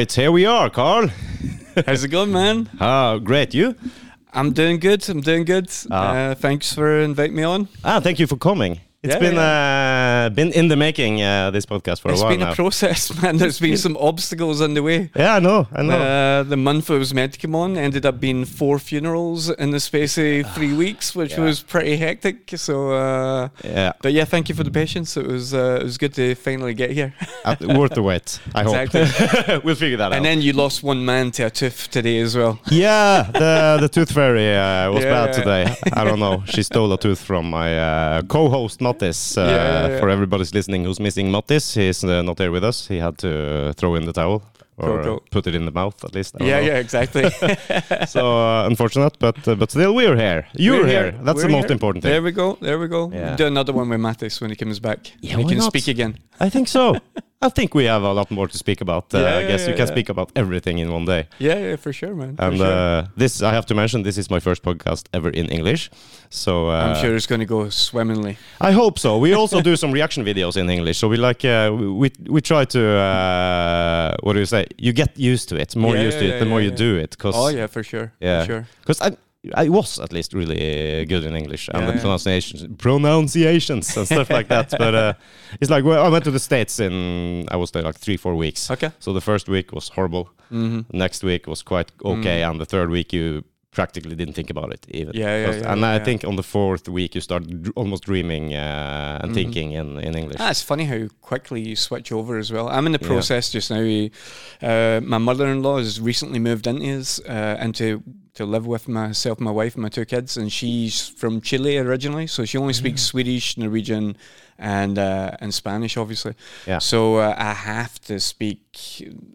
Right, here we are, Carl. How's it going, man? Ah, great. You? I'm doing good. I'm doing good. Ah. Uh, thanks for inviting me on. Ah, thank you for coming. It's Yeah, been uh, been in the making uh, this podcast for It's a while It's been now. a process, man. There's been some obstacles on the way. yeah, I know. I know. Uh, the month I was meant to come on ended up being four funerals in the space of three weeks, which Yeah. was pretty hectic. So, uh, yeah, but yeah, thank you for the patience. It was uh, it was good to finally get here. uh, worth the wait. I hope we'll figure that And out. And then you lost one man to a tooth today as well. yeah, the the tooth fairy uh, was Yeah, bad today. I don't know. She stole a tooth from my uh, co-host Mattis. Uh, Yeah, yeah. For everybody's listening who's missing Mattis, he's uh, not here with us. He had to uh, throw in the towel or Cool, cool. put it in the mouth at least. Yeah, know. yeah, exactly. So uh, unfortunate, but uh, but still we're here. You're We're here. That's We're the most here. important thing. There we go. There we go. Yeah. Do another one with Mattis when he comes back. Yeah, we can not? speak again. I think so. I think we have a lot more to speak about. Uh, Yeah, I guess yeah, you can yeah. speak about everything in one day. Yeah, yeah, for sure, man. For And sure. uh, this, I have to mention, this is my first podcast ever in English. So uh, I'm sure it's going to go swimmingly. I hope so. We also do some reaction videos in English. So we like uh, we we try to uh, what do you say? You get used to it. More used to it, the more you do it. Cause Oh yeah, for sure. Yeah. For sure. Because I I was at least really uh, good in English and Yeah, the yeah. pronunciations, pronunciations and stuff like that. But uh, it's like well, I went to the states in I was there like three four weeks. Okay. So the first week was horrible. Mm-hmm. Next week was quite okay, and the third week you practically didn't think about it even. Yeah, yeah, yeah, and I yeah. think on the fourth week you start almost dreaming uh, and Mhm. thinking in in English. Ah, it's funny how quickly you switch over as well. I'm in the Yeah. process just now. Uh, my mother-in-law has recently moved into his, uh, into to live with myself, my wife, and my two kids, and she's from Chile originally, so she only speaks Swedish, Norwegian, and uh, and Spanish, obviously. Yeah. So uh, I have to speak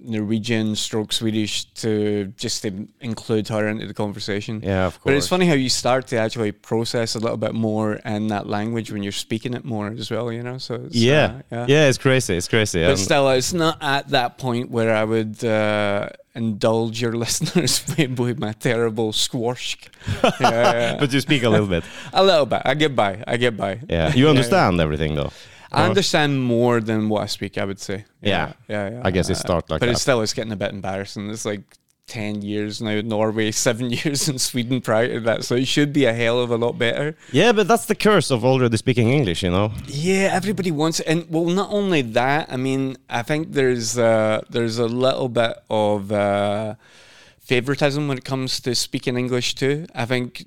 Norwegian, stroke Swedish to just to include her into the conversation. Yeah, of course. But it's funny how you start to actually process a little bit more in that language when you're speaking it more as well, you know. So it's, Yeah. uh, yeah, Yeah, it's crazy. It's crazy. But and- still, it's not at that point where I would uh, indulge your listeners with, my terrible svorsk. yeah, yeah. but you speak a little bit. a little bit. I get by. I get by. Yeah, you understand everything though. I uh-huh. understand more than what I speak. I would say. Yeah. yeah, yeah. I guess it starts like but that. it's still is getting a bit embarrassing. It's like ten years now in Norway, seven years in Sweden prior to that. So it should be a hell of a lot better. Yeah, but that's the curse of already speaking English, you know. Yeah, everybody wants it, and well, not only that. I mean, I think there's uh, there's a little bit of uh, favoritism when it comes to speaking English too. I think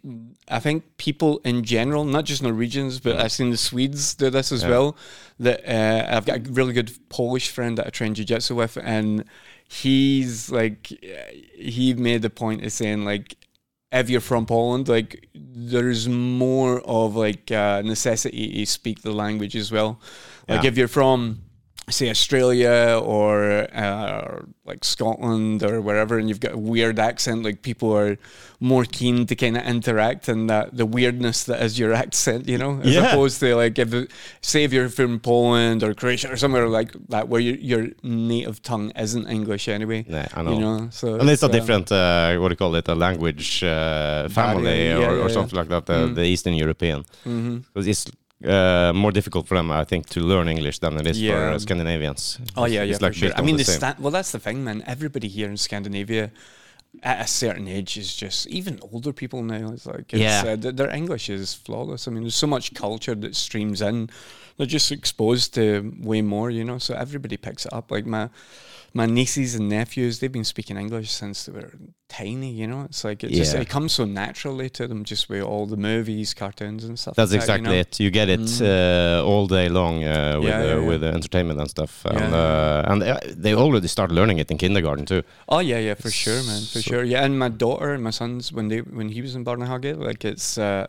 I think people in general, not just Norwegians, but I've seen the Swedes do this as Yeah. well. That uh, I've got a really good Polish friend that I train jiu-jitsu with, and he's like, he made the point of saying like if you're from Poland, like there's more of like uh, necessity to speak the language as well. Like Yeah. if you're from say Australia or uh, like Scotland or wherever, and you've got a weird accent, like people are more keen to kind of interact and that the weirdness that is your accent, you know, as Yeah. opposed to like if it- say if you're from Poland or Croatia or somewhere like that where your your native tongue isn't English anyway. Yeah, I know. You know, so and it's a uh, different, uh, what do you call it, a language uh, family yeah, or, yeah, or yeah. something like that, the, Mm. the Eastern European. Because it's uh, more difficult for them, I think, to learn English than it is for uh, Scandinavians. Oh yeah, It's yeah, like sure. I mean, the the sta- well, that's the thing, man. Everybody here in Scandinavia, at a certain age, is just even older people now. It's like it's, Yeah. uh, th- their English is flawless. I mean, there's so much culture that streams in. They're just exposed to way more, you know. So everybody picks it up. Like my my nieces and nephews, they've been speaking English since they were tiny. You know, it's like it just Yeah. it comes so naturally to them, just with all the movies, cartoons, and stuff. That's like that, exactly you know? it. You get it Mm. uh, all day long uh, with Yeah, uh, yeah, yeah. with uh, entertainment and stuff, and uh, and uh, they already start learning it in kindergarten too. Oh yeah, yeah, for sure, man, for So- sure. Yeah, and my daughter and my sons when they when he was in Barnahage, like it's uh,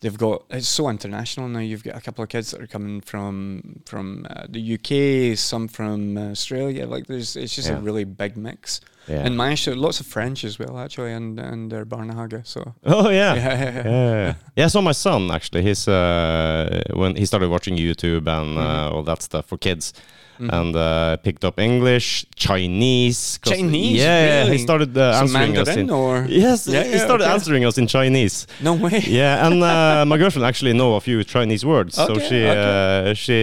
they've got it's so international now. You've got a couple of kids that are coming from from uh, the UK, some from Australia. Like there's it's just Yeah. a really big mix. Yeah. and managed to lots of French as well actually, and and their Barnahaga. So Oh yeah. yeah, yeah, Yeah, yeah. So my son actually, he's uh, when he started watching YouTube and uh, Mhm. all that stuff for kids, Mhm. and uh, picked up English, Chinese. Chinese, Yeah, really? he started uh, answering us in. or Yes, Yeah, he yeah, started okay. answering us in Chinese. no way. Yeah, and uh, my girlfriend actually know a few Chinese words, so she okay. uh, she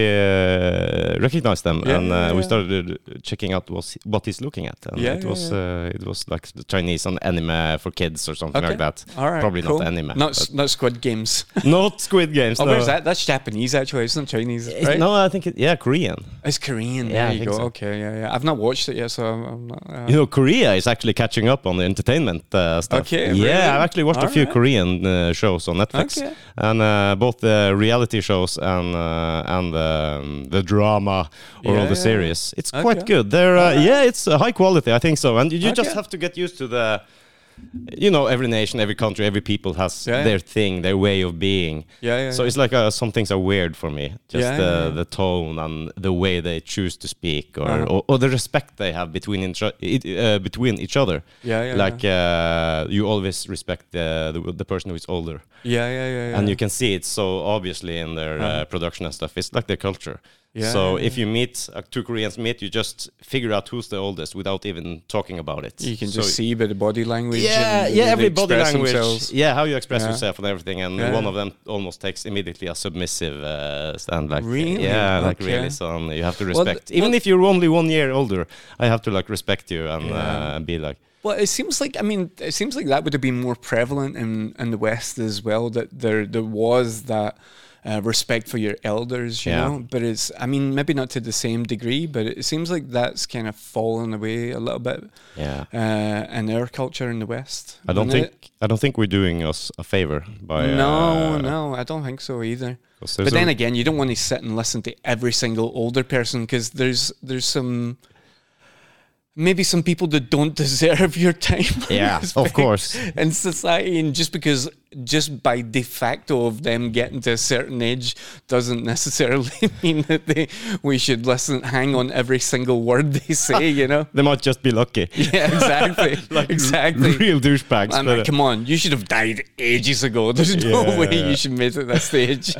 uh, recognized them, Yeah, and uh, we started checking out what what he's looking at, and Yeah, it was. Uh, it was like the Chinese and anime for kids or something Okay. like that. All right, Probably cool. not anime. Not s- not Squid Games. not Squid Games. Oh, no. where's that? That's Japanese actually. It's not Chinese, right? No, I think it, yeah, Korean. It's Korean. Yeah, There I you go. so. Okay, yeah, yeah. I've not watched it yet, so I'm, not. Uh, You know, Korea is actually catching up on the entertainment uh, stuff. Okay, Yeah. I've actually watched a few Alright. Korean uh, shows on Netflix, Okay. and uh, both the reality shows and uh, and um, the drama or Yeah, all the series. It's Okay. quite good. They're uh, Alright. yeah, it's uh, high quality. I think so, and you, you just have to get used to the. You know, every nation, every country, every people has Yeah, their thing, their way of being. Yeah, yeah. So it's like uh, some things are weird for me. Just the the tone and the way they choose to speak, or Uh-huh. or, or the respect they have between it, uh, between each other. yeah, yeah, like uh, you always respect the, the the person who is older, yeah, yeah, yeah, yeah. and you can see it so obviously in their uh, Uh-huh. production and stuff. It's like their culture. Yeah, so yeah, if you meet uh, two Koreans meet, you just figure out who's the oldest without even talking about it. you can So just see by the body language. yeah, yeah, every body language. themselves. Yeah, how you express yourself and everything, and one of them almost takes immediately a submissive uh, stand. Like, Really? Yeah, like Okay. really. So um, you have to respect. th- Even well- if you're only one year older, I have to like respect you and uh, be like, Well, it seems like I mean, it seems like that would have been more prevalent in in the West as well. That there there was that uh, respect for your elders, you Yeah. know. But it's I mean, maybe not to the same degree, but it seems like that's kind of fallen away a little bit yeah. uh, in our culture in the West. I don't think it- I don't think we're doing us a favor by no, uh, no, I don't think so either. But then again, you don't want to sit and listen to every single older person because there's there's some maybe some people that don't deserve your time. yeah, of course. In society, and just because just by de facto of them getting to a certain age doesn't necessarily mean that they we should listen, hang on every single word they say. You know? They might just be lucky. Yeah, exactly, exactly. Real douchebags. I but, mean, uh, come on, you should have died ages ago. There's no Yeah. way you should make it that stage.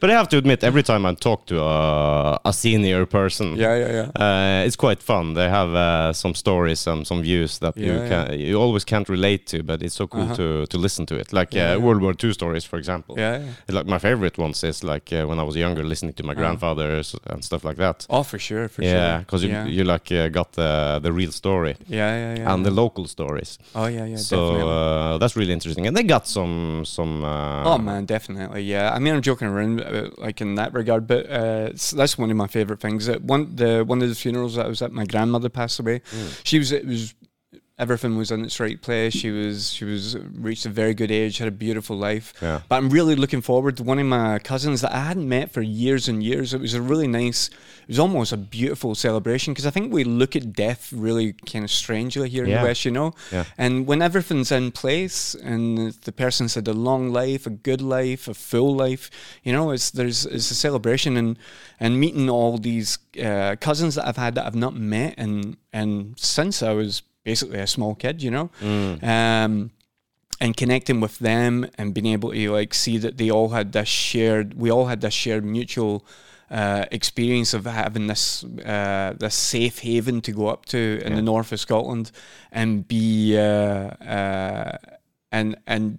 But I have to admit, every time I talk to a, a senior person, yeah, yeah, yeah. uh, it's quite fun. They have uh, some stories and some views that you Yeah, can you always can't relate to, but it's so cool Uh-huh. to to listen to it. Like Yeah, uh. World War II stories, for example. Yeah, yeah. Like my favorite ones is like uh, when I was younger, listening to my Uh-huh. grandfathers and stuff like that. Oh, for sure, for yeah, sure. because you yeah. you like uh, got the the real story yeah, yeah, yeah. and the local stories. oh, yeah, yeah, so uh, that's really interesting, and they got some some. Uh, Oh man, definitely. Yeah, I mean, I'm joking around like in that regard, but uh, that's one of my favorite things. Uh, one the one of the funerals that I was at, my grandmother passed away. Mm. She was it was everything was in its right place. She was she was reached a very good age, had a beautiful life. Yeah. But I'm really looking forward to one of my cousins that I hadn't met for years and years. It was a really nice, it was almost a beautiful celebration because I think we look at death really kind of strangely here in the West, you know? Yeah. And when everything's in place and the person's had a long life, a good life, a full life, you know, it's there's it's a celebration and and meeting all these uh, cousins that I've had that I've not met and and since I was basically a small kid, you know, Mm. um, and connecting with them and being able to like see that they all had this shared, we all had this shared mutual. Uh, experience of having this uh, this safe haven to go up to in Yeah. the north of Scotland and be uh, uh, and and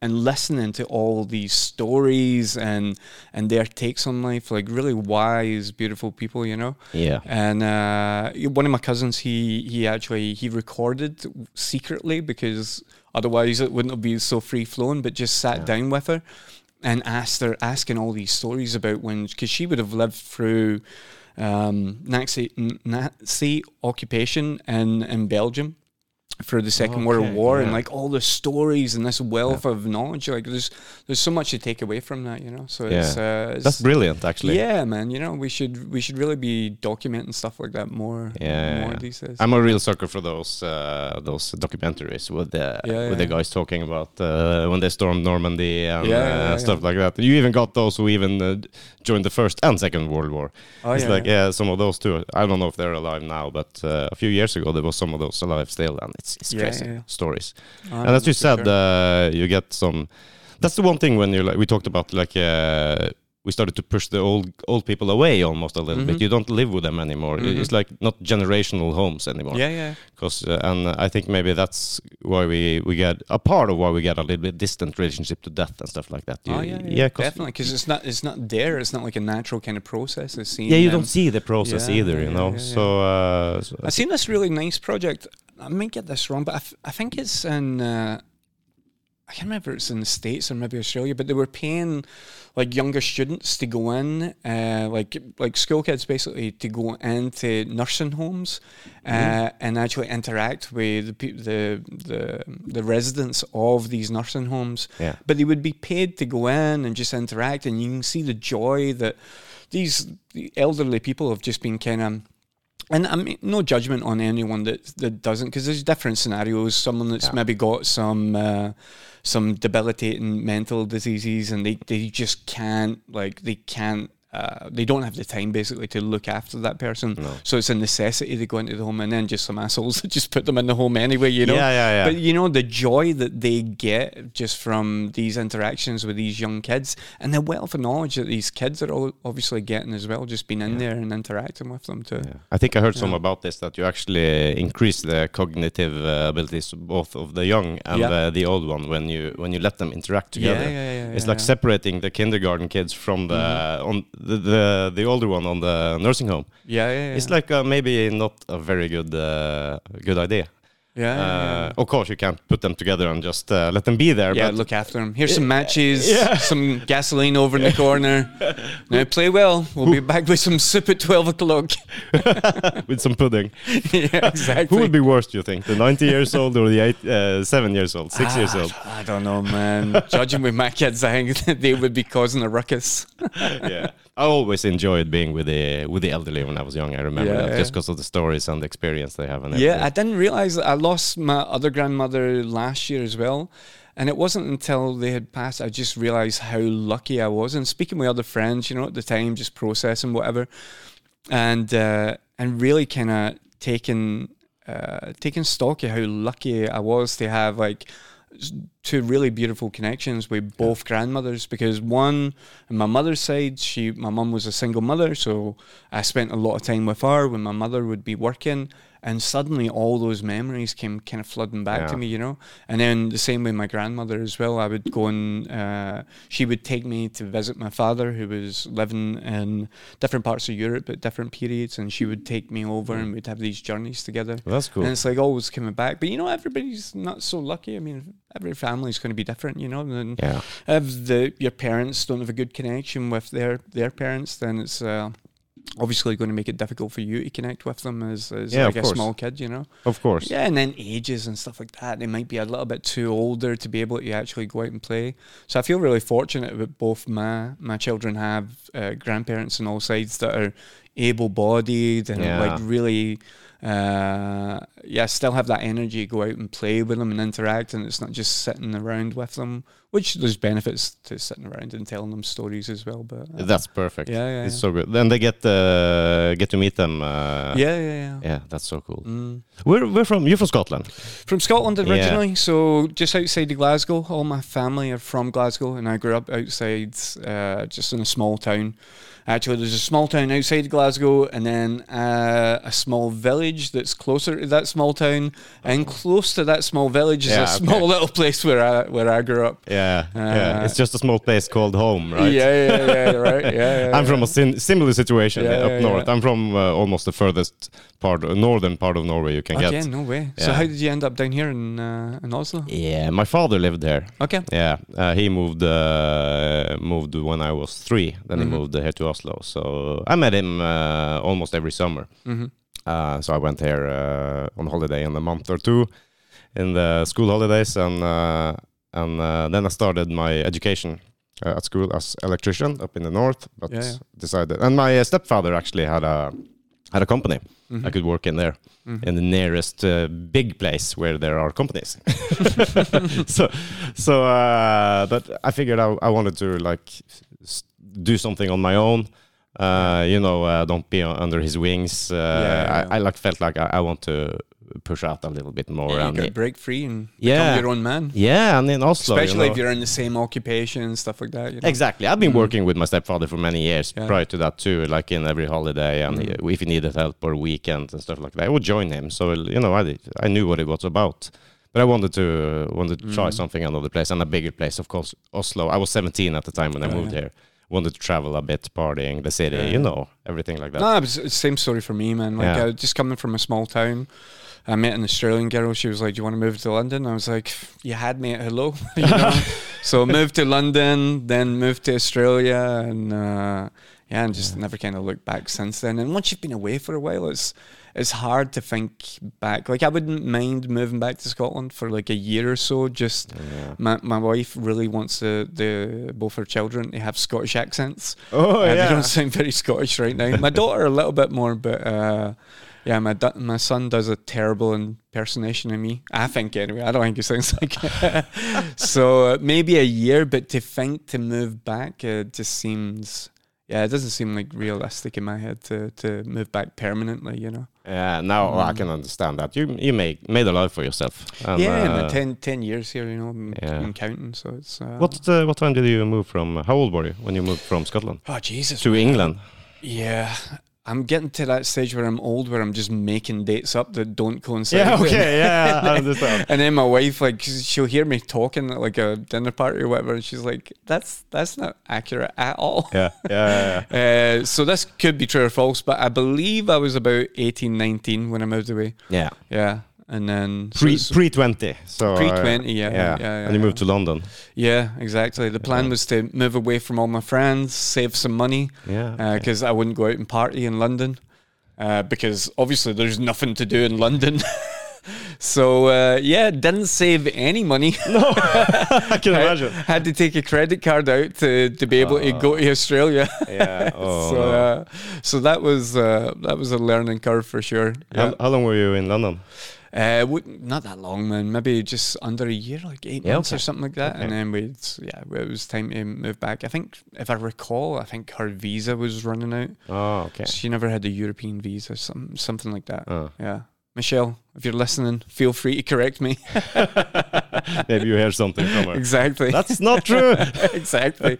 and listening to all these stories and and their takes on life, like really wise, beautiful people, you know. Yeah. And uh, one of my cousins, he he actually he recorded secretly because otherwise it wouldn't have been so free flowing. But just sat Yeah. down with her and asked her, asking all these stories about when, because she would have lived through um, Nazi Nazi occupation in in Belgium. For the Second World Okay, War and like all the stories and this wealth of knowledge. Like there's there's so much to take away from that, you know. So it's, uh, it's That's brilliant, actually. yeah, man. You know, we should we should really be documenting stuff like that more. Yeah, more yeah. these days. I'm a real sucker for those uh, those documentaries with the Yeah, with the guys talking about uh, when they stormed Normandy and Yeah, uh, yeah, yeah, stuff like that. You even got those who even uh, joined the first and second World War. oh, it's yeah, like yeah, some of those too. I don't know if they're alive now, but uh, a few years ago there was some of those alive still, and it's it's Yeah, crazy yeah, yeah. stories. Oh, and as you said, sure. uh, you get some. That's the one thing when you like we talked about like uh, we started to push the old old people away almost a little bit. Mhm. You don't live with them anymore. Mhm. It's like not generational homes anymore. yeah, yeah. Because uh, and I think maybe that's why we we get a part of why we get a little bit distant relationship to death and stuff like that. You- oh yeah, yeah, 'cause- definitely. Because it's not it's not there. It's not like a natural kind of process. It's seeing Yeah, you them. don't see the process Yeah, either, yeah, you know. yeah, yeah. So, uh, so I've seen this really nice project. I might get this wrong, but I think it's in. Uh, I can't remember if it's in the States or maybe Australia, but they were paying like younger students to go in, uh, like like school kids basically to go into nursing homes uh, and actually interact with the, pe- the the the residents of these nursing homes. yeah, But they would be paid to go in and just interact, and you can see the joy that these the elderly people have just been kind of. And I mean, no judgment on anyone that that doesn't, because there's different scenarios. Someone that's Yeah. maybe got some uh, some debilitating mental diseases, and they, they just can't like they can't uh, they don't have the time basically to look after that person. No. So it's a necessity to go into the home, and then just some assholes just put them in the home anyway. You know. yeah, yeah, yeah. But you know the joy that they get just from these interactions with these young kids, and the wealth of knowledge that these kids are all obviously getting as well, just being in Yeah. there and interacting with them too. Yeah. I think I heard some about this that you actually increase the cognitive uh, abilities both of the young and Yeah. uh, the old one when you when you let them interact together. Yeah, yeah, yeah. It's yeah, like yeah. separating the kindergarten kids from the on the, the the older one on the nursing home. Yeah, yeah, yeah. It's like uh, maybe not a very good uh, good idea. Yeah, yeah, yeah. Uh, of course, you can't put them together and just uh, let them be there. yeah, but look after them. Here's some matches, some gasoline over in the corner. now play well. We'll be back with some soup at 12 o'clock. with some pudding. yeah, exactly. Who would be worse, do you think? The 90 years old or the eight, uh, 7 years old, 6 years Ah, old? I don't know, man. Judging with my kids, I think they would be causing a ruckus. yeah. I always enjoyed being with the with the elderly when I was young. I remember that just because of the stories and the experience they have. And Yeah, I didn't realize that I lost my other grandmother last year as well. And it wasn't until they had passed I just realized how lucky I was. And speaking with other friends, you know, at the time, just processing whatever, and uh, and really kind of taking uh, taking stock of how lucky I was to have like two really beautiful connections with both grandmothers. Because one on my mother's side she my mum was a single mother. So I spent a lot of time with her when my mother would be working and suddenly all those memories came kind of flooding back to me you know and then the same with my grandmother as well I would go and uh, she would take me to visit my father who was living in different parts of Europe at different periods and she would take me over and we'd have these journeys together Well, that's cool. and it's like always coming back. But you know, everybody's not so lucky. I mean, every family's going to be different, you know. And yeah. if the your parents don't have a good connection with their their parents, then it's uh, obviously going to make it difficult for you to connect with them as, as Yeah, like a course. small kid, you know. Of course. Yeah, and then ages and stuff like that. They might be a little bit too older to be able to actually go out and play. So I feel really fortunate that both my my children have uh, grandparents on all sides that are able-bodied and Yeah. like really, uh, yeah, still have that energy to go out and play with them and interact. And it's not just sitting around with them, which there's benefits to sitting around and telling them stories as well. But uh, That's perfect. Yeah, yeah, It's yeah. so good. Then they get uh, get to meet them. Uh, yeah, yeah, yeah. Yeah, that's so cool. Mm. We're we're from you're from Scotland. From Scotland Yeah. originally, so just outside of Glasgow. All my family are from Glasgow, and I grew up outside, uh, just in a small town. Actually, there's a small town outside of Glasgow, and then uh, a small village that's closer to that small town, and close to that small village is Yeah, a small okay. little place where I where I grew up. Yeah, yeah. Uh, It's just a small place called home, right? Yeah, yeah, yeah, right. Yeah, yeah, I'm from a sin- similar situation Yeah, up yeah, north. yeah. I'm from uh, almost the furthest part, northern part of Norway you can Okay, get. no way. So how did you end up down here in uh, in Oslo? Yeah, my father lived there. Okay. Yeah, uh, he moved uh, moved when I was three. Then Mhm. he moved here to Oslo. So I met him uh, almost every summer. hmm Uh, so I went here uh, on holiday in a month or two. in the school holidays, and uh, and uh, then I started my education uh, at school as electrician up in the north. But Yeah, yeah. decided, and my uh, stepfather actually had a had a company. Mhm. I could work in there Mhm. in the nearest uh, big place where there are companies. so, so, uh, but I figured I, I wanted to like do something on my own. Uh, you know, uh, don't be under his wings. Uh, yeah, I, I like felt like I, I want to push out a little bit more. Yeah, and to break free and Yeah. become your own man. yeah, and in Oslo, you Especially know- if you're in the same occupation and stuff like that. You know? Exactly. I've been Mhm. working with my stepfather for many years Yeah. prior to that too, like in every holiday, and he- if he needed help or weekends and stuff like that, I would join him. So you know, I did- I knew what it was about, but I wanted to wanted to try Mhm. something another place and a bigger place, of course, Oslo. I was 17 at the time when I Yeah, moved yeah. here. Wanted to travel a bit, partying, the city, Yeah. you know, everything like that. No, it was same story for me, man. Like, Yeah. uh, just coming from a small town, I met an Australian girl. She was like, "Do you want to move to London?" I was like, "You had me at hello." you know? so moved to London, then moved to Australia, and uh, yeah, and just Yeah. never kind of looked back since then. And once you've been away for a while, it's it's hard to think back. Like I wouldn't mind moving back to Scotland for like a year or so. Just Yeah. my my wife really wants the, the both her children to have Scottish accents. Oh Uh, They don't sound very Scottish right now. My daughter a little bit more, but uh, yeah, my da- my son does a terrible impersonation of me. I think anyway. I don't think he sounds like. it. so uh, maybe a year, but to think to move back, uh, just seems. Yeah, it doesn't seem like realistic in my head to, to move back permanently. You know. Yeah, now I Mm. can understand that. You you make made a life for yourself. And, yeah, and uh, 10, 10 years here, you know, I'm, Yeah. I'm counting. So it's. Uh, what uh, what time did you move from? How old were you when you moved from Scotland Oh Jesus! to England? Yeah, I'm getting to that stage where I'm old, where I'm just making dates up that don't coincide. Yeah, okay, yeah, I understand. and then my wife, like, she'll hear me talking at like a dinner party or whatever, and she's like, "That's that's not accurate at all." yeah, yeah, yeah. Uh, so this could be true or false, but I believe I was about 18, 19 when I moved away. yeah. Yeah, and then so Pre it's- pre twenty. So Pre uh, 20, yeah, yeah, yeah, and you moved to London. yeah, exactly. The plan Yeah. was to move away from all my friends, save some money, Yeah. okay. because I wouldn't go out and party in London. Uh, because obviously there's nothing to do in London. so uh, yeah, didn't save any money. no, I can I imagine. had to take a credit card out to, to be able to go to Australia. Yeah. Oh, so no. uh, so that was uh, that was a learning curve for sure. Yeah. how, how long were you in London? Uh, not that long, man. Maybe just under a year, like eight Yeah, months or something like that. And then we'd, yeah, it was time to move back. I think, if I recall, I think her visa was running out. Oh, okay. She never had the European visa, some something like that. Oh. Yeah, Michelle, if you're listening, feel free to correct me. Maybe you hear something from her. exactly. That's not true. exactly.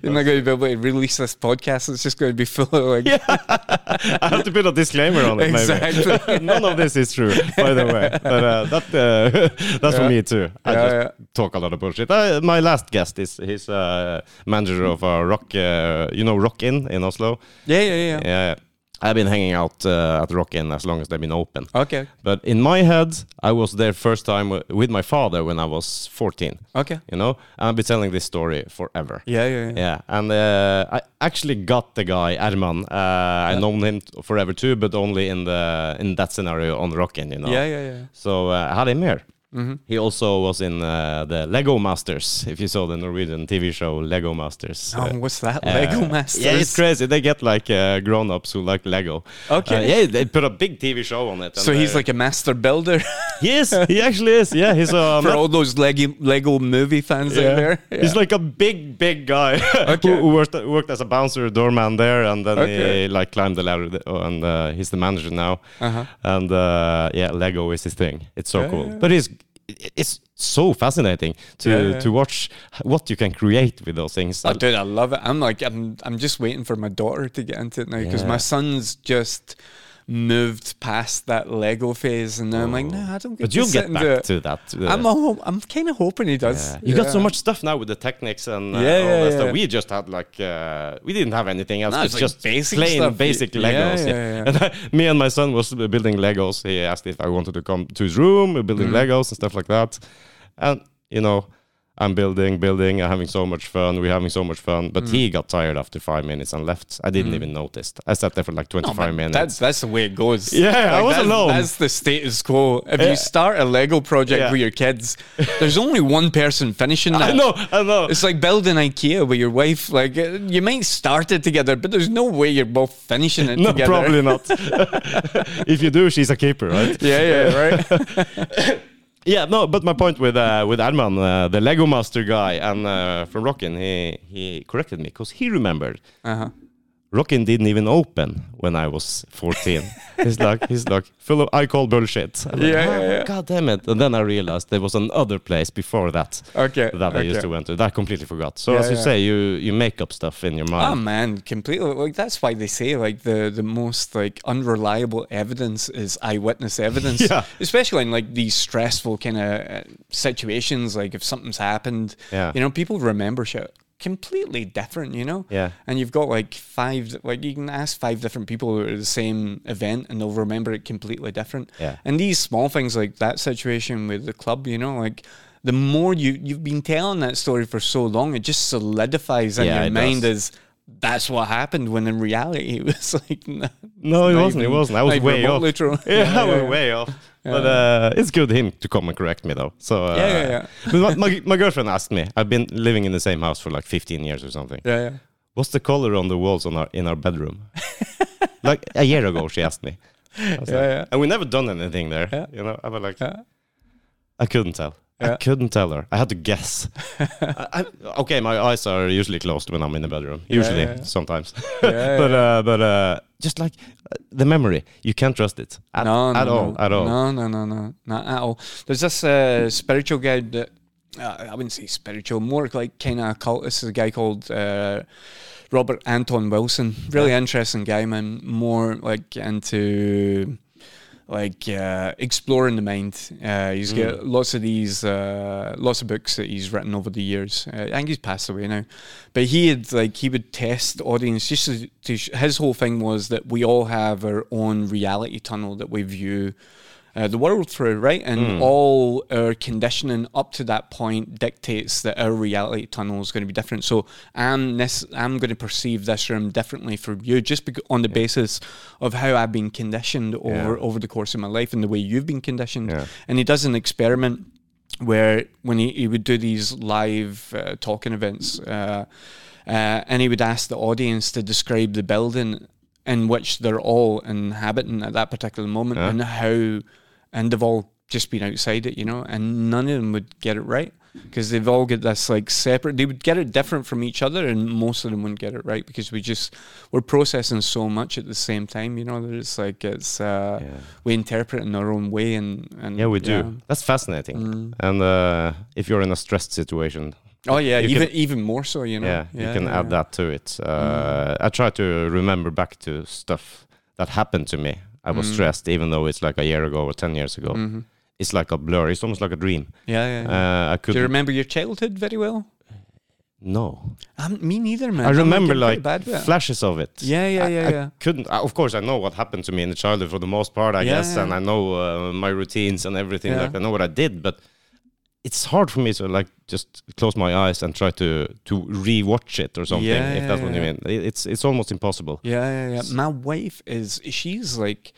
You're not going to be able to release this podcast. It's just going to be full of like. I have to put a disclaimer on it. Maybe. Exactly. None of this is true, by the way. But uh, that uh, that's for me too. I Yeah, just yeah. talk a lot of bullshit. Uh, my last guest is he's uh, manager of a rock, uh, you know, Rock Inn in Oslo. Yeah, yeah, yeah. Yeah, I've been hanging out uh, at Rock Inn as long as they've been open. Okay. But in my head, I was there first time with my father when I was 14. Okay. You know, and I've been telling this story forever. Yeah, yeah, yeah. Yeah, and uh, I actually got the guy Erman. Uh, I known him forever too, but only in the in that scenario on Rockin', you know. Yeah, yeah, yeah. So uh, I had him here. Hmm He also was in uh, the Lego Masters. If you saw the Norwegian TV show Lego Masters. Oh, Uh, what's that? uh, Lego Masters. Yeah, it's crazy. They get like uh, grown-ups who like Lego. Okay. Uh, yeah, they put a big TV show on it. So he's uh, like a master builder he is. He actually is. Yeah, he's a for all those Lego Lego movie fans out there. He's like a big, big guy Okay. who, worked, worked as a bouncer, doorman there, and then Okay. he like climbed the ladder, and uh, he's the manager now. Uh-huh. And uh, yeah, Lego is his thing. It's so Yeah, cool. yeah. But it's it's so fascinating to Yeah, yeah. to watch what you can create with those things. Oh, dude, I love it. I'm like, I'm, I'm just waiting for my daughter to get into it now because Yeah. my son's just moved past that Lego phase, and now I'm like, Oh. no, I don't get. but you'll get back to that. uh, I'm, al- I'm kind of hoping he does. yeah. You got so much stuff now with the technics and uh, Yeah, all yeah, that yeah. stuff. We just had like uh, we didn't have anything else. No, it's it's like just basic plain stuff. basic Yeah, Legos. yeah, yeah. And I, me and my son was building Legos. He asked if I wanted to come to his room, we're building Mhm. Legos and stuff like that. And you know, I'm building, building. I'm having so much fun. We're having so much fun. But he got tired after five minutes and left. I didn't even notice. I sat there for like 25 but minutes. That's that's the way it goes. Yeah, I was that's, alone. That's the status quo. If Yeah. you start a Lego project Yeah. with your kids, there's only one person finishing that. I know, I know. It's like building IKEA with your wife. Like uh, you might start it together, but there's no way you're both finishing it no, together. probably not. if you do, she's a keeper, right? Yeah, yeah, right. Yeah, no, but my point with uh, with Adman, uh, the Lego Master guy, and uh, from Rock Inn, he he corrected me because he remembered Uh-huh. Rock Inn didn't even open when I was 14. he's like, he's like, full of, I call bullshit. I'm like, Yeah, "Oh, yeah, yeah. God damn it. And then I realized there was another place before that Okay. that I used to went to. That I completely forgot. So Yeah, as you yeah. say, you you make up stuff in your mind. Oh man, completely. Like that's why they say like the the most like unreliable evidence is eyewitness evidence. Yeah. Especially in like these stressful kind of uh, situations, like if something's happened. Yeah. You know, people remember shit completely different. You know. Yeah. And you've got like five, like you can ask five different people who are at the same event and they'll remember it completely different. Yeah. And these small things like that situation with the club, you know, like the more you you've been telling that story for so long, it just solidifies in Yeah, your mind does. as that's what happened. When in reality, it was like no, No, it wasn't. It wasn't. I was way off. remotely true. Yeah, I was way off. But uh, it's good him to come and correct me though. So uh, Yeah, yeah, yeah. but my, my, girlfriend asked me. I've been living in the same house for like 15 years or something. Yeah, yeah. What's the color on the walls on our in our bedroom? like a year ago, she asked me. Yeah, like- yeah. And we never done anything there. Yeah. You know, I was like, Yeah. I couldn't tell. I couldn't tell her. I had to guess. I, I, okay, my eyes are usually closed when I'm in the bedroom. Usually, yeah, yeah. sometimes. Yeah, but yeah. uh, but uh, just like uh, the memory, you can't trust it at, no, no, at all. no. At all. No, no, no, no, not at all. There's this uh, spiritual guy that uh, I wouldn't say spiritual, more like kind of occultist. Is a guy called uh, Robert Anton Wilson. Really interesting guy, man. More like into like uh, exploring the mind. Uh, he's got lots of these, uh, lots of books that he's written over the years. Uh, I think he's passed away now, but he had like he would test the audience. Just to, to sh- his whole thing was that we all have our own reality tunnel that we view. Uh, the world through, right? And all our conditioning up to that point dictates that our reality tunnel is going to be different. So I'm this, I'm going to perceive this room differently from you, just on the basis of how I've been conditioned over Yeah. over the course of my life and the way you've been conditioned. Yeah. And he does an experiment where when he, he would do these live uh, talking events, uh, uh, and he would ask the audience to describe the building in which they're all inhabiting at that particular moment Yeah. and how, and they've all just been outside it, you know, and none of them would get it right because they've all got this like separate. They would get it different from each other, and most of them wouldn't get it right because we just we're processing so much at the same time, you know. That it's like it's uh, Yeah. we interpret in our own way, and and Yeah, we do. That's fascinating. Mm. And uh, if you're in a stressed situation, Oh yeah, even can- even more so, you know. yeah, you can yeah, add yeah. that to it. Uh, I try to remember back to stuff that happened to me. I was Mm. stressed, even though it's like a year ago or ten years ago. Mhm. It's like a blur. It's almost like a dream. Yeah, yeah. yeah. Uh, I do could you remember your childhood very well? no. Um, me neither, man. I remember like flashes of it. Yeah, yeah, yeah, I yeah. couldn't. I, of course, I know what happened to me in the childhood for the most part, I Yeah, guess, and. I know uh, my routines and everything. Yeah. Like I know what I did, but it's hard for me to like just close my eyes and try to to rewatch it or something. Yeah, if that's yeah, what you mean, it's it's almost impossible. Yeah, yeah, yeah. My wife is she's like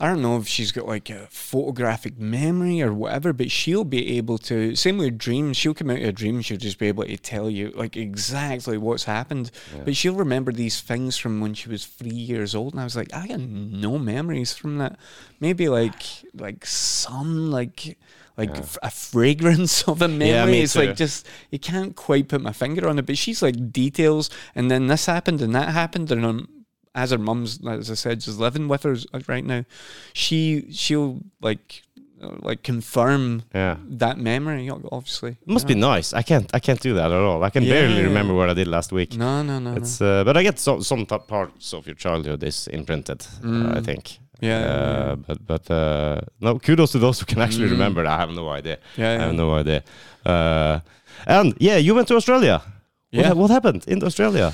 I don't know if she's got like a photographic memory or whatever, but she'll be able to same with dreams, she'll come out of a dream, she'll just be able to tell you like exactly what's happened. But she'll remember these things from when she was three years old and I was like, I got no memories from that. Maybe like like some like like Yeah. f- a fragrance of a memory. Yeah, me it's too. like just you can't quite put my finger on it, but she's like details, and then this happened and that happened, and um, as her mum's, as I said, just living with her uh, right now, she she'll like uh, like confirm Yeah. that memory. Obviously, It must be nice. I can't. I can't do that at all. I can Yeah, barely yeah, remember what I did last week. No, no, no, It's. Uh, but I get so, some parts of your childhood is imprinted. Uh, I Mm. think. Yeah, Uh, yeah. But but uh, no. Kudos to those who can actually Mm. remember. I have no idea. yeah, I have no idea. Uh, and yeah, you went to Australia. What, Yeah. ha- what happened in Australia?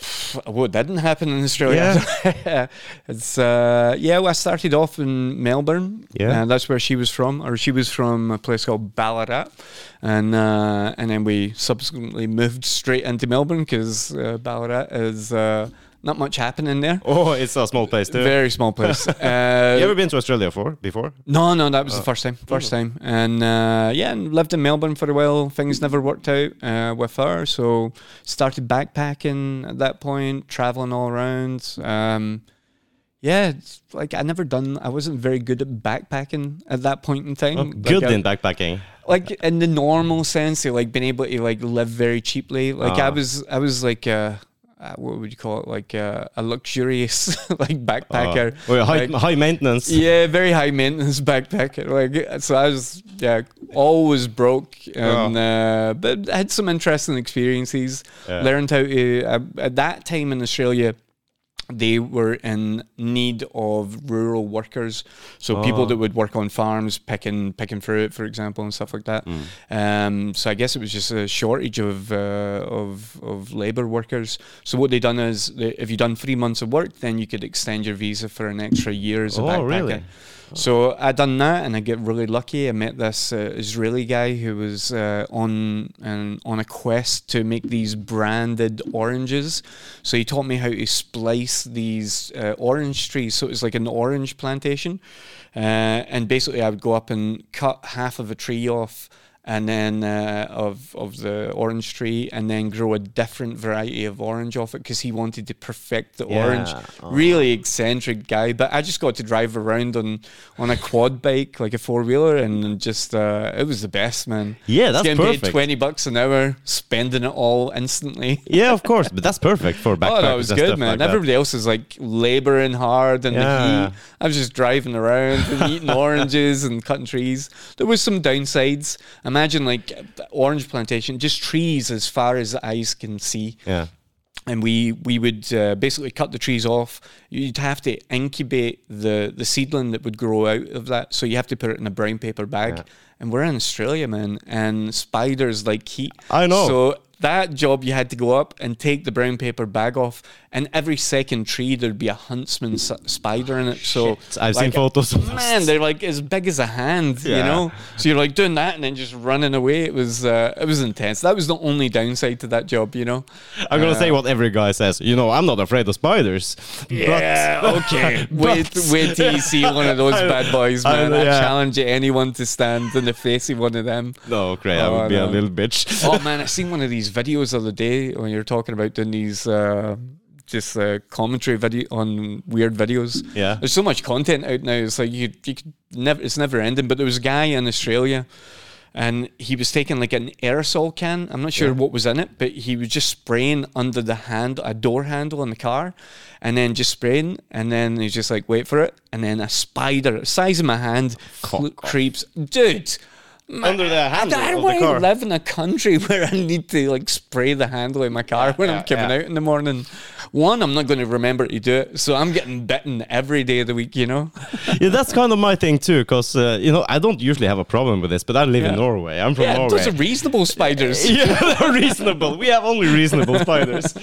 what didn't happen in Australia? Yeah. it's uh, yeah. Well, I started off in Melbourne. Yeah. that's where she was from, or she was from a place called Ballarat, and uh, and then we subsequently moved straight into Melbourne because uh, Ballarat is uh, not much happening there. Oh, it's a small place too. Very small place. Uh, you ever been to Australia for before? no, no, that was the first time. First time, and uh, yeah, and lived in Melbourne for a while. Things never worked out uh, with her, so started backpacking at that point, traveling all around. Um, yeah, it's like I never done. I wasn't very good at backpacking at that point in time. Oh, Like, good I- in backpacking. like in the normal sense of like being able to like live very cheaply. Like I Ah. was, I was like. Uh, uh, what would you call it? Like uh, a luxurious like backpacker. Oh, well, high, Like- high maintenance. yeah, very high maintenance backpacker. Like so, I was yeah always broke, and uh, but had some interesting experiences. Yeah. Learned how to uh, at that time in Australia. They were in need of rural workers, so people Oh. that would work on farms, picking picking fruit, for example, and stuff like that. Mm. Um, so I guess it was just a shortage of uh, of of labour workers. So what they done is, they, if you done three months of work, then you could extend your visa for an extra year as a Oh, backpacker. really? So I done that, and I get really lucky. I met this uh, Israeli guy who was uh, on an, on a quest to make these branded oranges. So he taught me how to splice these uh, orange trees. So it was like an orange plantation, uh, and basically I would go up and cut half of a tree off. And then uh, of of the orange tree, and then grow a different variety of orange off it because he wanted to perfect the orange. Yeah. Oh. Really eccentric guy, but I just got to drive around on on a quad bike, like a four wheeler, and just uh, it was the best, man. Yeah, that's Getting perfect. paid twenty bucks an hour, spending it all instantly. Yeah, of course, but that's perfect for backpackers. Oh, that was good, man. like that. Everybody else is like laboring hard in the heat. I was just driving around and eating oranges and cutting trees. There was some downsides. Imagine like orange plantation, just trees as far as the eyes can see Yeah. and we we would uh, basically cut the trees off. You'd have to incubate the the seedling that would grow out of that. So you have to put it in a brown paper bag. Yeah. And we're in Australia, man, and spiders like heat. I know. So that job, you had to go up and take the brown paper bag off, and every second tree there'd be a huntsman s- spider in it. So I've seen photos of Man, they're like as big as a hand, you know. So you're like doing that and then just running away. It was uh, it was intense. That was the only downside to that job, you know. I'm gonna Uh, say what every guy says. You know, I'm not afraid of spiders. Yeah, okay. wait, but- wait till you see one of those I- bad boys, I- man. I, yeah. challenge anyone to stand in the face of one of them. No, great. I Oh, would be a little bitch. Oh man, i've seen one of these videos of the other day when you're talking about doing these uh, just uh, commentary video on weird videos. Yeah. There's so much content out now. It's like you you could never it's never ending. But there was a guy in Australia and he was taking like an aerosol can. I'm not sure Yeah. what was in it, but he was just spraying under the hand a door handle in the car and then just spraying and then he's just like wait for it and then a spider size of my hand cl- creeps dude Under the handle I, I of the want to live in a country where I need to like spray the handle of my car when yeah, I'm coming yeah. out in the morning. One, I'm not going to remember to do it, so I'm getting bitten every day of the week. You know, yeah, that's kind of my thing too, because uh, you know I don't usually have a problem with this, but I live in Norway. I'm from yeah, Norway. those are reasonable spiders. yeah, they're reasonable. We have only reasonable spiders,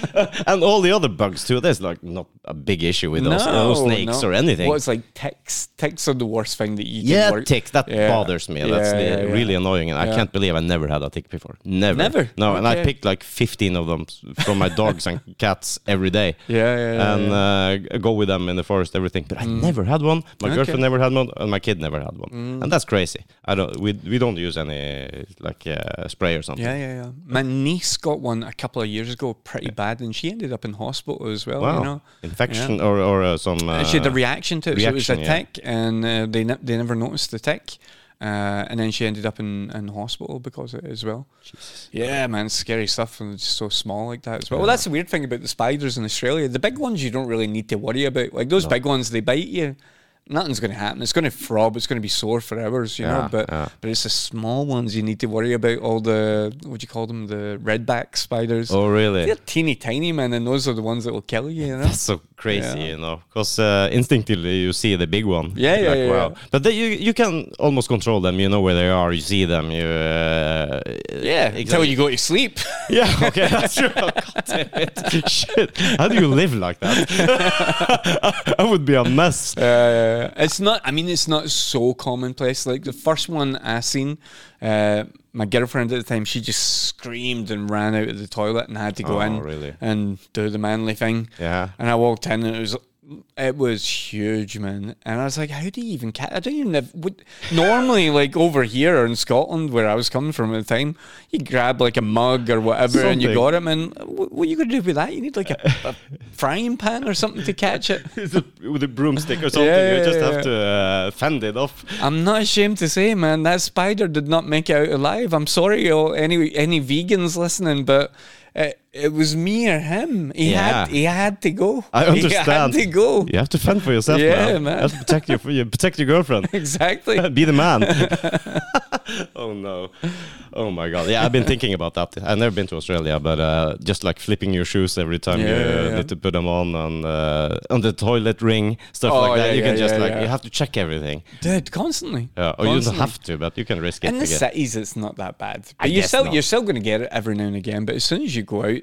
and all the other bugs too. There's like not a big issue with those, no, snakes no. or anything. Well, it's like ticks. Ticks are the worst thing that you can yeah, work. ticks. That Yeah. bothers me. That's Yeah, yeah, yeah. Really annoying, and I can't believe I never had a tick before. Never. Never? No, and I picked like 15 of them from my dogs and cats every day. Yeah, yeah, yeah. and yeah. uh, go with them in the forest, everything. But I never had one. My Okay. girlfriend never had one, and my kid never had one. And that's crazy. I don't. We we don't use any like uh, spray or something. Yeah, yeah, yeah. My niece got one a couple of years ago, pretty bad, and she ended up in hospital as well. Wow. You know, Infection or or uh, some. Uh, she had a reaction to it. so it was a yeah. tick, and uh, they ne- they never noticed the tick. Uh, and then she ended up in, in hospital because of it as well. Yeah, man, scary stuff, and it's just so small like that as well. Well, that's the weird thing about the spiders in Australia. The big ones you don't really need to worry about. Like those big ones, they bite you. Nothing's going to happen. It's going to throb. It's going to be sore for hours, you know. But yeah. but it's the small ones you need to worry about. All the what do you call them? The redback spiders. oh really? They're teeny tiny, man, and those are the ones that will kill you. You know. That's so crazy, Yeah. you know, because uh, instinctively you see the big one. Yeah, yeah, like, yeah, Wow. yeah. But then you you can almost control them. You know where they are. You see them. You uh, Yeah, until you go to sleep. Yeah, okay, that's true. Oh, God damn it. Shit. How do you live like that? I would be a mess. Uh, it's not. I mean, it's not so commonplace. Like the first one I seen, uh, my girlfriend at the time, she just screamed and ran out of the toilet and had to go Oh, in really? and do the manly thing. Yeah. And I walked in and it was. It was huge, man, and I was like, "How do you even catch?" I don't even have. Would, normally, like over here in Scotland, where I was coming from at the time, you grab like a mug or whatever, and you got it, man. What, what are you gonna do with that? You need like a, a frying pan or something to catch it. With a broomstick or something? Yeah, you just have to uh, fend it off. I'm not ashamed to say, man, that spider did not make it out alive. I'm sorry, any any vegans listening, but it, it was me or him. He Yeah. had he had to go. I He understand. had to go. You have to fend for yourself, Yeah, man. man. You have to protect your, you protect your girlfriend. Exactly. Be the man. oh no. Oh my god. Yeah, I've been thinking about that. I've never been to Australia, but uh, just like flipping your shoes every time Yeah, you yeah, need to put them on on uh, on the toilet ring, stuff Oh, like that. you can just like you have to check everything. Dude, constantly. Yeah, or you don't have to, but you can risk it. In the cities, it's not that bad. I you're still not. you're still going to get it every now and again. But as soon as you go out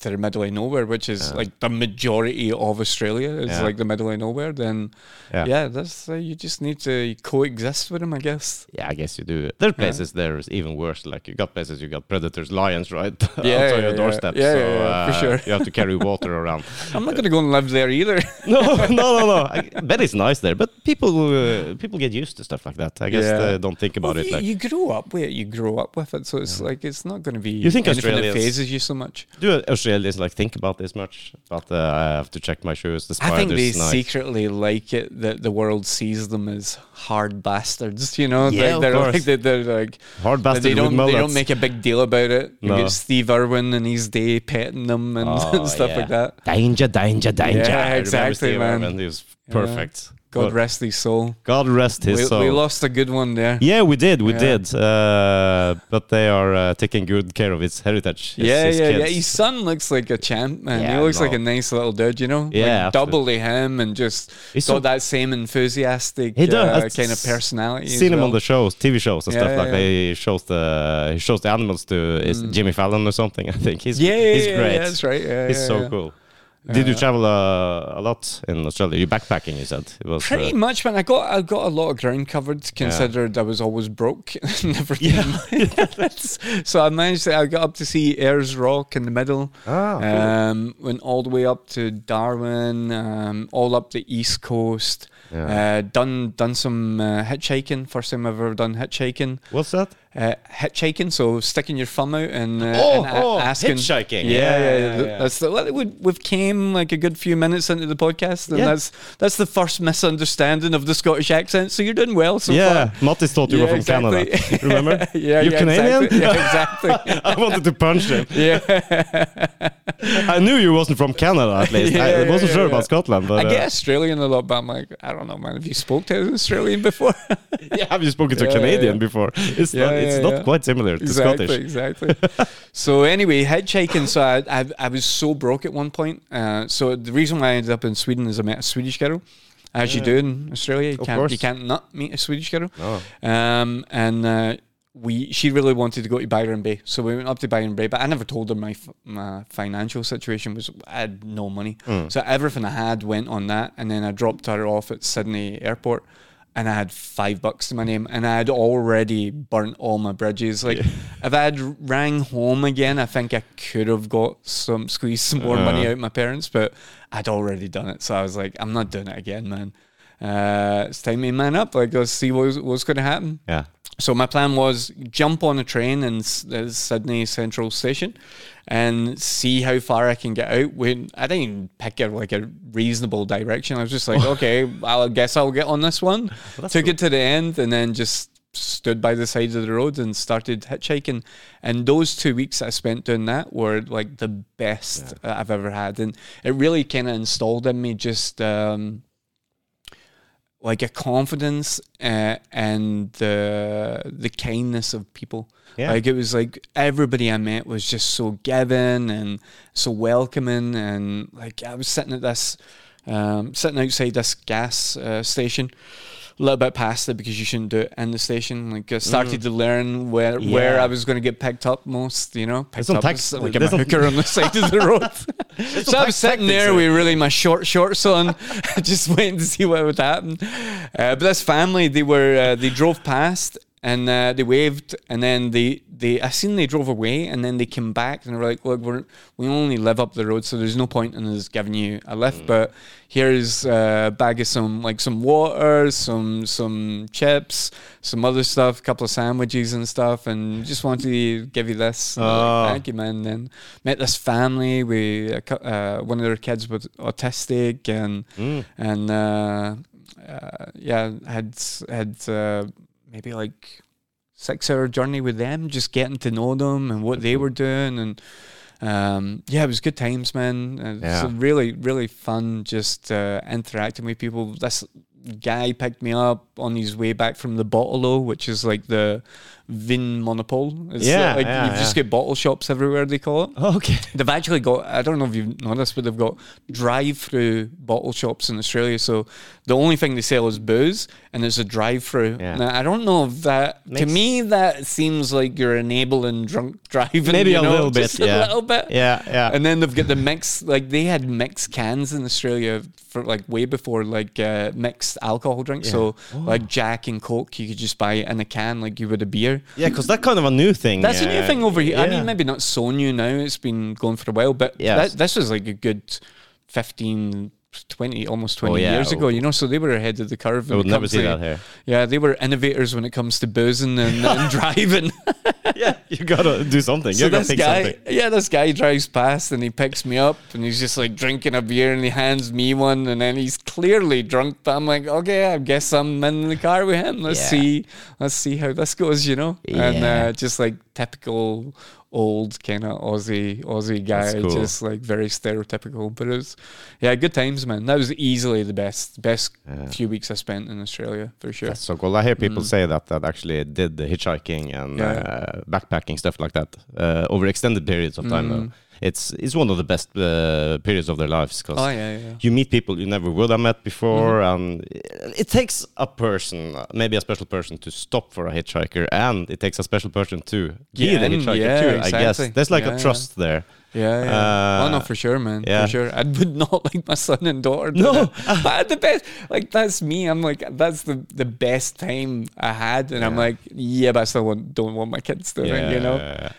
to the middle of nowhere, which is like the majority of Australia, is Yeah. like the middle of nowhere, then Yeah. yeah, that's uh, you just need to coexist with them, I guess. Yeah, I guess you do. There are places there is even worse. Like you got places, you got predators, lions, right Yeah, outside yeah, your yeah. doorstep. Yeah, so yeah, yeah, for uh, sure. you have to carry water around. I'm not going to go and live there either. no, no, no, no. I bet it's nice there, but people uh, people get used to stuff like that. I guess Yeah. they don't think about Well, it. you, Like, you grow up with it. You grow up with it, so it's like it's not going to be. You think Australians- phases you so much? do Australians like think about this much? But uh, I have to check my shoes. The I think they secretly like it that the world sees them as hard bastards. You know, Yeah, Like, they're course. like they're, they're like hard that bastard they don't they don't make a big deal about it. You No. get Steve Irwin and his day petting them and, Oh, stuff yeah. like that. Danger, danger, danger. Yeah, exactly, man. Irwin, He was Yeah. Perfect. God But rest his soul. God rest his we, soul. we lost a good one there. Yeah, we did, we Yeah. did. Uh, but they are uh, taking good care of its heritage. his- yeah, his yeah, yeah. His son looks like a champ, man. Yeah, he looks like a nice little dude, you know? Yeah, like double to him and just He's got so- that same enthusiastic He does. uh, kind of s- personality. as Seen him on the shows, TV shows and Yeah, stuff yeah, like that. He shows the he shows the animals to is Mm. Jimmy Fallon or something. I think he's Yeah, yeah, he's yeah, great. yeah, that's right. Yeah, he's yeah, so yeah. cool. Did you Uh, travel uh, a lot in Australia? You backpacking? You said it was. Pretty uh, much, man. I got I got a lot of ground covered. Considered I was always broke, never Yeah. came. so I managed. To, I got up to see Ayers Rock in the middle. ah, cool. Um, went all the way up to Darwin, um, all up the east coast. Yeah. Uh, done done some uh, hitchhiking. First time I've ever done hitchhiking. What's that? Uh, hitchhiking, so sticking your thumb out and, uh, Oh, and oh, asking. hitchhiking. Yeah, Yeah, yeah, yeah, yeah. That's the, we, we've came like a good few minutes into the podcast, and Yeah. that's that's the first misunderstanding of the Scottish accent. So you're doing well so yeah, far. Mattis thought you were from Canada. Remember? yeah, You're yeah, Canadian? Exactly. Yeah, exactly. I wanted to punch him. yeah. I knew you wasn't from Canada at least. I wasn't yeah, sure yeah. about Scotland, but I uh, get Australian a lot, but I'm like, I don't know, man. Have you spoke to an Australian before? yeah, have you spoken to Yeah, a Canadian yeah. before? It's Yeah, not. It's yeah, not quite similar to exactly, Scottish. exactly. so anyway, hitchhiking. So I, I, I was so broke at one point. Uh, so the reason why I ended up in Sweden is I met a Swedish girl. As you do in Australia, you Of can't course. you can't not meet a Swedish girl. No. Um, and uh, we she really wanted to go to Byron Bay, so we went up to Byron Bay. But I never told her my f- my financial situation was I had no money, Mm. so everything I had went on that. And then I dropped her off at Sydney Airport, and I had five bucks to my name, and I had already burnt all my bridges. Like if I had rang home again, I think I could have got some squeezed some more money Uh. out of my parents, but I'd already done it. So I was like, I'm not doing it again, man. Uh, it's time to man up. Like, let's see what's, what's going to happen. Yeah. So my plan was jump on a train in uh, Sydney Central Station and see how far I can get out. When I didn't even pick a, like a reasonable direction. I was just like, okay, I guess I'll get on this one. that's Took cool. it to the end and then just stood by the side of the road and started hitchhiking. And those two weeks I spent doing that were like the best I've ever had, and it really kind of installed in me just. Um, like a confidence uh, and the the kindness of people. Yeah. Like it was like everybody I met was just so giving and so welcoming, and like I was sitting at this um, sitting outside this gas uh, station. A little bit past it because you shouldn't do it in the station. Like I started to learn where where Mm. I was going to get picked up most. You know, picked up tax- like a hooker on the side of the road. so I was sitting there with really my short shorts on, just waiting to see what would happen. Uh, but this family, they were uh, they drove past and uh, they waved, and then they they I seen they drove away, and then they came back and they were like, "Look, we're we only live up the road, so there's no point in us giving you a lift, Mm. but here's a bag of some like some water, some some chips, some other stuff, a couple of sandwiches and stuff, and just wanted to give you this. And Oh. like, Thank you, man. Then met this family. We uh, one of their kids was autistic, and Mm. and uh, uh, yeah, had had uh, maybe like six hour journey with them, just getting to know them and what they were doing, and um, yeah, it was good times, man. Uh, Yeah. Really, really fun, just uh, interacting with people. This guy picked me up on his way back from the Bottle which is like the Vin Monopole. It's Yeah, like yeah, you just yeah. get bottle shops everywhere. They call it. Okay. They've actually got, I don't know if you've noticed, but they've got drive through bottle shops in Australia. So the only thing they sell is booze and it's a drive through. Yeah. Now, I don't know if that, to me, that seems like you're enabling drunk driving. Maybe you a know, little bit, just yeah. A little bit. Yeah, yeah. And then they've got the mix, like they had mixed cans in Australia for like way before like uh, mixed alcohol drinks. So Oh. like Jack and Coke, you could just buy it in a can like you would a beer. Yeah, because that's kind of a new thing. That's a new thing over here. I mean, maybe not so new now. It's been going for a while, but Yes. that, this was like a good 15, 20, almost 20 Oh, yeah. years ago, you know? So they were ahead of the curve. I would never see that here. Yeah, they were innovators when it comes to boozing and, and driving. yeah, you gotta do something. so you gotta this pick guy, something. yeah, this guy drives past and he picks me up and he's just like drinking a beer and he hands me one and then he's clearly drunk. But I'm like, okay, I guess I'm in the car with him. Let's Yeah. see, let's see how this goes, you know. And uh, just like typical old kind of Aussie Aussie guy, cool. just like very stereotypical. But it was, yeah, good times, man. That was easily the best best Yeah. few weeks I spent in Australia for sure. That's so cool. I hear people Mm. say that that actually did the hitchhiking and Yeah. uh, backpacking stuff like that uh, over extended periods of time. Though Mm. It's it's one of the best uh, periods of their lives because Oh yeah, yeah. you meet people you never would have met before, Mm-hmm. and it, it takes a person, maybe a special person, to stop for a hitchhiker, and it takes a special person to be Get the in, hitchhiker yeah, too. I guess there's like Yeah, a yeah. trust there. Yeah, yeah. oh no, Uh, for sure, man. yeah. For sure. I would not like my son and daughter. No. but the best, like that's me. I'm like, that's the the best time I had, and I'm like, yeah, but I still want, don't want my kids doing it. You know.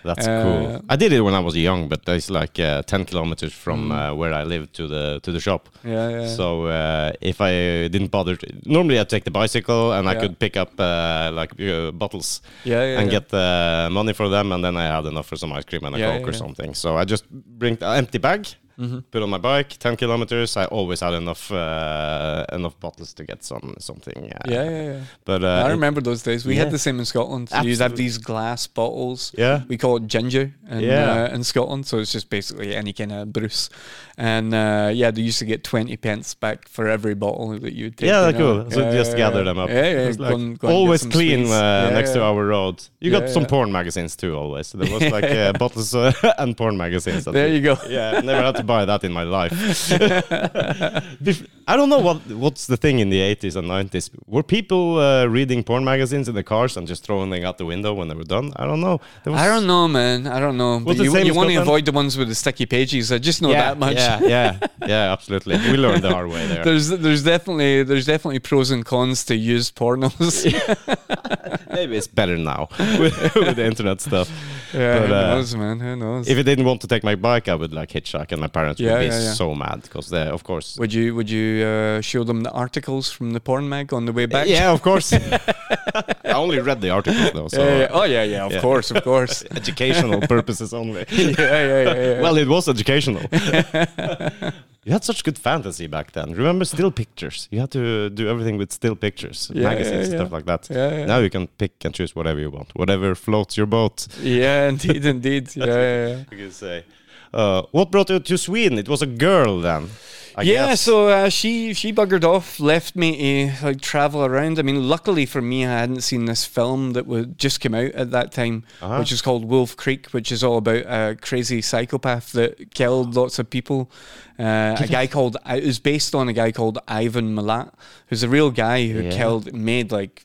that's Uh, cool. I did it when I was young, but it's like uh, 10 kilometers from Mm. uh, where I live to the to the shop. Yeah, yeah. So uh, if I didn't bother, to, normally I'd take the bicycle and I could pick up uh, like uh, bottles yeah, yeah. and yeah. get uh, money for them, and then I had enough for some ice cream and a Yeah, coke yeah, or yeah. something. So I just bring an empty bag, Mhm. put on my bike, 10 kilometers. I always had enough uh, enough bottles to get some something. Uh, Yeah, yeah, yeah. But uh, I remember those days. We yeah. had the same in Scotland. So you'd have these glass bottles. Yeah. We call it ginger in, Yeah. uh, in Scotland. So it's just basically any kind of Bruce. And uh, yeah, they used to get 20 pence back for every bottle that you take. Yeah, you know? cool. So Yeah, just yeah, gather them up. Yeah, yeah. It's go like go always clean uh, next to our road. You got some porn magazines too. Always there was like uh, bottles uh, and porn magazines. There you go. Yeah, never had to buy that in my life. I don't know what what's the thing in the 80s and 90s. Were people uh, reading porn magazines in the cars and just throwing them out the window when they were done? I don't know. There was- I don't know, man. I don't know. But you, you want to avoid the ones with the sticky pages. I just know that much. Yeah, yeah, yeah, absolutely. We learned the hard way there. There's there's definitely there's definitely pros and cons to used pornos. Maybe it's better now with, with the internet stuff. yeah, But, who uh, knows, man? Who knows? If I didn't want to take my bike, I would like hitchhike, and my parents Yeah, would be yeah, yeah. so mad because they, of course. would you would you uh, show them the articles from the porn mag on the way back? Yeah, of course. I only read the articles though, so Yeah, yeah. Oh yeah, yeah. Of Yeah. course, of course. educational purposes only. yeah, yeah, yeah, yeah. Well, it was educational. You had such good fantasy back then. Remember still pictures? You had to do everything with still pictures, Yeah, magazines, yeah, stuff like that. Yeah, yeah. Now you can pick and choose whatever you want, whatever floats your boat. yeah, indeed, indeed. Yeah, yeah, yeah. You can say. Uh, what brought you to Sweden? It was a girl then. I yeah, guess. so uh, she she buggered off, left me to like travel around. I mean, luckily for me, I hadn't seen this film that would just come out at that time, Uh-huh. which is called Wolf Creek, which is all about a crazy psychopath that killed lots of people. Uh, a guy called it was based on a guy called Ivan Milat, who's a real guy who Yeah. killed made like.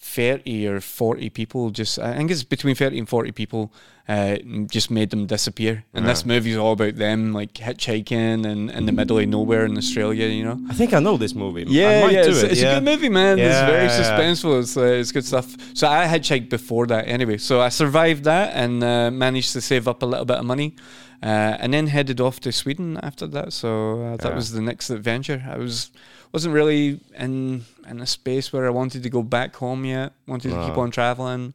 30 or 40 people just I think it's between 30 and 40 people uh, just made them disappear and this movie's all about them like hitchhiking and in the middle of nowhere in Australia you know I think I know this movie. I yeah, might yeah, do it's, it. it's yeah. a good movie, man. it's very yeah, yeah. suspenseful. It's, uh, it's good stuff. So I hitchhiked before that, anyway. So I survived that and uh, managed to save up a little bit of money, uh, and then headed off to Sweden after that. So uh, that Yeah. was the next adventure. I was wasn't really in in a space where I wanted to go back home yet. Wanted to keep on traveling.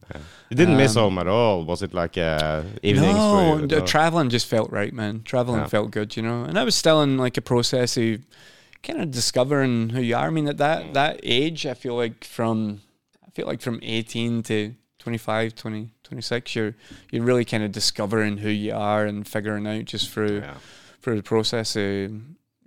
You didn't miss Um, home at all. Was it like uh, evenings for No, you? the traveling just felt right, man. Traveling Yeah. felt good, you know. And I was still in like a process of kind of discovering who you are. I mean, at that that age, I feel like from I feel like from 18 to 25, 20, 26, you're you're really kind of discovering who you are and figuring out just through Yeah. through the process of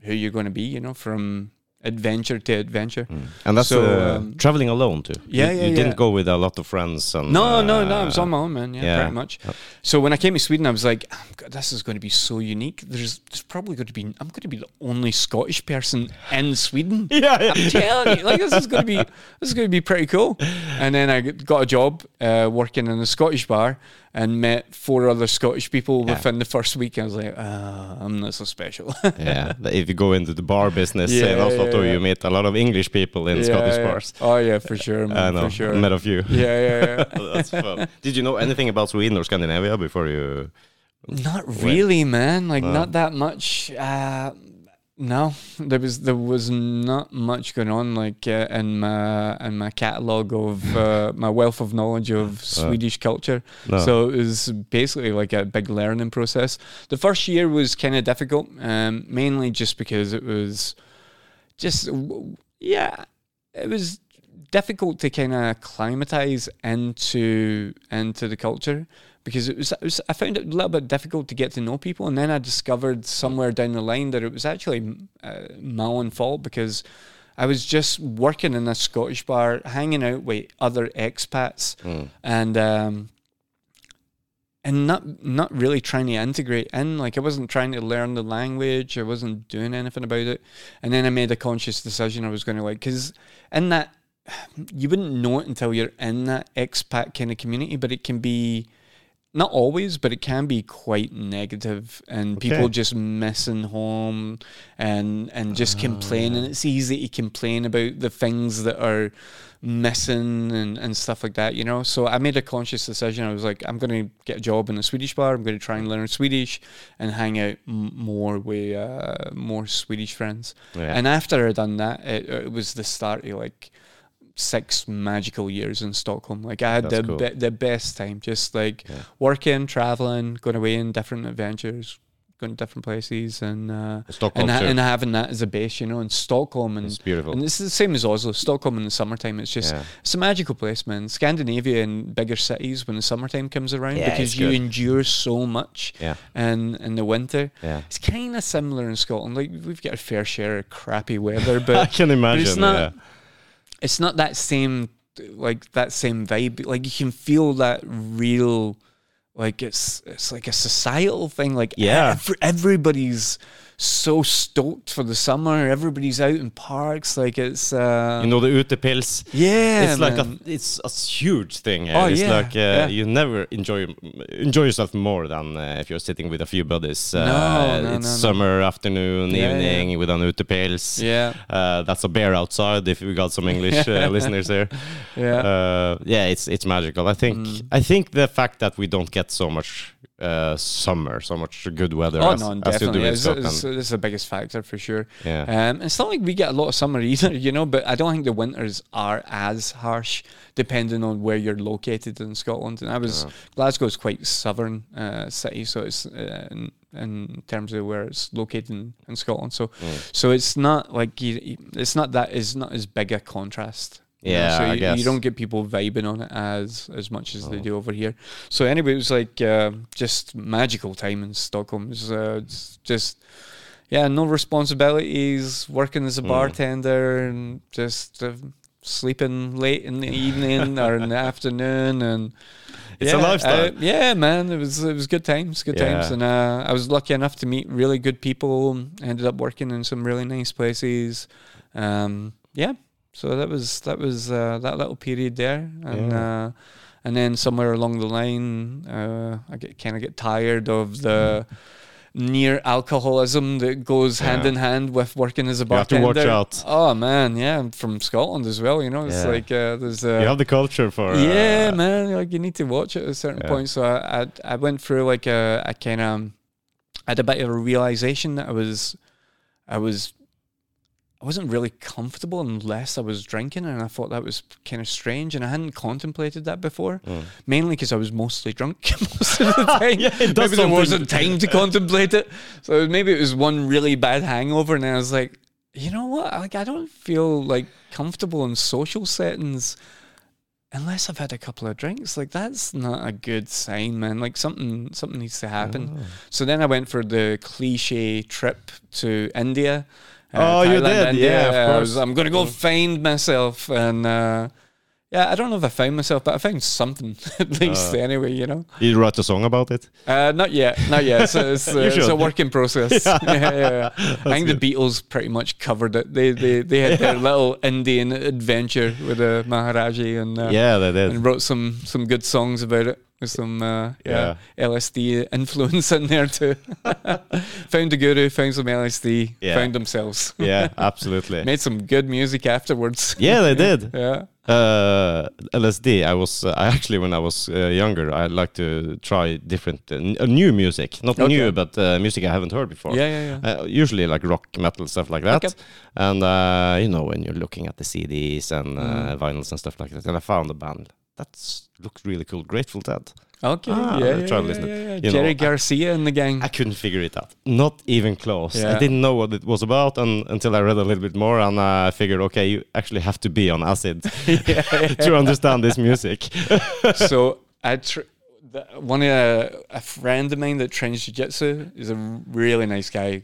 who you're going to be, you know, from adventure to adventure. And that's So, uh, um, traveling alone too. yeah, you, yeah, you didn't go with a lot of friends. And, No, no, no. I uh, was on my own, man. Yeah, yeah. pretty much. Yep. So when I came to Sweden, I was like, "Oh, God, this is going to be so unique. There's, there's probably going to be, I'm going to be the only Scottish person in Sweden. Yeah, yeah. I'm telling you, like this is going to be, this is going to be pretty cool. And then I got a job uh, working in a Scottish bar and met four other Scottish people Yeah. within the first week. I was like, ah, I'm not so special. yeah. If you go into the bar business Yeah, in Oslo, yeah, too, you meet a lot of English people in Scottish yeah. bars. Oh yeah, for sure, man, I know. for sure. Met a few. Yeah, yeah, yeah. That's fun. Did you know anything about Sweden or Scandinavia before you? Not really, man. Like No. not that much. Uh, no, there was there was not much going on like uh, in my in my catalog of uh, my wealth of knowledge of Swedish culture. No. So it was basically like a big learning process. The first year was kind of difficult, um, mainly just because it was just yeah, it was difficult to kind of climatize into into the culture because it was, it was I found it a little bit difficult to get to know people, and then I discovered somewhere down the line that it was actually uh, my own fault because I was just working in a Scottish bar, hanging out with other expats, Mm. and um, and not not really trying to integrate in. Like I wasn't trying to learn the language. I wasn't doing anything about it. And then I made a conscious decision. I was going to like because in that you wouldn't know it until you're in that expat kind of community, but it can be not always, but it can be quite negative, and people just missing home and and just complaining. It's easy to complain about the things that are missing and, and stuff like that, you know. So I made a conscious decision. I was like, I'm going to get a job in a Swedish bar. I'm going to try and learn Swedish and hang out m- more with uh, more Swedish friends. Yeah. And after I done that, it, it was the start of like six magical years in Stockholm. Like I had That's the cool. be- the best time, just like Yeah. working, traveling, going away in different adventures, going to different places, and uh, Stockholm and, ha- and having that as a base, you know, in Stockholm and. It's beautiful. And this is the same as Oslo. Stockholm in the summertime, it's just Yeah. it's a magical place, man. Scandinavia and bigger cities when the summertime comes around Yeah, because you good. endure so much Yeah. And in the winter. Yeah. It's kind of similar in Scotland. Like we've got a fair share of crappy weather, but I can imagine. not- yeah. It's not that same like that same vibe. Like you can feel that real, like it's it's like a societal thing. Like Yeah. ev- everybody's so stoked for the summer. Everybody's out in parks. Like it's uh, You know the utepils. yeah, it's like a it's a huge thing. here. Oh, it's yeah, like uh, yeah. you never enjoy enjoy yourself more than uh, if you're sitting with a few buddies. Uh, No, no, it's no, no. summer afternoon, Yeah, evening with an utepils. yeah, Uh, that's a bear outside. If we got some English uh, listeners here, yeah. uh, yeah, it's it's magical. I think Mm. I think the fact that we don't get so much uh, summer, so much good weather Oh as, no, as you do in Scotland. it's, it's the biggest factor for sure. yeah, Um, it's not like we get a lot of summer either, you know, but I don't think the winters are as harsh depending on where you're located in Scotland. And I was Yeah. Glasgow's quite southern uh, city, so it's uh, in, in terms of where it's located in, in Scotland. So Mm. so it's not like you, it's not that it's not as big a contrast you know, Yeah, so I you, guess. you don't get people vibing on it as as much as they Oh. do over here. So anyway, it was like uh, just magical time in Stockholm. It was uh, it's just yeah, no responsibilities, working as a Mm. bartender, and just uh, sleeping late in the evening or in the afternoon, and It's a yeah, lifestyle. uh, yeah, man, it was it was good times, good times, and uh, I was lucky enough to meet really good people. Ended up working in some really nice places. Um, yeah, so that was that was uh, that little period there, and Yeah. uh, and then somewhere along the line, uh, I get kind of get tired of the near alcoholism that goes hand Yeah. in hand with working as a bartender. You have to watch out. Oh man, yeah, I'm from Scotland as well. You know, it's Yeah. like uh, there's uh, you have the culture for. yeah, uh, man. Like you need to watch it at a certain Yeah. point. So I, I I went through like a, a kind of I had a bit of a realization that I was I was I wasn't really comfortable unless I was drinking, and I thought that was kind of strange, and I hadn't contemplated that before. Mm. Mainly because I was mostly drunk most of the time. Yeah, maybe there wasn't time to contemplate it. So maybe it was one really bad hangover, and I was like, you know what? Like I don't feel like comfortable in social settings unless I've had a couple of drinks. Like that's not a good sign, man. Like something something needs to happen. Oh. So then I went for the cliche trip to India. Uh, Oh, you did? India. Yeah, of I was- course. I'm gonna go find myself, and uh, yeah, I don't know if I found myself, but I found something at least. Uh. anyway, you know. You wrote a song about it. Uh, not yet, not yet. So it's, uh, it's a should. work in process. yeah, yeah, yeah. I think the Beatles pretty much covered it. They they, they had their little Indian adventure with the Maharaji and uh, yeah, they did. and wrote some some good songs about it with some uh, yeah. Yeah. LSD influence in there too. found the guru, found some LSD, Yeah. found themselves. yeah, absolutely. Made some good music afterwards. Yeah, they did. yeah. Uh, LSD. I was uh, I actually when I was uh, younger, I like to try different uh, uh, new music, not Okay. new, but uh, music I haven't heard before. Yeah, yeah, yeah. Uh, usually like rock, metal, stuff like that. Okay. And uh, you know when you're looking at the CDs and uh, Mm. vinyls and stuff like that, and I found a band that looks really cool, Grateful Dead. Okay. Ah, yeah, yeah, yeah, listen. yeah, yeah. You know, Jerry I- Garcia and the gang. I couldn't figure it out. Not even close. Yeah. I didn't know what it was about and, until I read a little bit more and I figured, okay, you actually have to be on acid to understand this music. so I one of uh, a friend of mine that trains jiu-jitsu is a really nice guy.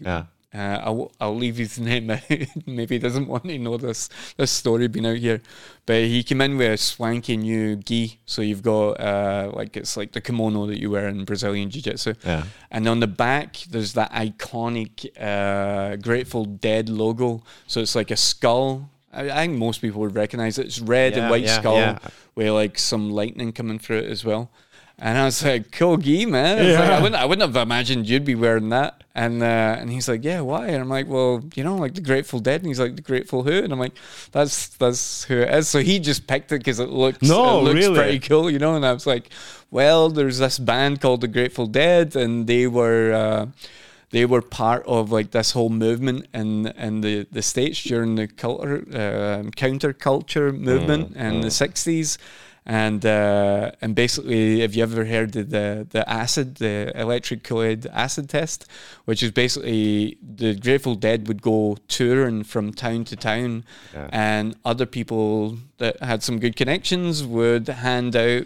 Uh, I'll, I'll leave his name out. Maybe he doesn't want to know this this story being out here. But he came in with a swanky new gi. So you've got uh, like it's like the kimono that you wear in Brazilian Jiu Jitsu. Yeah. And on the back, there's that iconic uh, Grateful Dead logo. So it's like a skull. I, I think most people would recognize it. It's red Yeah, and white yeah, skull with like some lightning coming through it as well. And I was like, cool gi, man. I, was like, I, wouldn't, I wouldn't have imagined you'd be wearing that. And uh, and he's like, yeah, why? And I'm like, well, you know, like the Grateful Dead. And he's like, the Grateful Who? And I'm like, that's that's who it is. So he just picked it because it looks No, it looks really? pretty cool, you know. And I was like, well, there's this band called the Grateful Dead, and they were. Uh, they were part of like this whole movement in in the the states during the culture um counterculture movement in the sixties, and uh, and basically, have you ever heard of the the acid, the electric Kool-Aid acid test, which is basically the Grateful Dead would go touring from town to town, Yeah. and other people that had some good connections would hand out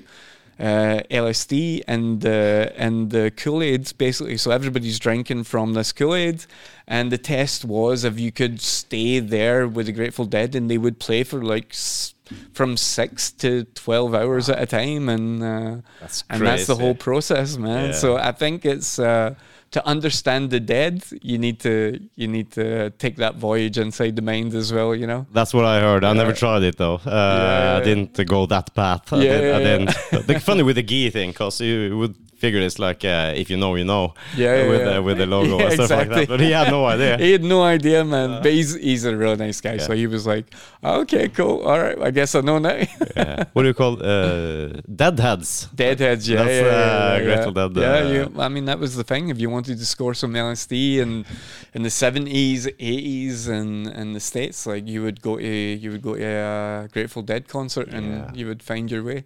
uh, LSD and the and the Kool Aid basically. So everybody's drinking from this Kool Aid, and the test was if you could stay there with the Grateful Dead, and they would play for like s- from six to twelve hours at a time, and uh, That's and that's the whole process, man. Yeah. So I think it's. Uh, to understand the dead, you need to you need to take that voyage inside the mind as well. You know. That's what I heard. I never tried it though. Uh, Yeah. I didn't go that path. I, Yeah, did, I didn't. The funny with the gi thing, because you would figure it's like uh, if you know, you know. Yeah, yeah, with yeah. Uh, with the logo Yeah, and stuff like that. But he had no idea. he had no idea, man. but he's, he's a really nice guy. So he was like, okay, cool. All right. I guess I know now. Yeah. What do you call uh, deadheads? Deadheads, yeah. That's, yeah, yeah, uh, yeah, Grateful yeah. Dead, Yeah, uh, you, I mean, that was the thing. If you wanted to score some LSD and in the 70s, 80s, and in the States, like you would go to, you would go to a Grateful Dead concert and you would find your way.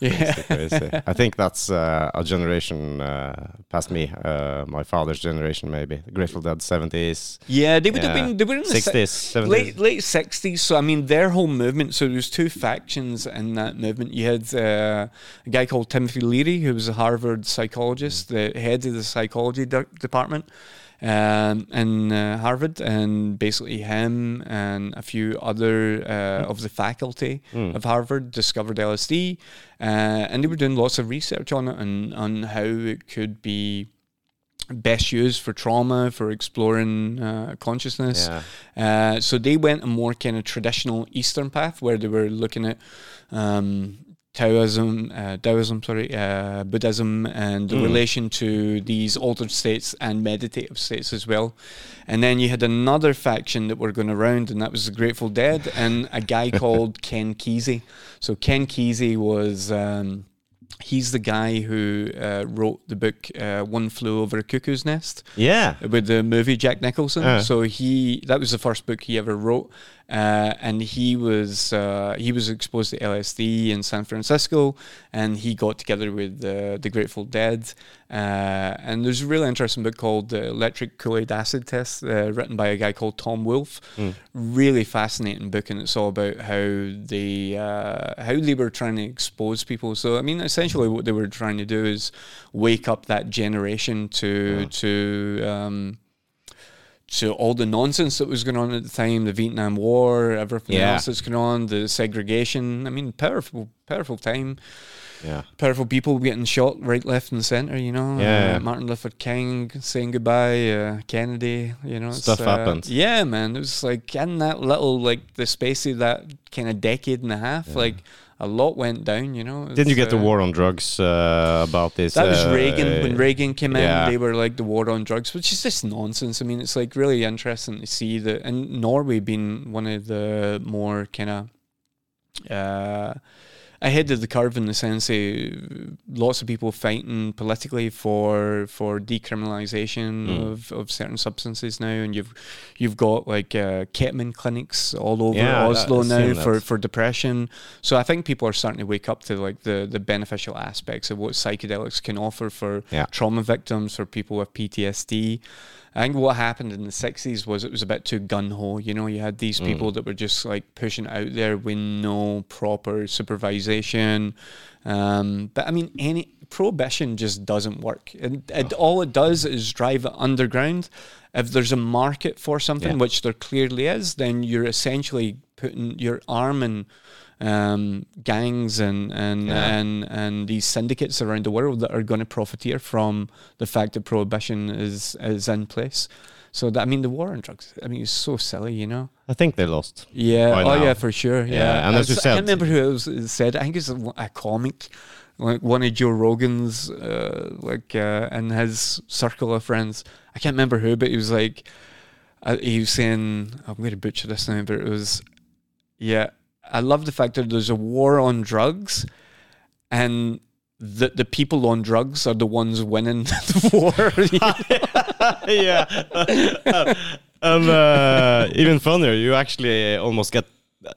Yeah. I think that's uh, a generation uh, past me, uh, my father's generation maybe. Grateful Dead seventies, Yeah, they would have been. They were in the sixties, late late sixties. So I mean, their whole movement. So there was two factions in that movement. You had uh, a guy called Timothy Leary, who was a Harvard psychologist, the head of the psychology de- department um, in uh, Harvard, and basically him and a few other uh, of the faculty Mm. of Harvard discovered LSD, uh, and they were doing lots of research on it and on how it could be best used for trauma, for exploring uh, consciousness. Yeah. Uh, so they went a more kind of traditional Eastern path where they were looking at um, Taoism, uh, Taoism, sorry, uh, Buddhism, and the Mm. relation to these altered states and meditative states as well. And then you had another faction that were going around, and that was the Grateful Dead, and a guy called Ken Kesey. So Ken Kesey was. Um, He's the guy who uh, wrote the book uh, "One Flew Over a Cuckoo's Nest" Yeah. with the movie Jack Nicholson. Uh. So he that was the first book he ever wrote, uh, and he was uh, he was exposed to LSD in San Francisco, and he got together with uh, the Grateful Dead. Uh, and there's a really interesting book called "The Electric Kool-Aid Acid Test," uh, written by a guy called Tom Wolfe. Mm. Really fascinating book, and it's all about how they uh, how they were trying to expose people. So I mean, essentially, what they were trying to do is wake up that generation to Yeah. to um, to all the nonsense that was going on at the time, the Vietnam War, everything Yeah. else that's going on, the segregation. I mean, powerful, powerful time. Yeah. Powerful people getting shot right, left, and center. You know, Yeah. Uh, Martin Luther King saying goodbye, uh, Kennedy. You know, Stuff uh, happened. Yeah, man. It was like in that little like the space of that kind of decade and a half, Yeah. like a lot went down. You know, Didn't you get the uh, war on drugs uh, about this? that was uh, Reagan. When Reagan came in, they were like the war on drugs, which is just nonsense. I mean, it's like really interesting to see that, and Norway being one of the more kind of uh, ahead of the curve in the sense of lots of people fighting politically for for decriminalization Mm. of, of certain substances now, and you've you've got like uh, ketamine clinics all over Yeah, Oslo now for, that. for depression. So I think people are starting to wake up to like the the beneficial aspects of what psychedelics can offer for Yeah. trauma victims, for people with PTSD. I think what happened in the sixties was it was a bit too gun ho. You know, you had these Mm. people that were just like pushing out there with no proper supervision. Um, but I mean, any prohibition just doesn't work. And it, all it does is drive it underground. If there's a market for something, Yeah. which there clearly is, then you're essentially putting your arm in um, gangs and and, Yeah. and and these syndicates around the world that are going to profiteer from the fact that prohibition is is in place. So that I mean, the war on drugs. I mean, it's so silly, you know. I think they lost. Yeah. Oh now. yeah, for sure. Yeah. Yeah, and I as you I said- can't remember who it was said. I think it's a, a comic, like one of Joe Rogan's, uh, like uh, in his circle of friends. I can't remember who, but he was like, uh, he was saying, I'm going to butcher this now, but it was, yeah. I love the fact that there's a war on drugs, and the the people on drugs are the ones winning the war. yeah. and uh, even funnier, you actually almost get.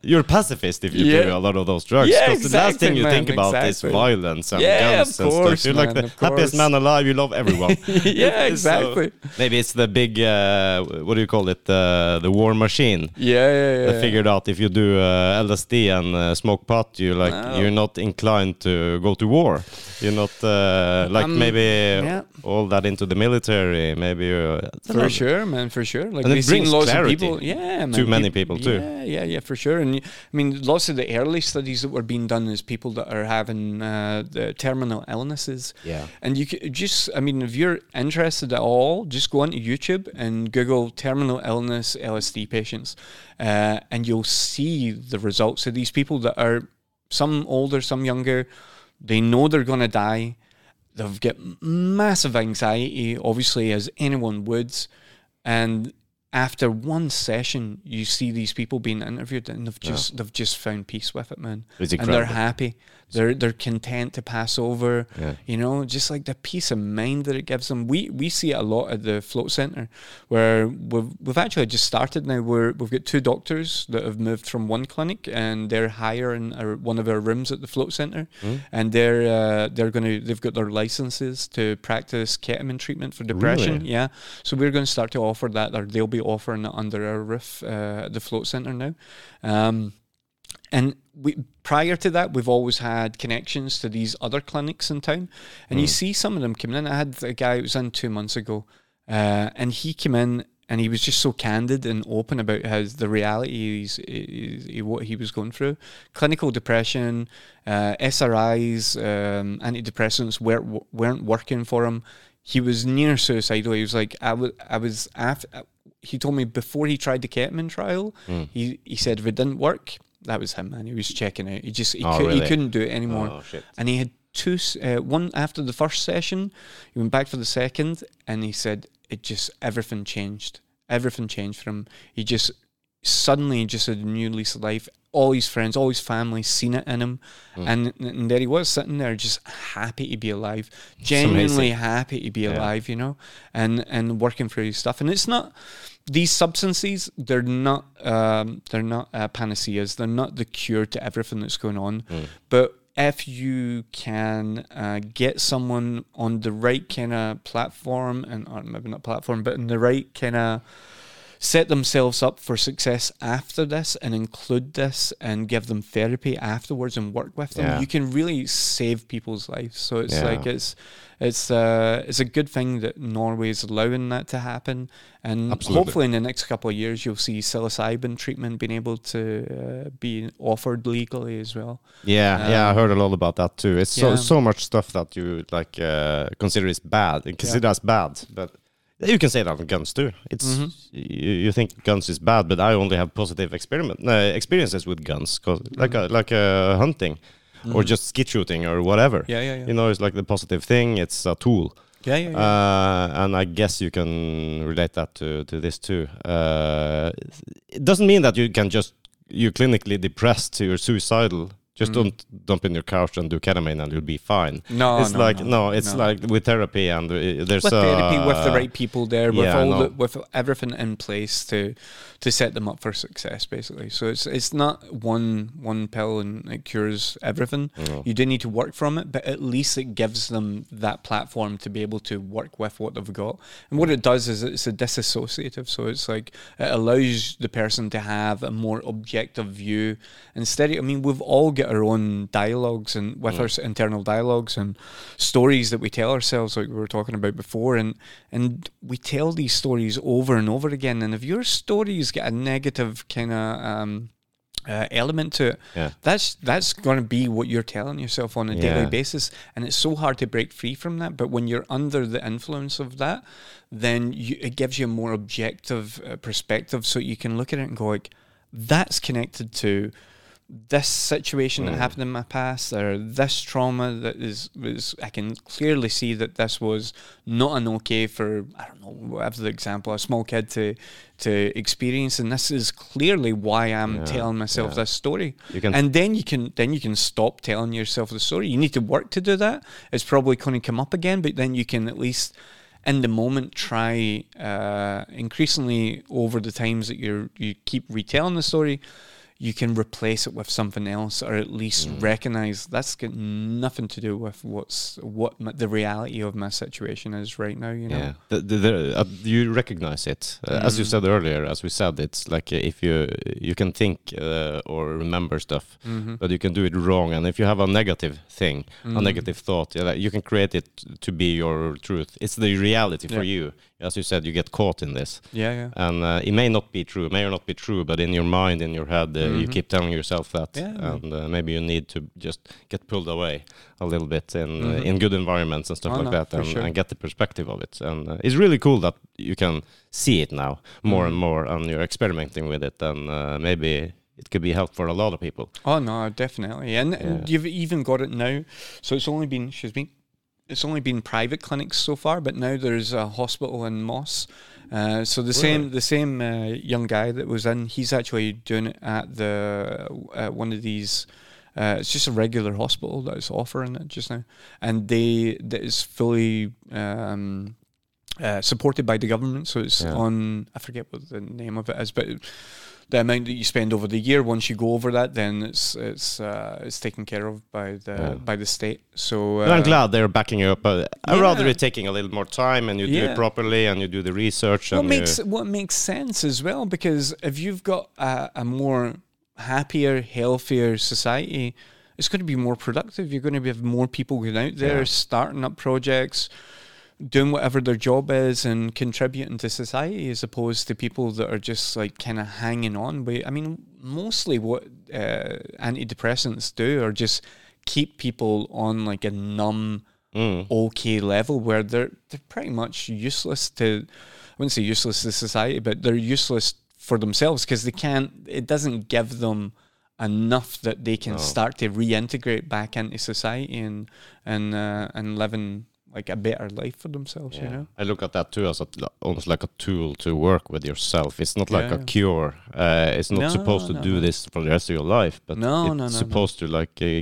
You're a pacifist if you Yeah. do a lot of those drugs. Yeah, 'cause the last thing exactly, you think about exactly. is violence and Yeah, guns of and stuff. You're like the happiest man alive. You love everyone. yeah, So, exactly. maybe it's the big, uh, what do you call it? Uh, the war machine. yeah, yeah, yeah. I figured out if you do uh, LSD and uh, smoke pot, you like No. you're not inclined to go to war. You're not uh, like Um, maybe yeah. all that into the military. Maybe you're, For sure, man, for sure. Like And it brings lots clarity of people. Yeah, man. to many people too. Yeah, yeah, yeah, for sure. And I mean, lots of the early studies that were being done is people that are having uh, the terminal illnesses. Yeah. And you could just, I mean, if you're interested at all, just go onto YouTube and Google terminal illness LSD patients, uh, and you'll see the results of these people that are some older, some younger. They know they're going to die. They've got massive anxiety, obviously, as anyone would. And after one session, you see these people being interviewed, and they've just they've just found peace with it, man. And they're happy. They're they're content to pass over. Yeah. You know, just like the peace of mind that it gives them. We we see it a lot at the float center, where we've we've actually just started now. Where we've got two doctors that have moved from one clinic, and they're hiring our, one of our rooms at the float center, Hmm? and they're uh, they're going to they've got their licenses to practice ketamine treatment for depression. Really? Yeah, so we're going to start to offer that, or they'll be offering it under our roof uh, at the float center now. Um, and we prior to that, we've always had connections to these other clinics in town, and you see some of them coming in. I had a guy who was in two months ago, uh, and he came in and he was just so candid and open about his the reality he, what he was going through, clinical depression, uh, SRIs, um, antidepressants weren't weren't working for him. He was near suicidal. He was like, I was, I was after. He told me before he tried the ketamine trial, he he said if it didn't work, that was him, man. He was checking out. He just he, Oh, could, really? he couldn't do it anymore. Oh. And he had two. Uh, one after the first session, he went back for the second, and he said it just everything changed. Everything changed for him. He just suddenly just had a new lease of life. All his friends, all his family seen it in him, Hmm. and, and there he was sitting there, just happy to be alive, genuinely happy to be Yeah. alive, you know, and and working through his stuff. And it's not these substances; they're not um, they're not uh, panaceas. They're not the cure to everything that's going on. Hmm. But if you can uh, get someone on the right kind of platform, and or maybe not platform, but in the right kind of set themselves up for success after this and include this and give them therapy afterwards and work with them Yeah. you can really save people's lives so it's Yeah. like it's it's uh it's a good thing that Norway is allowing that to happen and Absolutely. hopefully in the next couple of years you'll see psilocybin treatment being able to uh, be offered legally as well Yeah, yeah, I Um, heard a lot about that too. It's so yeah. so much stuff that you like uh, consider is bad, consider as bad, but you can say that on guns too. It's Mm-hmm. you, you think guns is bad, but I only have positive experiment uh, experiences with guns, 'cause like a, like uh, hunting or just skeet shooting or whatever. Mm-hmm. yeah yeah yeah You know, it's like the positive thing. It's a tool. yeah yeah, yeah. Uh, and I guess you can relate that to, to this too. Uh, it doesn't mean that you can just you're clinically depressed, you're suicidal. Just Mm. don't dump in your couch and do ketamine, and you'll be fine. no it's no, like no, no, it's no. like with therapy and uh, there's with a, therapy with the right people there with yeah, all the, with everything in place to to set them up for success basically so it's it's not one one pill and it cures everything you do need to work from it but at least it gives them that platform to be able to work with what they've got and what it does is it's a disassociative so it's like it allows the person to have a more objective view instead of, i mean we've all got our own dialogues and with our internal dialogues and stories that we tell ourselves like we were talking about before and and we tell these stories over and over again. And if your stories get a negative kind of um uh, element to it Yeah. that's that's going to be what you're telling yourself on a daily basis. And it's so hard to break free from that but when you're under the influence of that then you, it gives you a more objective uh, perspective so you can look at it and go like that's connected to this situation that happened in my past or this trauma that is was I can clearly see that this was not an okay for I don't know whatever the example a small kid to to experience. And this is clearly why I'm Yeah, telling myself yeah. this story. You can- and then you can then you can stop telling yourself the story. You need to work to do that. It's probably going to come up again but then you can at least in the moment try uh, increasingly over the times that you you keep retelling the story you can replace it with something else or at least Mm. recognize that's got nothing to do with what's what my, the reality of my situation is right now you know Yeah, the, the, the, uh, you recognize it. Uh, As you Mm. said earlier, as we said, it's like uh, if you you can think uh, or remember stuff, Mhm. but you can do it wrong. And if you have a negative thing, a Mm. negative thought, yeah, you can create it to be your truth. It's the reality for you. As you said, you get caught in this, yeah yeah and uh, it may not be true, may or not be true, but in your mind, in your head, uh, you Mhm. keep telling yourself that, Yeah. and uh, maybe you need to just get pulled away a little bit in uh, Mhm. in good environments and stuff Oh, like no, that, and, sure. and get the perspective of it. And uh, it's really cool that you can see it now more and Mhm. more, and you're experimenting with it, and uh, maybe it could be help for a lot of people. Oh no, definitely, and, and Yeah. you've even got it now. So it's only been, excuse me, it's only been private clinics so far, but now there's a hospital in Moss. Uh, so the same the same uh, young guy that was in, he's actually doing it at the uh, one of these. Uh, it's just a regular hospital that is offering it just now, and they that is fully um, uh, supported by the government. So it's Yeah. on I forget what the name of it is, but the amount that you spend over the year, once you go over that, then it's it's uh, it's taken care of by the Yeah. by the state. So And I'm uh, glad they're backing you up. I'd rather Yeah. it taking a little more time and you do it properly and you do the research. what makes what makes sense as well because if you've got a, a more happier, healthier society, it's going to be more productive. You're going to have more people going out there, Yeah. starting up projects, doing whatever their job is, and contributing to society, as opposed to people that are just like kind of hanging on. But I mean, mostly what uh, antidepressants do are just keep people on like a numb Mm. okay level where they're they're pretty much useless to I wouldn't say useless to society, but they're useless for themselves because they can't it doesn't give them enough that they can No. start to reintegrate back into society and and uh, and living like a better life for themselves, you know? I look at that too as a, almost like a tool to work with yourself. It's not like Yeah. a cure. Uh, it's not No, supposed to no, do no. this for the rest of your life, but No, it's no, no, no. supposed to like uh,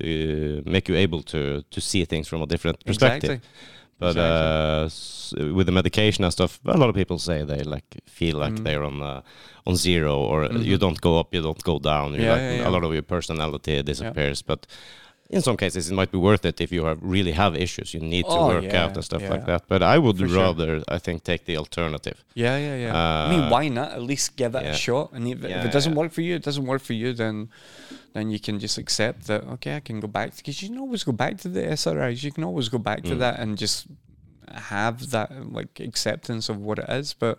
uh, make you able to to see things from a different perspective. Exactly. But Exactly. uh, s- with the medication and stuff, a lot of people say they like feel like Mm. they're on uh, on zero, or Mhm. you don't go up, you don't go down. You're Yeah, like, yeah, yeah. A lot of your personality disappears. But in some cases, it might be worth it if you have, really have issues. You need to Oh, work yeah, out and stuff like that. But I would For sure. rather, I think, take the alternative. Yeah, yeah, yeah. I mean, Uh, why not? At least give that yeah. a shot. And if, Yeah, if it doesn't yeah. work for you, it doesn't work for you. Then, then you can just accept that. Okay, I can go back because you can always go back to the SRIs. You can always go back to Mm. that and just have that like acceptance of what it is. But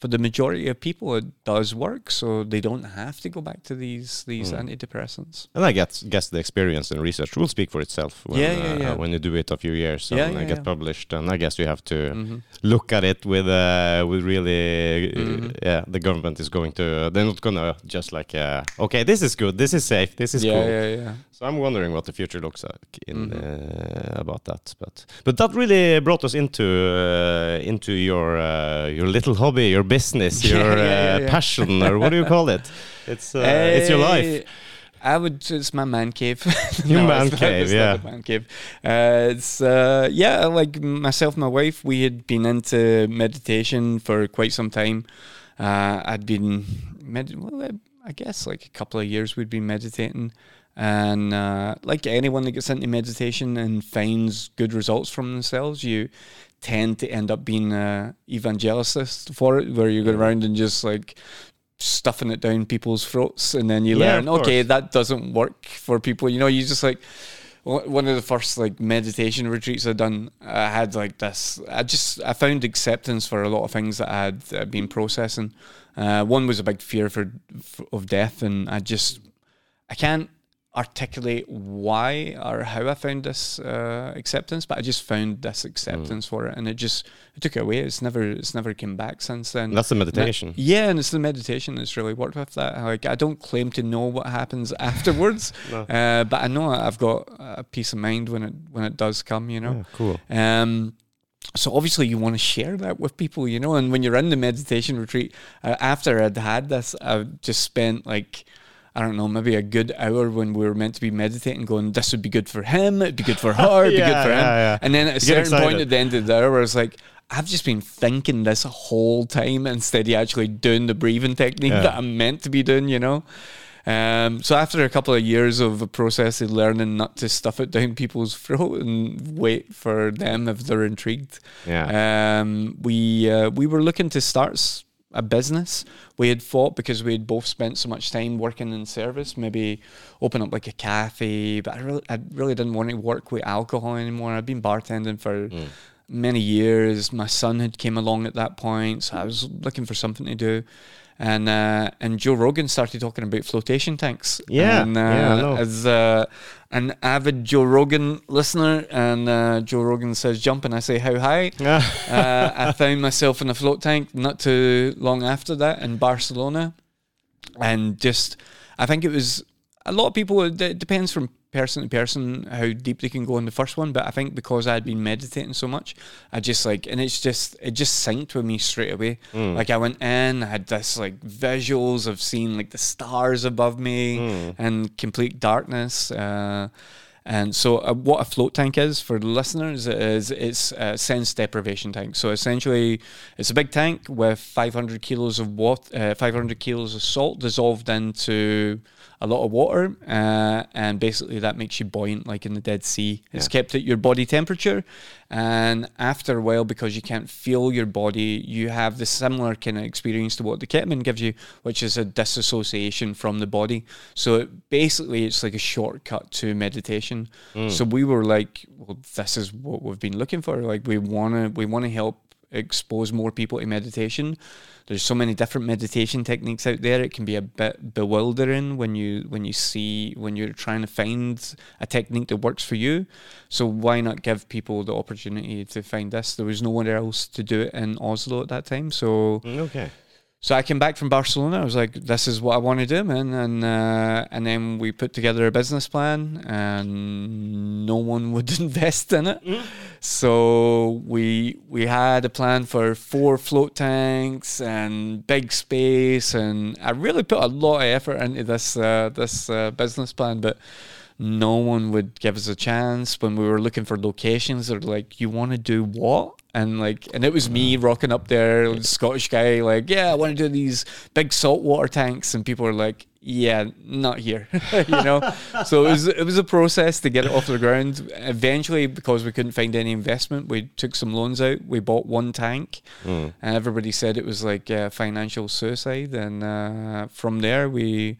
for the majority of people, it does work, so they don't have to go back to these these Mm. antidepressants. And I guess, guess the experience and research will speak for itself when, Yeah, yeah, uh, yeah. when you do it a few years Yeah, and uh, yeah, get yeah. published. And I guess you have to hmm look at it with uh, with really uh, Mhm. yeah the government is going to they're not gonna just like uh, okay this is good this is safe this is Yeah, cool yeah, yeah. so I'm wondering what the future looks like in Mhm. uh, about that but but that really brought us into uh, into your uh, your little hobby your business Yeah, your yeah, yeah, uh, yeah. passion or what do you call it it's uh, it's your life Eh, I would. It's my man cave. Your man it's cave, it's yeah. man cave. Uh, it's uh, yeah. Like myself, and my wife, we had been into meditation for quite some time. Uh, I'd been med- well, I- I guess like a couple of years we'd been meditating, and uh, like anyone that gets into meditation and finds good results from themselves, you tend to end up being a evangelist for it, where you go around and just like stuffing it down people's throats, and then you Yeah, learn, okay, that doesn't work for people. You know, you just like one of the first like meditation retreats I'd done. I had like this. I just I found acceptance for a lot of things that I had uh, been processing. Uh, one was a big fear for, f of death, and I just I can't articulate why or how I found this uh, acceptance, but I just found this acceptance for it, and it just it took it away. It's never it's never came back since then. that's the meditation Yeah, and it's the meditation that's really worked with that. Like I don't claim to know what happens afterwards, No. uh, but I know I've got a peace of mind when it when it does come. You know. Yeah, cool Um, so obviously you want to share that with people, you know. And when you're in the meditation retreat, uh, after I'd had this, I just spent like. I don't know, maybe a good hour when we were meant to be meditating, going, "This would be good for him. It'd be good for her. It'd be good Yeah, for him." yeah, yeah. And then at a You certain point at the end of the hour, I was like, "I've just been thinking this whole time instead of actually doing the breathing technique Yeah. that I'm meant to be doing." You know. Um, so after a couple of years of a process of learning not to stuff it down people's throat and wait for them if they're intrigued, yeah um, we uh, we were looking to start a business. We had fought because we had both spent so much time working in service, maybe open up like a cafe. But I really, I really didn't want to work with alcohol anymore. I'd been bartending for Mm. many years. My son had came along at that point, so I was looking for something to do. And uh, and Joe Rogan started talking about flotation tanks. Yeah, and, uh, yeah, as uh, an avid Joe Rogan listener, and uh, Joe Rogan says jump, and I say how high. uh, I found myself in a float tank not too long after that in Barcelona, and just I think it was a lot of people. It depends from person to person how deep they can go in the first one, but I think because I had been meditating so much, I just like, and it's just it just synced with me straight away. Mm. Like I went in, I had this like visuals of seeing like the stars above me Mm. and complete darkness. Uh, and so, uh, what a float tank is for the listeners is it's a sense deprivation tank. So essentially, it's a big tank with 500 kilos of water, uh, 500 kilos of salt dissolved into a lot of water, uh, and basically that makes you buoyant, like in the Dead Sea. It's Yeah. kept at your body temperature, and after a while, because you can't feel your body, you have the similar kind of experience to what the ketamine gives you, which is a disassociation from the body. So it, basically, it's like a shortcut to meditation. So we were like, well, this is what we've been looking for. Like we wanna we wanna help expose more people to meditation. There's so many different meditation techniques out there. It can be a bit bewildering when you when you see when you're trying to find a technique that works for you. So why not give people the opportunity to find this? There was nowhere else to do it in Oslo at that time. So Okay. So I came back from Barcelona. I was like, "This is what I want to do, man." And uh, and then we put together a business plan, and no one would invest in it. So we we had a plan for four float tanks and big space, and I really put a lot of effort into this uh, this uh, business plan, but. No one would give us a chance when we were looking for locations. They're like, "You want to do what?" And like, and it was me rocking up there, Scottish guy, like, "Yeah, I want to do these big saltwater tanks," and people were like, "Yeah, not here," you know. so it was it was a process to get it off the ground. Eventually, because we couldn't find any investment, we took some loans out. We bought one tank, Mm. and everybody said it was like uh, financial suicide. And uh, from there, we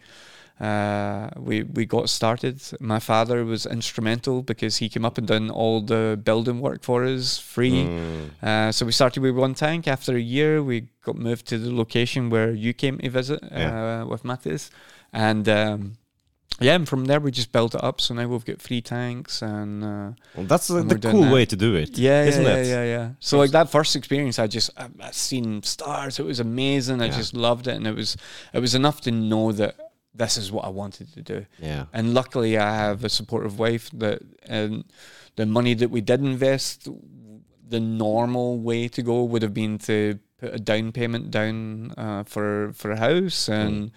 uh, we we got started. My father was instrumental because he came up and done all the building work for us free. Mm. Uh, so we started with one tank. After a year, we got moved to the location where you came to visit Yeah. uh, with Mathis, and. Um, yeah, and from there we just built it up. So now we've got three tanks, and uh, Well, that's And the cool that. way to do it, yeah, isn't yeah, it? yeah, yeah, yeah. So like that first experience, I just I, I seen stars. It was amazing. I Yeah. just loved it, and it was it was enough to know that this is what I wanted to do. Yeah. And luckily, I have a supportive wife that and the money that we did invest, the normal way to go would have been to put a down payment down uh, for for a house and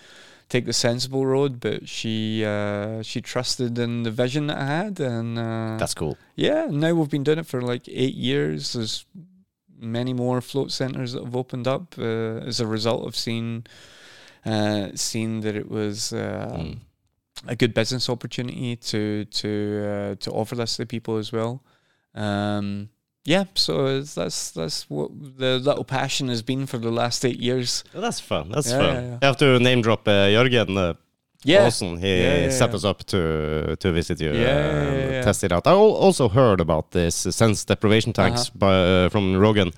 take the sensible road. But she uh, she trusted in the vision that I had, and uh, That's cool. yeah. Now we've been doing it for like eight years. There's many more float centers that have opened up uh, as a result of seeing uh, seeing that it was. Uh, Mm. a good business opportunity to to uh, to offer this to people as well. Um, yeah, so that's that's what the little passion has been for the last eight years. Well, that's fun. That's Yeah, fun. yeah, yeah. You have to name drop uh, Jørgen uh, Yeah, Aasen. He set us up to to visit you uh, and yeah. test it out. I also heard about this uh, sense deprivation tanks Uh-huh. by, uh, from Rogan.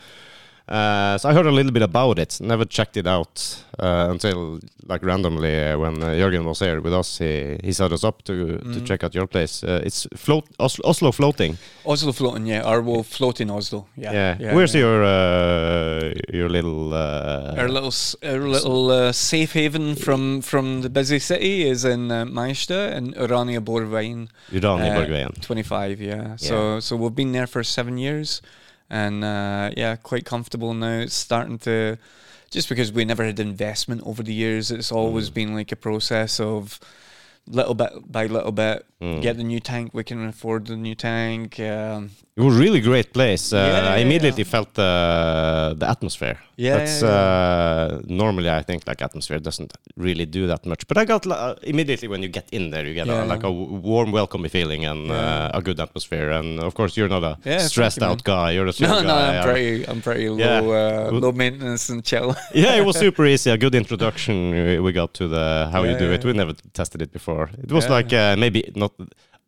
Uh, so I heard a little bit about it. Never checked it out uh, until like randomly uh, when uh, Jørgen was here with us. He he set us up to to Mhm. check out your place. Uh, it's float Oslo, Oslo floating. Oslo floating, yeah, or we'll float in Oslo. Yeah, Yeah. Where's yeah. your uh, your little uh, Our little, our little uh, safe haven from from the busy city is in uh, Majorstua in Uranienborgveien. Urani Uh, Borgveien? 25 yeah. so so we've been there for seven years and uh, yeah quite comfortable now it's starting to just because we never had investment over the years it's always Mm. been like a process of little bit by little bit Mm. get the new tank we can afford the new tank um, It was a really great place. Uh, Yeah, I immediately yeah. felt the the atmosphere. Yeah, That's Uh, normally I think like atmosphere doesn't really do that much, but I got uh, immediately when you get in there, you get a, like a warm, welcoming feeling and uh, a good atmosphere. And of course, you're not a stressed you, out guy. You're a no guy. no I'm Uh, pretty I'm pretty low uh, low maintenance and chill yeah, it was super easy. A good introduction we- got to the how you do it. We never tested it before. It was like uh, maybe not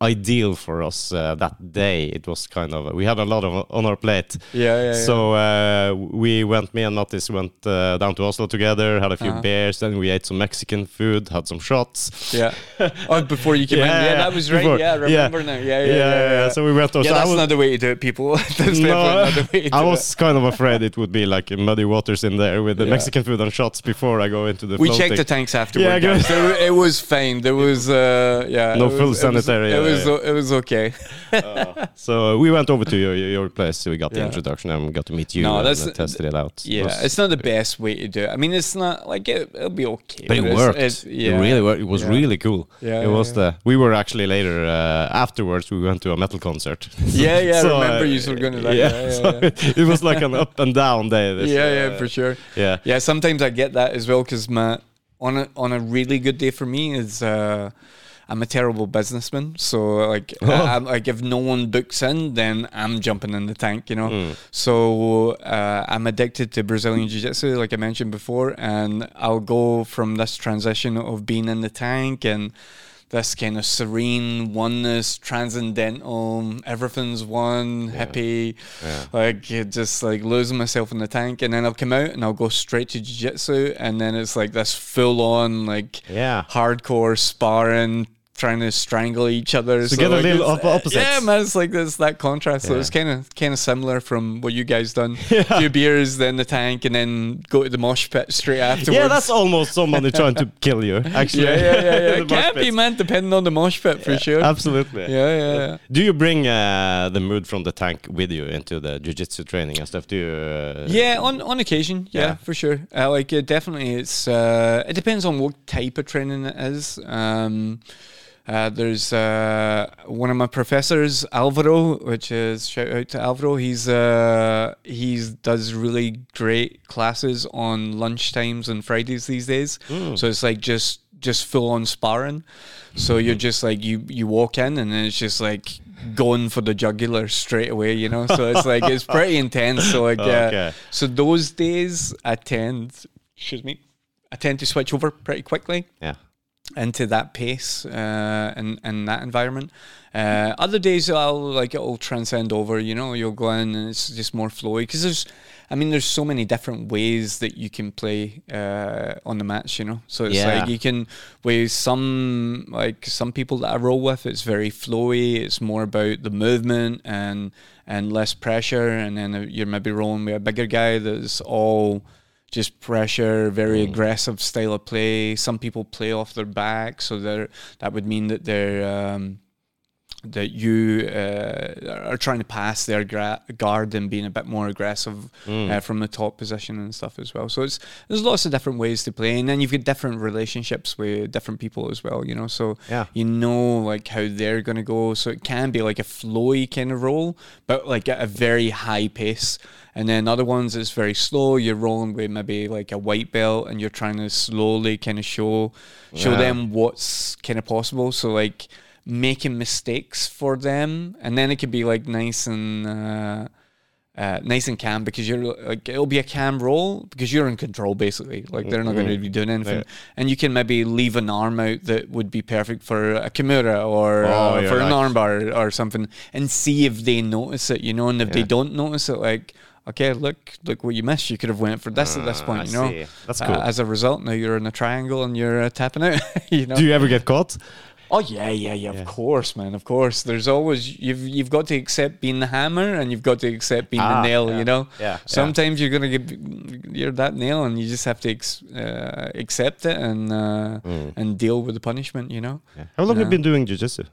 ideal for us uh, that day. It was kind of we had a lot of on our plate. yeah yeah, yeah. So uh, we went, me and Mattis went uh, down to Oslo together, had a few Uh-huh. beers, then we ate some Mexican food, had some shots. yeah oh before you came in Yeah, yeah yeah, that was right before. yeah Yeah. remember now yeah yeah yeah, yeah. So we went. To, Yeah, so that's was, not the way to do it, people. that's No, definitely not the way to I was kind of afraid it would be like muddy waters in there with the Yeah. Mexican food and shots before I go into the. We floating. checked the tanks afterward. Yeah, guys. it was fine. There was, uh, yeah, No it was, full it sanitary, It uh, was yeah. it was okay. So uh, we went over to your your place. So we got the Yeah. introduction and we got to meet you. No, and that's- uh, tested it out. It Yeah, was- it's not the best way to do it. I mean, it's not like it, it'll be okay. but it it's- worked. it's- It really worked. It was Yeah. really cool. Yeah, it yeah, was yeah. the. We were actually later uh, afterwards. We went to a metal concert. Yeah, yeah. So, I remember uh, you were going to that. Yeah, Yeah, yeah, so yeah. it was like an up and down day. This, yeah, yeah, uh, for sure. yeah. Yeah, sometimes I get that as well because my on a on a really good day for me is uh, I'm a terrible businessman. So like, Oh. I, am like if no one books in, then I'm jumping in the tank, you know. Mm. So uh, I'm addicted to Brazilian Jiu Jitsu, like I mentioned before, and I'll go from this transition of being in the tank and this kind of serene oneness, transcendental, everything's one, happy, Yeah. like just like losing myself in the tank, and then I'll come out and I'll go straight to jiu jitsu, and then it's like this full on like Yeah. hardcore sparring. Trying to strangle each other. So get a little opposites. Yeah, man, it's like this that contrast. So it's kind of kind of similar from what you guys done. Few beers, then the tank, and then go to the mosh pit straight afterwards. Yeah, that's almost somebody trying to kill you. Actually, yeah, yeah, yeah, yeah. It can be, man, depending on the mosh pit for sure. Absolutely. Yeah, yeah, yeah. Do you bring uh, the mood from the tank with you into the jiu-jitsu training and stuff? Do you? Uh, Yeah, on on occasion, yeah, Yeah. for sure. Uh, like uh, definitely, it's uh, it depends on what type of training it is. Um, uh, there's uh, one of my professors, Alvaro, which is shout out to Alvaro. He's uh, he's does really great classes on lunch times and Fridays these days. So it's like just just full on sparring. So you're just like you you walk in and then it's just like going for the jugular straight away, you know. So it's like it's pretty intense. So like yeah. Okay. So those days I tend, excuse me, I tend to switch over pretty quickly Yeah. Into that pace uh, and and that environment. Uh, other days I'll like it'll transcend over. You know, you'll go in and it's just more flowy because there's, I mean, there's so many different ways that you can play uh, on the match. You know, so it's Yeah. like you can with some like some people that I roll with. It's very flowy. It's more about the movement and and less pressure. And then you're maybe rolling with a bigger guy that's all just pressure, very aggressive style of play. Some people play off their back, so they're, that would mean that they're um, that you uh, are trying to pass their gra- guard and being a bit more aggressive uh, from the top position and stuff as well. So it's there's lots of different ways to play, and then you've got different relationships with different people as well. You know, so Yeah. you know like how they're gonna go. So it can be like a flowy kind of role, but like at a very high pace. And then other ones it's very slow. You're rolling with maybe like a white belt, and you're trying to slowly kind of show show Yeah. them what's kind of possible. So like making mistakes for them, and then it could be like nice and. Uh, uh, nice and calm because you're like it'll be a calm roll because you're in control basically like they're not going to be doing anything Yeah. and you can maybe leave an arm out that would be perfect for a kimura or Oh, uh, yeah, for an armbar or something and see if they notice it you know and if they don't notice it like okay look look what you missed you could have went for this at this Ah, point I you know see. That's Uh, cool. as a result now you're in a triangle and you're uh, tapping out you know Do you ever get caught? Oh yeah, yeah, yeah, Yeah. Of course, man. Of course. There's always you've you've got to accept being the hammer, and you've got to accept being Ah, the nail. yeah. You know. Yeah, yeah. Sometimes you're gonna get you're that nail, and you just have to ex, uh, accept it and uh, Mm. and deal with the punishment. You know. Yeah. How long have you been doing jiu-jitsu?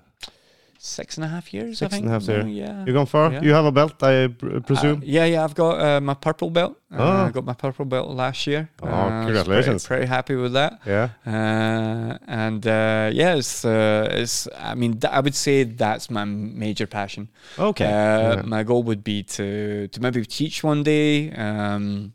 Six and a half years. Six I think. and a half years. Yeah. You gone far? Yeah. You have a belt, I pr- presume. Uh, yeah, yeah, I've got uh, my purple belt. Uh, Oh. I got my purple belt last year. Oh, Uh, was pretty- congratulations. Pretty, happy with that. yeah. Uh, and uh, yeah, it's, uh, it's. I mean, th- I would say that's my major passion. Okay. Uh, Yeah. My goal would be to to maybe teach one day, um,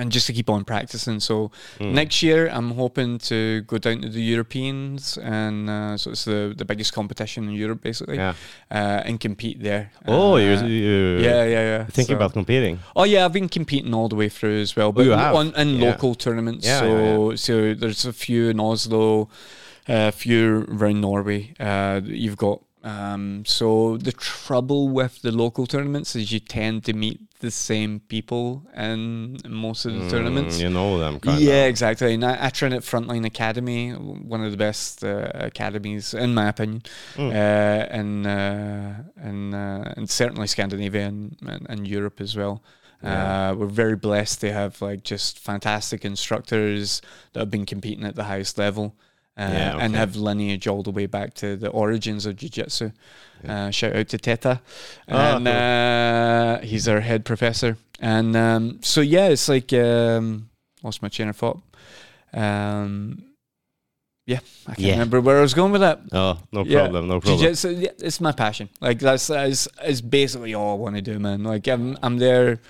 and just to keep on practicing. So Mm. next year, I'm hoping to go down to the Europeans, and uh, so it's the the biggest competition in Europe, basically, Yeah. uh, and compete there. Oh, Uh, you, you yeah, yeah, yeah. thinking So- about competing? Oh yeah, I've been competing all the way through as well, but you have? on in Yeah. local tournaments. Yeah, so yeah, so there's a few in Oslo, a few around Norway. Uh, you've got um, so the trouble with the local tournaments is you tend to meet the same people in most of the tournaments. Mm, you know them, kind Yeah, of. exactly. And I, I train at Frontline Academy, one of the best uh, academies, in my opinion, Mm. uh, and uh, and uh, and certainly Scandinavia and, and, and Europe as well. Yeah. Uh, we're very blessed to have like just fantastic instructors that have been competing at the highest level. Uh, Yeah, and have lineage all the way back to the origins of jiu-jitsu. Uh, shout out to Teta, Ah, and cool. uh, he's our head professor. And um, so yeah, it's like um, lost my train of thought. Um, yeah, I can't Yeah. remember where I was going with that. Oh, no Yeah. problem, no problem. Jiu-jitsu, it's my passion. Like that's that's is basically all I want to do, man. Like I'm I'm there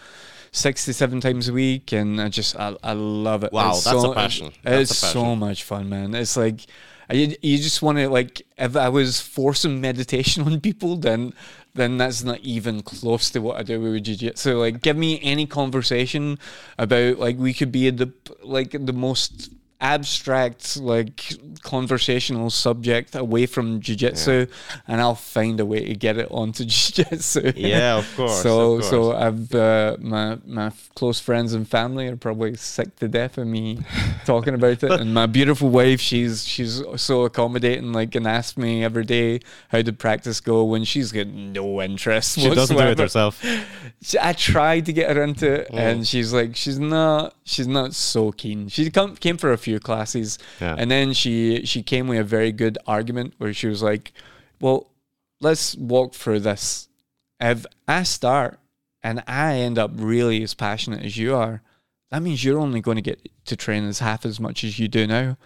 six to seven times a week, and I just I, I love it. Wow, It's that's so, a passion. That's It's a so much fun, man. It's like I, you just want to like if I was forcing meditation on people, then then that's not even close to what I do with jiu-jitsu. Like give me any conversation about like we could be at the like the most abstract like conversational subject away from jiu-jitsu and I'll find a way to get it onto jiu-jitsu. Yeah, of course. So of so. I've uh, my my close friends and family are probably sick to death of me talking about it, and my beautiful wife she's she's so accommodating, like and asks me every day how did practice go when she's got no interest. she doesn't do it herself. I tried to get her into it, Mm. and she's like, she's not, she's not so keen. She come, came for a few classes, Yeah. and then she she came with a very good argument where she was like, "Well, let's walk through this. If I start and I end up really as passionate as you are, that means you're only going to get to train as half as much as you do now."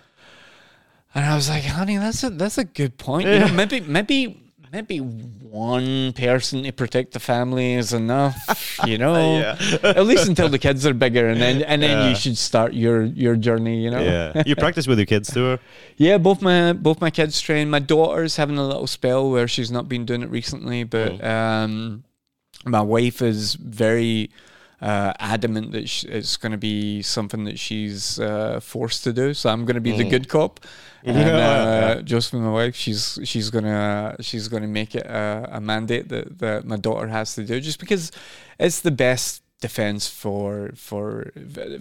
And I was like, "Honey, that's a that's a good point. You know, maybe maybe." Maybe one person to protect the family is enough, you know. Yeah. At least until the kids are bigger, and then and then Yeah. you should start your your journey, you know. Yeah. You practice with your kids too? Yeah, both my both my kids train. My daughter's having a little spell where she's not been doing it recently, but Mm. um, my wife is very uh, adamant that sh- it's going to be something that she's uh, forced to do. So I'm going to be the Mm. good cop, and Yeah. uh, Josephine, my wife, she's she's gonna she's gonna make it a, a mandate that that my daughter has to do, just because it's the best defense for for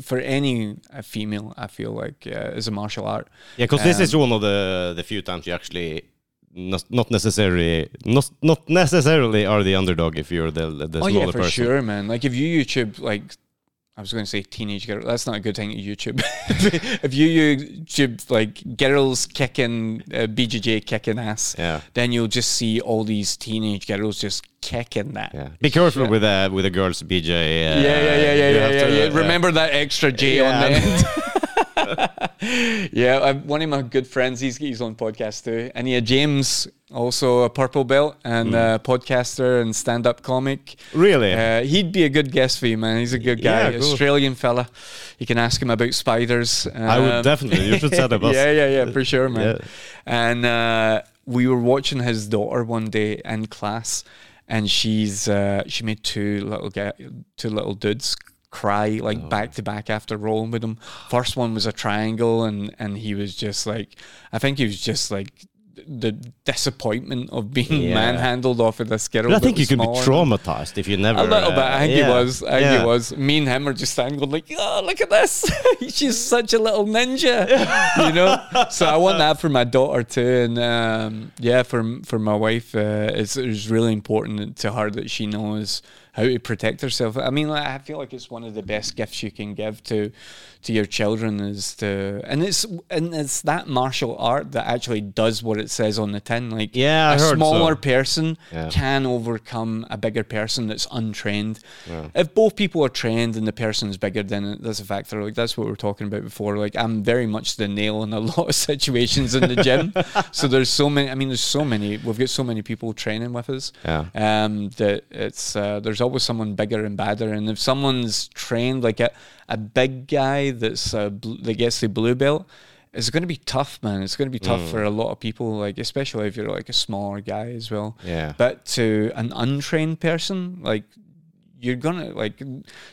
for any female. I feel like uh, as a martial art. Yeah, because this is Um, one of the the few times you actually not, not necessarily not not necessarily are the underdog if you're the the oh smaller yeah, for person. sure, man. Like if you YouTube like. I was going to say teenage girl. That's not a good thing to YouTube. if you YouTube like girls kicking uh, BJJ kicking ass, Yeah. then you'll just see all these teenage girls just kicking that. Yeah. Be careful Shit. with uh, with the girls BJ. Uh, yeah, yeah, yeah, yeah, yeah, yeah, to, yeah. uh, Remember that extra J on the end. yeah, i one of my good friends, he's he's on podcast too, and yeah, James, also a purple belt and Hmm. uh, podcaster and stand-up comic. Really? Uh, he'd be a good guest for you, man. He's a good guy, Yeah, cool. Australian fella. You can ask him about spiders. I would Um, definitely. You should set up yeah, yeah, yeah, for sure, man. Yeah. And uh, we were watching his daughter one day in class, and she's uh, she made two little ga- two little dudes cry like Oh. back to back after rolling with him. First one was a triangle, and and he was just like, I think he was just like. The disappointment of being Yeah. manhandled off of this girl. But I think you could be traumatized if you never. A little bit. I uh, think yeah. he was. I think Yeah. he was. Me and him are just standing going like, oh, look at this. She's such a little ninja, you know. So I want that for my daughter too, and um, yeah, for for my wife, uh, it's, it's really important to her that she knows how to protect herself. I mean, like, I feel like it's one of the best gifts you can give to to your children is to, and it's and it's that martial art that actually does what it says on the tin. Like, Yeah, I a heard so. smaller person Yeah. can overcome a bigger person that's untrained. Yeah. If both people are trained and the person's bigger, then that's a factor. Like that's what we were talking about before. Like I'm very much the nail in a lot of situations in the gym. so there's so many. I mean, there's so many. We've got so many people training with us. Yeah. Um, that it's uh, there's always someone bigger and badder, and if someone's trained like a a big guy that's uh, bl- that gets the blue belt. It's going to be tough, man. It's going to be tough Mm. for a lot of people, like especially if you're like a smaller guy as well. Yeah. But to an untrained person, like you're gonna like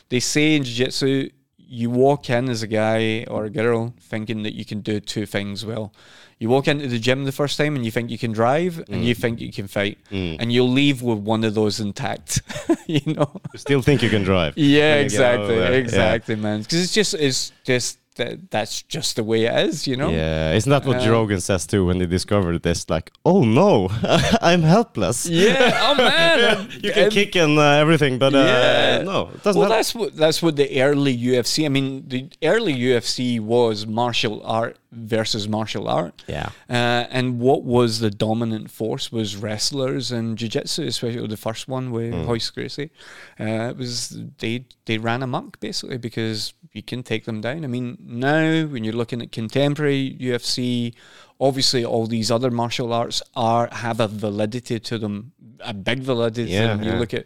they say in jiu-jitsu, you walk in as a guy or a girl thinking that you can do two things well. You walk into the gym the first time and you think you can drive and you think you can fight. Mm. And you'll leave with one of those intact. you know? You still think you can drive. Yeah, when you get over exactly. Yeah. Exactly, man. Because it's just it's just that that's just the way it is, you know? Yeah, isn't that what Uh, Rogan says too when they discovered this? Like, oh no, I'm helpless. Yeah, oh man. you can kick and uh, everything, but uh, Yeah. no, it doesn't. Well, help. that's what that's what the early UFC. I mean, the early UFC was martial art versus martial art. Yeah. Uh, and what was the dominant force was wrestlers and jiu-jitsu, especially the first one with Mm. Royce Gracie. Uh, it was they they ran amok basically because you can take them down. I mean, now when you're looking at contemporary UFC, obviously all these other martial arts are have a validity to them, a big to Yeah. You yeah. look at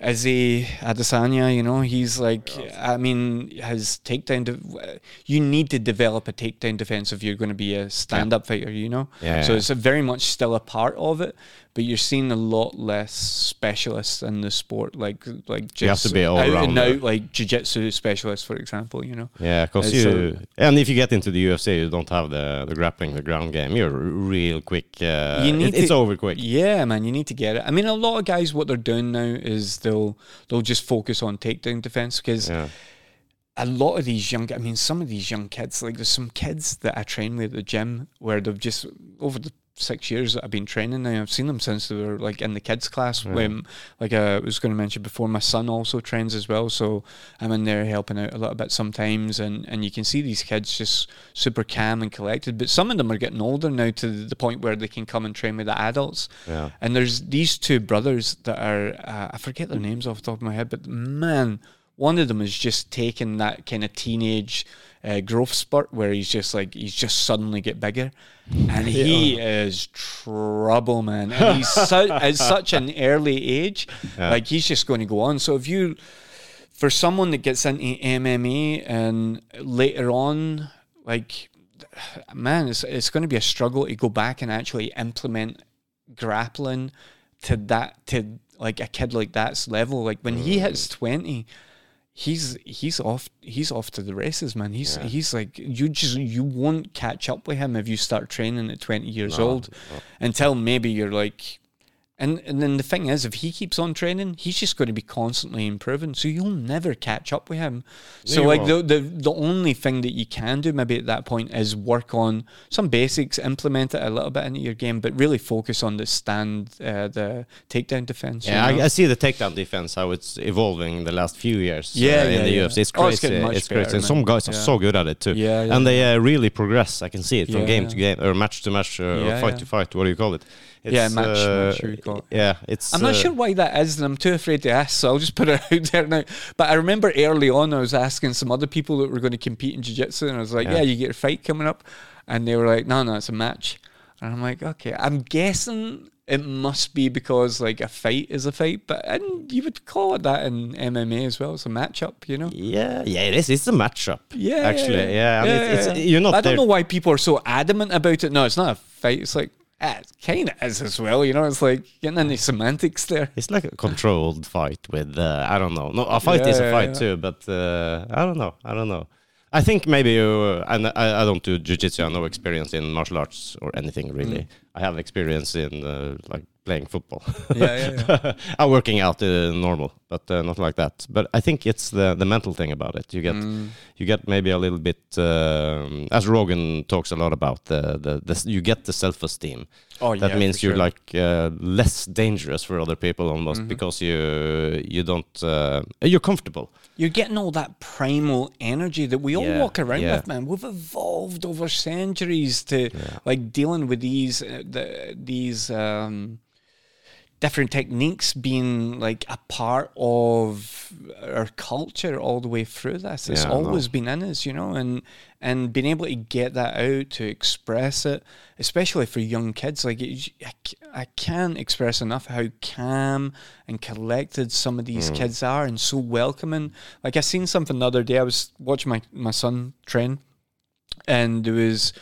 Izzy Adesanya, you know, he's like, I mean, his takedown. De- you need to develop a takedown defense if you're going to be a stand-up fighter, you know. Yeah, so yeah. it's a very much still a part of it, but you're seeing a lot less specialists in the sport, like like just You have to be out and out, like jiu-jitsu specialists, for example. You know. Yeah, because you and if you get into the UFC, you don't have the the grappling, the ground game. You're real quick. Uh, You need it- it's over quick. Yeah, man, you need to get it. I mean, a lot of guys, what they're doing now is they'll they'll just focus on takedown defense because Yeah. a lot of these young, I mean, some of these young kids, like there's some kids that I train with at the gym where they've just over the six years that I've been training now, I've seen them since they were like in the kids class. When, like I was going to mention before, my son also trains as well, so I'm in there helping out a little bit sometimes, and and you can see these kids just super calm and collected. But some of them are getting older now to the point where they can come and train with the adults. Yeah. And there's these two brothers that are, uh, I forget their names off the top of my head, but man, one of them is just taking that kind of teenage uh, growth spurt where he's just like, he's just suddenly get bigger. And he is trouble, man. And he's su- at such an early age, like he's just going to go on. So if you, for someone that gets into MMA and later on, like, man, it's, it's going to be a struggle to go back and actually implement grappling to that to like a kid like that's level. Like when he hits twenty, he's he's off he's off to the races, man. He's he's like you just you won't catch up with him if you start training at twenty years old until maybe you're like and and then the thing is, if he keeps on training, he's just going to be constantly improving. So you'll never catch up with him. So like the, the the only thing that you can do maybe at that point is work on some basics, implement it a little bit into your game, but really focus on the stand, uh, the takedown defense. you Yeah, know? I, I see the takedown defense how it's evolving in the last few years. Yeah, uh, in yeah, the yeah. UFC, it's Oh, it's crazy. It's, much better, crazy. And some guys are so good at it too. Yeah, yeah, and they uh, really progress. I can see it from game to game or match to match uh, or fight to fight. What do you call it? Yeah, match- uh, match. Yeah, it's. I'm not uh, sure why that is, and I'm too afraid to ask, so I'll just put it out there now. But I remember early on, I was asking some other people that were going to compete in jiu jitsu, and I was like, Yeah. yeah. you get a fight coming up. And they were like, no, no, it's a match. And I'm like, okay. I'm guessing it must be because, like, a fight is a fight, but and you would call it that in MMA as well. It's a matchup, you know? Yeah, yeah, it is. It's a matchup. Yeah, actually, yeah. I mean, it's, it's, yeah. you're not I don't there. know why people are so adamant about it. No, it's not a fight. It's like, it kind of is as well. You know, it's like getting into semantics there. It's like a controlled fight with uh, I don't know. No, a fight Yeah, is a fight yeah. too, but uh, I don't know. I don't know. I think maybe you. And I, I don't do jujitsu. I have no experience in martial arts or anything really. Mm. I have experience in uh, like playing football. Yeah, yeah, yeah. I'm working out uh, normal, but uh, not like that. But I think it's the the mental thing about it. You get Mm. you get maybe a little bit um, as Rogan talks a lot about the the, the you get the self esteem Oh, that yeah, means you're sure. like uh, less dangerous for other people almost Mhm. because you you don't uh, you're comfortable You're getting all that primal energy that we all Yeah, walk around yeah. with, man. We've evolved over centuries to like dealing with these uh, the, these um, different techniques being like a part of our culture all the way through this. It's Yeah, always been in us, you know, and and being able to get that out to express it, especially for young kids, like it, I, I can't express enough how calm and collected some of these hmm. kids are, and so welcoming. Like I seen something the other day. I was watching my my son train, and there was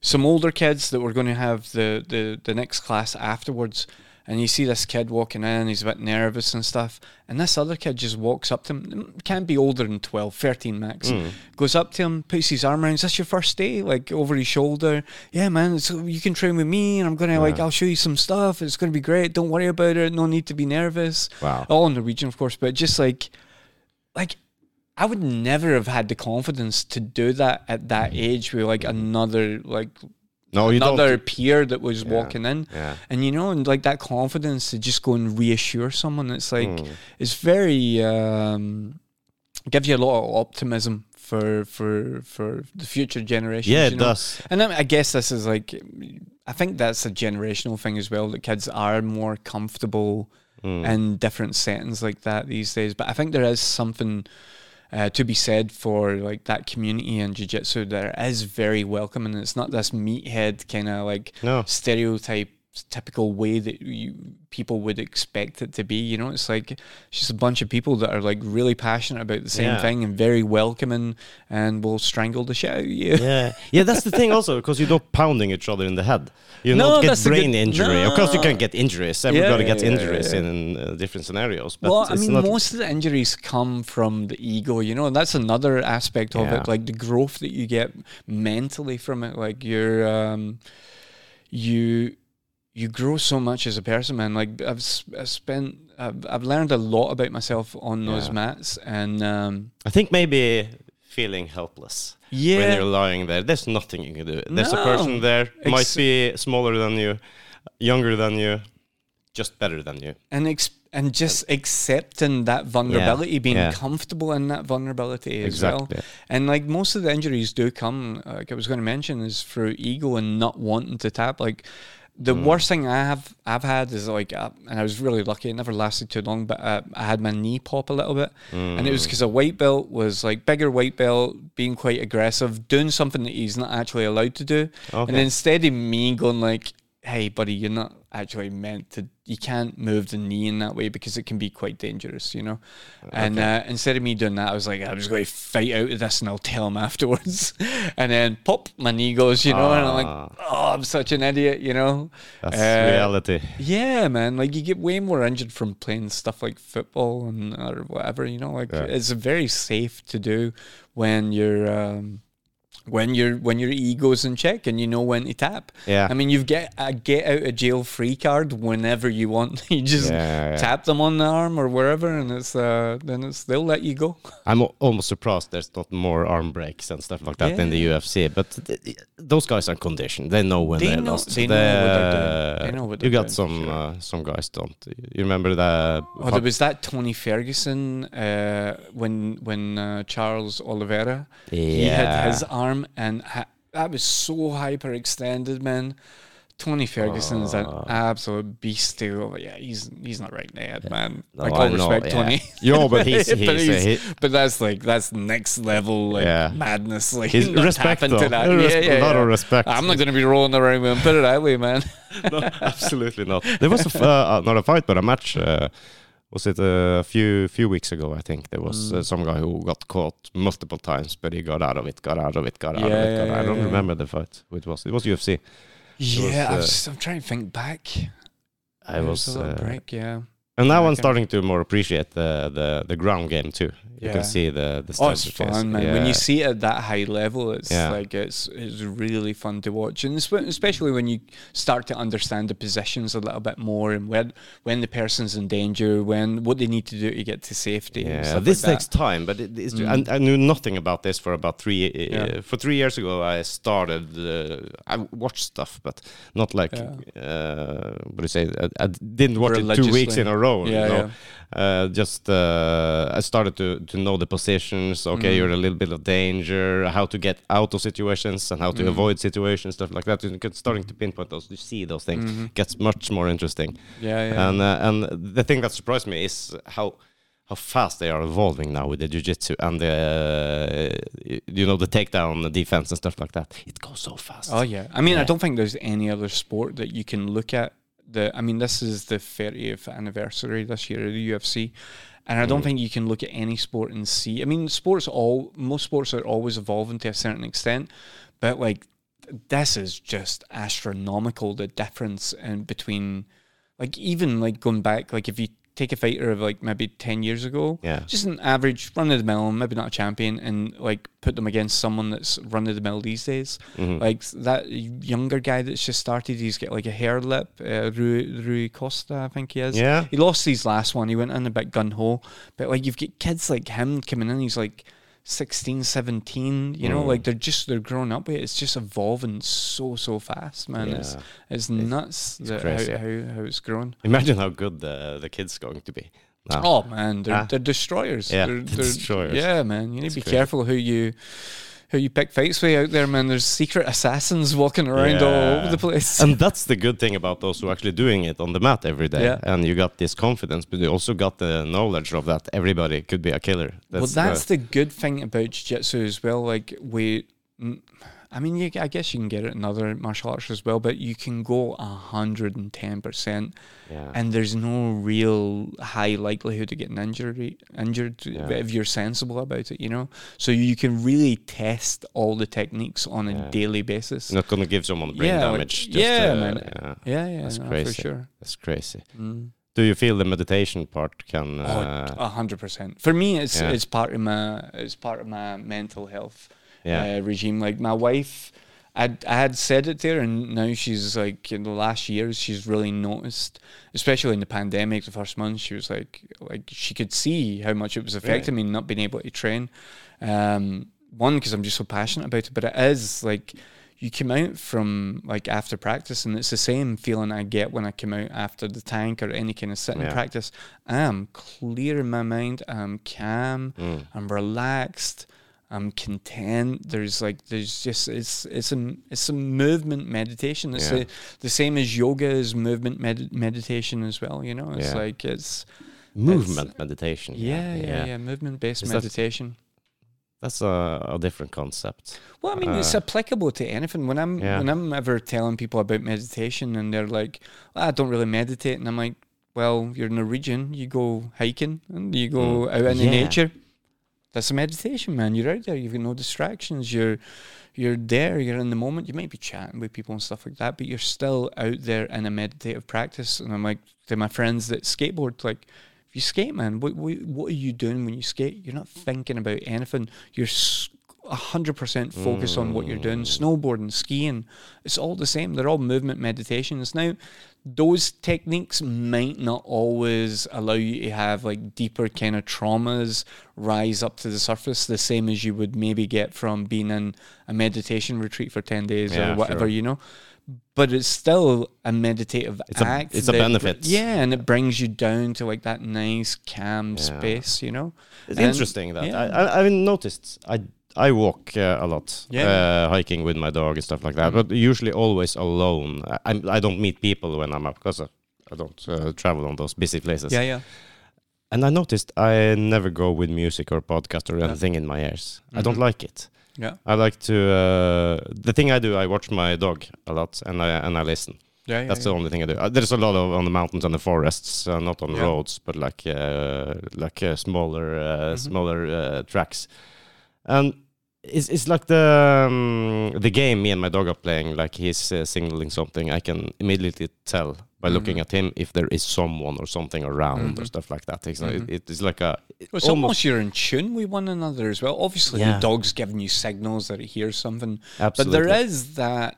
some older kids that were going to have the, the, the next class afterwards. And you see this kid walking in, he's a bit nervous and stuff. And this other kid just walks up to him, mm, can't be older than 12, 13 max. Mm. Goes up to him, puts his arm around, is this your first day? Like over his shoulder. Yeah, man, so you can train with me and I'm going to, like, I'll show you some stuff. It's going to be great. Don't worry about it. No need to be nervous. Wow. All in the region of course, but just like, like, I would never have had the confidence to do that at that mm. age with like another like no you another peer that was walking in. yeah And you know, and like that confidence to just go and reassure someone, it's like Mm. it's very um gives you a lot of optimism for for for the future generations. Yeah, you it know? does. And I, I guess this is like, I think that's a generational thing as well. That kids are more comfortable Mm. in different settings like that these days. But I think there is something uh, to be said for like that community in jiu-jitsu that is very welcoming. It's not this meathead kind of like No. stereotype typical way that you people would expect it to be you know it's like it's just a bunch of people that are like really passionate about the same Yeah. thing and very welcoming and will strangle the shit out of you yeah, yeah. That's the thing also because you're not pounding each other in the head. You No, not get brain good- injury. Of course, you can get injuries. Everybody yeah, gets yeah, injuries in uh, different scenarios. But well, I mean, most of the injuries come from the ego, you know, and that's another aspect of it, like the growth that you get mentally from it. Like you're, um, you, you grow so much as a person, man. Like I've, I've spent, I've, I've learned a lot about myself on those Yeah. mats, and um, I think maybe feeling helpless when you're lying there. There's nothing you can do. There's a person there, might Ex- be smaller than you, younger than you, just better than you. and ex- and just accepting that vulnerability, being yeah. comfortable in that vulnerability as well. And like most of the injuries do come, like I was going to mention, is through ego and not wanting to tap. Like the Mm. worst thing I have I've had is like, uh, and I was really lucky. It never lasted too long, but uh, I had my knee pop a little bit, and it was Mm. because a white belt was like bigger white belt being quite aggressive, doing something that he's not actually allowed to do, Okay. and instead of me going like, "Hey, buddy, you're not actually meant to. You can't move the knee in that way because it can be quite dangerous, you know." And uh, instead of me doing that, I was like, "I'm just going to fight out of this, and I'll tell him afterwards." and then pop, my knee goes, you know, and I'm like, Ah. "Oh, I'm such an idiot," you know. That's Uh, reality. Yeah, man. Like you get way more injured from playing stuff like football and or whatever. You know, like Yeah. it's very safe to do when you're um, when your when your ego's in check and you know when to tap. Yeah. I mean, you've get a get out of jail free card whenever you want. you just Yeah, yeah. tap them on the arm or wherever, and it's uh, then it's they'll let you go. I'm almost surprised there's not more arm breaks and stuff like that in the UFC. But th- th- those guys are conditioned. They know when They they, know- lost. they know what they're doing. They know what you got doing, some sure. uh, some guys don't. You remember that? Oh, there was that Tony Ferguson uh, when when uh, Charles Oliveira he had his arm and ha- that was so hyperextended, man. Tony Ferguson is an Oh. absolute beast too. Yeah, he's he's not right the man. No, like I all respect, yeah. Tony. Yeah, but he's- but, he's, uh, he's- he- but that's like that's next level like Yeah. madness. Like He's respect though. to that. A res- Yeah, yeah, a lot yeah. of respect. I'm not gonna be rolling around with him. Put it that way, man. no, absolutely not. There was a f- uh, not a fight, but a match. Uh, was it a few few weeks ago? I think there was Mm. uh, some guy who got caught multiple times, but he got out of it, got out of it, got out of it. Got yeah, out. I don't yeah. remember the fight. It was? It was UFC. Yeah, I uh, was, I'm trying to think back. I There was. a little Uh, break, yeah. And now Yeah, I'm starting to more appreciate the the, the ground game too. You Yeah. can see the the Oh, it's fun, man. When you see it at that high level, it's Yeah. like it's it's really fun to watch, and especially when you start to understand the positions a little bit more and when when the person's in danger, when what they need to do to get to safety. and Yeah, stuff this like takes time, but it, it's, Mm. I, I knew nothing about this for about three. Uh, For three years ago, I started. Uh, I watched stuff, but not like Yeah. uh, what do you say? I, I didn't watch it two weeks in a row. Yeah, you know? yeah. Uh, just uh, I started to to know the positions. Okay, Mm. you're in a little bit of danger. How to get out of situations and how to Mm. avoid situations, stuff like that. You get starting to pinpoint those. You see those things. Mhm. Gets much more interesting. Yeah, yeah. And uh, and the thing that surprised me is how how fast they are evolving now with the jiu-jitsu and the uh, you know the takedown the defense and stuff like that. It goes so fast. Oh yeah. I mean, I don't think there's any other sport that you can look at. The I mean, this is the 30th anniversary this year of the UFC, and I don't Mm. think you can look at any sport and see. I mean, sports all most sports are always evolving to a certain extent, but like this is just astronomical. The difference in between, like even like going back, like if you take a fighter of like maybe 10 years ago Yeah. just an average run of the mill, maybe not a champion, and like put them against someone that's run of the mill these days. Mhm. Like that younger guy that's just started, he's got like a hair lip, uh, Rui, Rui Costa, I think he is. yeah. He lost his last one. He went in a bit gun ho, but like you've got kids like him coming in. He's like 16, 17, you know, Mm. like they're just they're growing up with it. It's just evolving so so fast, man. It's Yeah. it's nuts that crazy. how, how how it's growing. Imagine how good the the kid's going to be. No. Oh man, they're Ah. they're destroyers. Yeah, they're, they're they're- destroyers. Yeah, man, you need to be crazy. careful who you who you pick fights with out there, man. There's secret assassins walking around all over the place. and that's the good thing about those who are actually doing it on the mat every day. Yeah. And you got this confidence, but you also got the knowledge of that everybody could be a killer. well, that's the good thing about jiu-jitsu as well. Like we, I mean, you, I guess you can get it in other martial arts as well, but you can go a hundred and ten percent, yeah. and there's no real high likelihood of getting injury injured Yeah. if you're sensible about it. You know, so you can really test all the techniques on a Yeah. daily basis. not gonna give someone brain Yeah, like- damage. just, yeah, uh, man. yeah, Yeah, yeah, That's no, crazy. for sure. that's crazy. Mm. Do you feel the meditation part can? Oh, Uh, a hundred percent. For me, it's it's part of my it's part of my mental health yeah, uh, regime. Like my wife, I I had said it there, and now she's like in the last years she's really noticed, especially in the pandemic. The first month, she was like like she could see how much it was affecting me not being able to train. Um, one because I'm just so passionate about it, but it is like you come out from like after practice and it's the same feeling I get when I come out after the tank or any kind of sitting Yeah. practice. I'm clear in my mind, I'm calm, Mm. I'm relaxed, I'm content. There's like there's just it's it's a it's a movement meditation. It's Yeah. the, the same as yoga is movement med- meditation as well, you know. It's Yeah. like it's movement meditation. yeah, yeah, yeah, movement based Is meditation. That's a, a different concept. Well, I mean, it's Uh, applicable to anything. When I'm Yeah. when I'm ever telling people about meditation, and they're like, "I don't really meditate," and I'm like, "Well, you're Norwegian. You go hiking and you go Mm. out in the nature. That's a meditation, man. You're out there. You've got no distractions. You're you're there. You're in the moment. You might be chatting with people and stuff like that, but you're still out there in a meditative practice." And I'm like to my friends that skateboard, like. If you skate, man, what, what what are you doing when you skate? You're not thinking about anything. You're hundred percent focused on what you're doing. Mm. Snowboarding, skiing, it's all the same. They're all movement meditations. Now, those techniques might not always allow you to have like deeper kind of traumas rise up to the surface, the same as you would maybe get from being in a meditation retreat for ten days Yeah, or whatever, sure. you know. But it's still a meditative It's a- act. it's a that br- benefit. yeah, and it brings you down to like that nice, calm Yeah. space, you know. It's And- interesting that yeah. I, I I've noticed I I walk uh, a lot, Yeah. uh, hiking with my dog and stuff like that, but usually always alone. I I'm- I don't meet people when I'm up because I, I don't uh, travel on those busy places. yeah. yeah. And I noticed I never go with music or podcast or anything in my ears. I don't Mhm. like it. Yeah. I like to. Uh, the thing I do, I watch my dog a lot, and I and I listen. Yeah, yeah, That's yeah. the only thing I do. Uh, there's a lot of on the mountains and the forests, uh, not on Yeah. roads, but like uh, like uh, smaller uh, Mhm. smaller uh, tracks. And it's it's like the um, the game me and my dog are playing. Like he's uh, signaling something, I can immediately tell by looking Mhm. at him if there is someone or something around or Mhm. stuff like that. It's, Mhm. it, it's like a Well, it's almost, you're in tune with one another as well. Obviously, Yeah. the dog's giving you signals that it hears something, absolutely. but there is that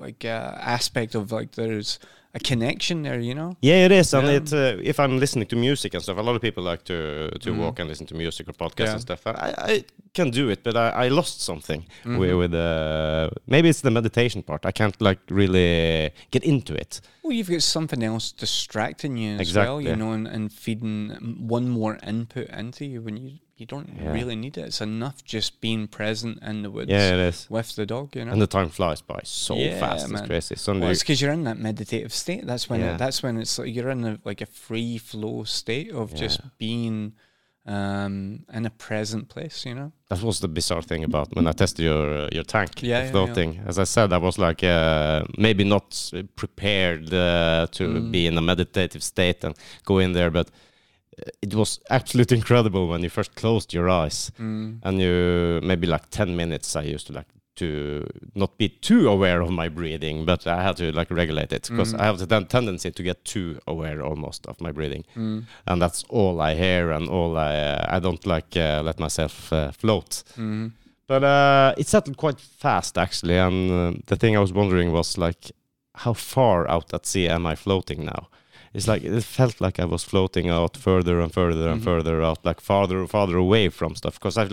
like uh, aspect of like there's a connection there, you know. Yeah, it is, and Yeah. it uh, if I'm listening to music and stuff, a lot of people like to to Mhm. walk and listen to music or podcasts Yeah. and stuff. I, I can do it, but I, I lost something Mhm. with, with uh, maybe it's the meditation part. I can't like really get into it. Well, you've got something else distracting you as well, you know, and, and feeding one more input into you when you you don't Yeah. really need it. It's enough just being present in the woods Yeah, it is, with the dog, you know. and the time flies by so Yeah, fast. man. It's crazy. Suddenly, Well, it's because you're in that meditative state. That's when Yeah. it, that's when it's like you're in a, like a free flow state of just being um, in a present place. You know. that was the bizarre thing about when I tested your uh, your tank Yeah, yeah, of yeah. As I said, I was like uh, maybe not prepared uh, to Mm. be in a meditative state and go in there, but uh, it was absolutely incredible when you first closed your eyes Mm. and you maybe like 10 minutes i used to like to not be too aware of my breathing but i had to like regulate it because Mhm. i have the ten- tendency to get too aware almost of my breathing Mm. and that's all i hear and all i uh, i don't like uh, let myself uh, float Mm. but uh, it settled quite fast actually and uh, the thing i was wondering was like how far out at sea am i floating now it's like it felt like i was floating out further and further and Mhm. further out like farther and farther away from stuff because i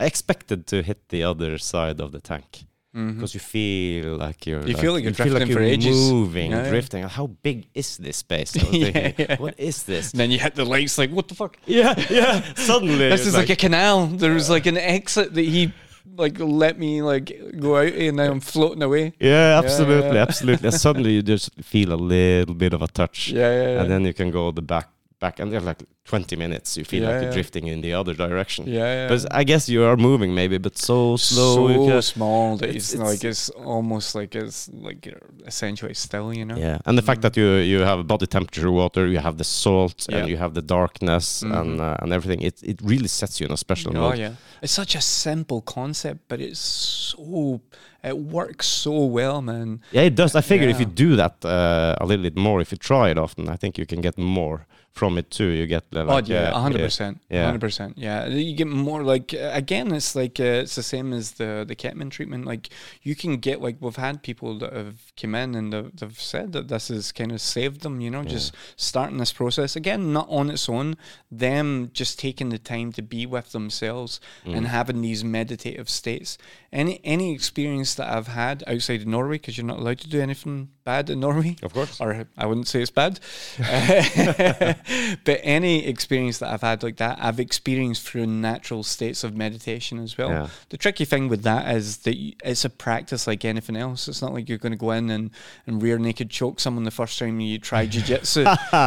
i expected to hit the other side of the tank mm-hmm. because you feel like you're You feel like you're feel for you're moving, Yeah, yeah. drifting. How big is this space? Yeah, yeah. What is this? And then you hit the lights, like, what the fuck? yeah, yeah. Suddenly, This is like, a canal. There was like an exit that he like let me like go out, and now I'm floating away. yeah, absolutely, yeah. absolutely. And suddenly you just feel a little bit of a touch, Yeah, yeah, yeah. and then you can go the back, back, and then like 20 minutes, you feel Yeah, like you're drifting in the other direction. yeah, yeah. But I guess you are moving maybe, but so slow. so small that It's- it's, like it's almost like it's like essentially still, you know. Yeah, and the fact that you you have body temperature water, you have the salt, Yeah. and you have the darkness and Mhm. uh, and everything. It it really sets you in a special Oh mode. yeah, it's such a simple concept, but it's so it works so well, man. Yeah, it does. I figure if you do that uh, a little bit more, if you try it often, I think you can get more from it too. You get like oh yeah, uh, hundred yeah, percent, yeah. hundred percent. Yeah, you get more like again, it's like uh, it's the same as the the ketamine treatment. Like you can get like we've had people that have come in and they've, they've said that this has kind of saved them. You know, just starting this process again, not on its own. Them just taking the time to be with themselves Mm. and having these meditative states. Any any experience that I've had outside of Norway, because you're not allowed to do anything bad in Norway Of course. or I wouldn't say it's bad, but any experience that I've had like that, I've experienced through natural states of meditation as well. Yeah. The tricky thing with that is that it's a practice like anything else. It's not like you're going to go in and, and rear naked choke someone the first time you try jujitsu.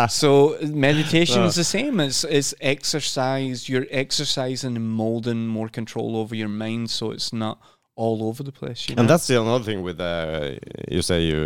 so meditation is the same. It's it's exercise. You're exercising and molding more control over your mind, so it's not all over the place. You know? And that's the another thing with uh, you say you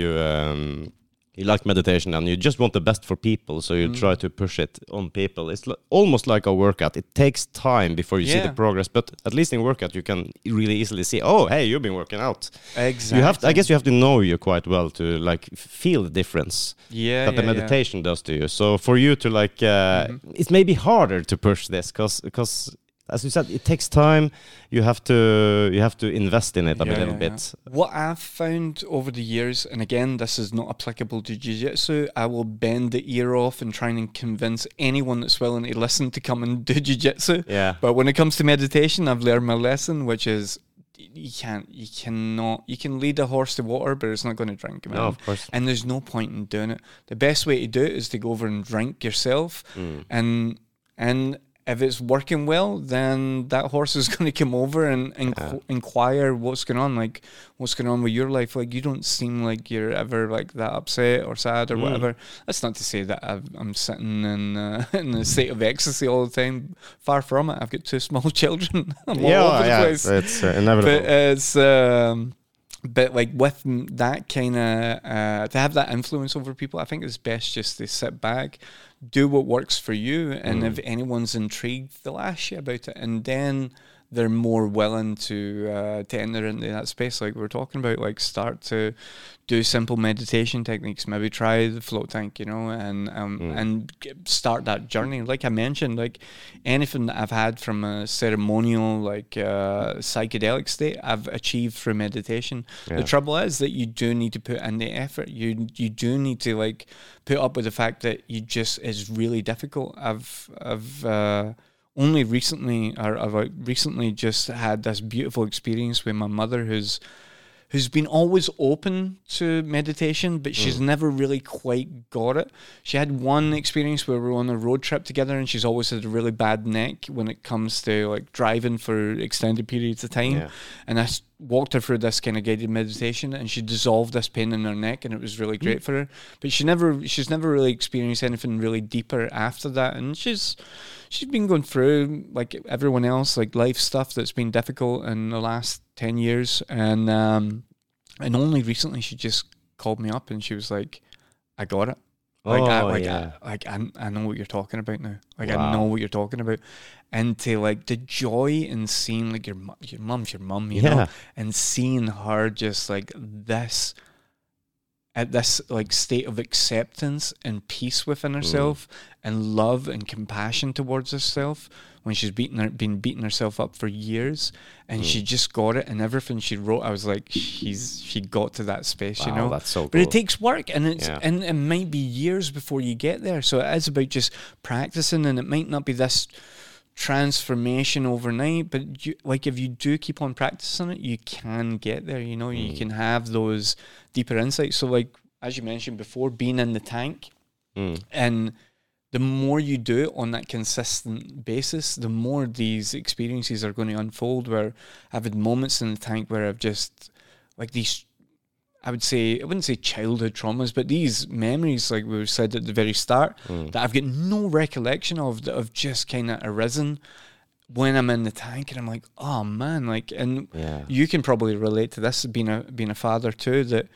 you um, you like meditation and you just want the best for people, so you Mm. try to push it on people. It's almost like a workout. It takes time before you see the progress, but at least in workout you can really easily see. Oh, hey, you've been working out. exactly. You have. To, I guess you have to know you quite well to like feel the difference yeah, that the yeah, yeah. meditation does to you. So for you to like, uh, it's maybe harder to push this because because as you said, it takes time. You have to you have to invest in it a little yeah, yeah. bit. What I've found over the years, and again, this is not applicable to jiu-jitsu, I will bend the ear off and try and convince anyone that's willing to listen to come and do jiu-jitsu. Yeah. But when it comes to meditation, I've learned my lesson, which is you can't, you cannot, you can lead a horse to water, but it's not going to drink. Man. No, of course. And there's no point in doing it. The best way to do it is to go over and drink yourself, Mm. and and if it's working well, then that horse is going to come over and, and Yeah. inquire what's going on, like what's going on with your life. Like you don't seem like you're ever like that upset or sad or Mm. whatever. That's not to say that I've, I'm sitting in uh, in a state of ecstasy all the time. Far from it. I've got two small children. I'm all over the yeah, place it's uh, inevitable. but it's um but like with that kind of uh, to have that influence over people i think it's best just to sit back do what works for you and if anyone's intrigued they'll ask you about it. And then they're more willing to uh, to enter into that space like we we're talking about like start to do simple meditation techniques maybe try the float tank you know and um, Mm. and start that journey like i mentioned like anything that i've had from a ceremonial like uh, psychedelic state i've achieved through meditation Yeah. the trouble is that you do need to put in the effort you you do need to like put up with the fact that you just is really difficult i've i've uh, only recently or I've uh, recently just had this beautiful experience with my mother who's who's been always open to meditation, but she's never really quite got it. She had one experience where we were on a road trip together, and she's always had a really bad neck when it comes to like driving for extended periods of time. Yeah. And I s- walked her through this kind of guided meditation, and she dissolved this pain in her neck, and it was really great for her. But she never, she's never really experienced anything really deeper after that, and she's she's been going through like everyone else, like life stuff that's been difficult in the last ten years, and um, and only recently she just called me up and she was like, "I got it." Like, I, Oh, like, yeah. I, like I, I know what you're talking about now. Like, I know what you're talking about, and to like the joy in seeing like your your mum's your mum, you Yeah. know, and seeing her just like this at this like state of acceptance and peace within herself and love and compassion towards herself when she's beaten her been beating herself up for years and she just got it and everything she wrote I was like she's she got to that space you know that's so but it takes work and it's Yeah. and it might be years before you get there so it is about just practicing and it might not be this transformation overnight, but you, like if you do keep on practicing it, you can get there. You know, you Mm. can have those deeper insights. So, like as you mentioned before, being in the tank, Mm. and the more you do it on that consistent basis, the more these experiences are going to unfold. Where I've had moments in the tank where I've just like these. I would say I wouldn't say childhood traumas, but these memories, like we said at the very start, Mm. that I've got no recollection of that have just kind of arisen when I'm in the tank, and I'm like, oh man, like, and Yeah. you can probably relate to this being a being a father too that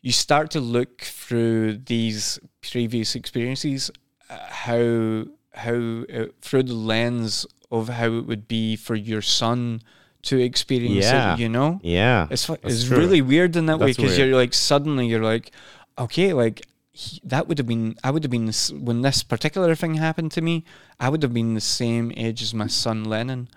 you start to look through these previous experiences how how uh, through the lens of how it would be for your son to experience Yeah. it you know Yeah. it's it's true. really weird in that way because you're like suddenly you're like okay like he, that would have been I would have been this, when this particular thing happened to me I would have been the same age as my son Lennon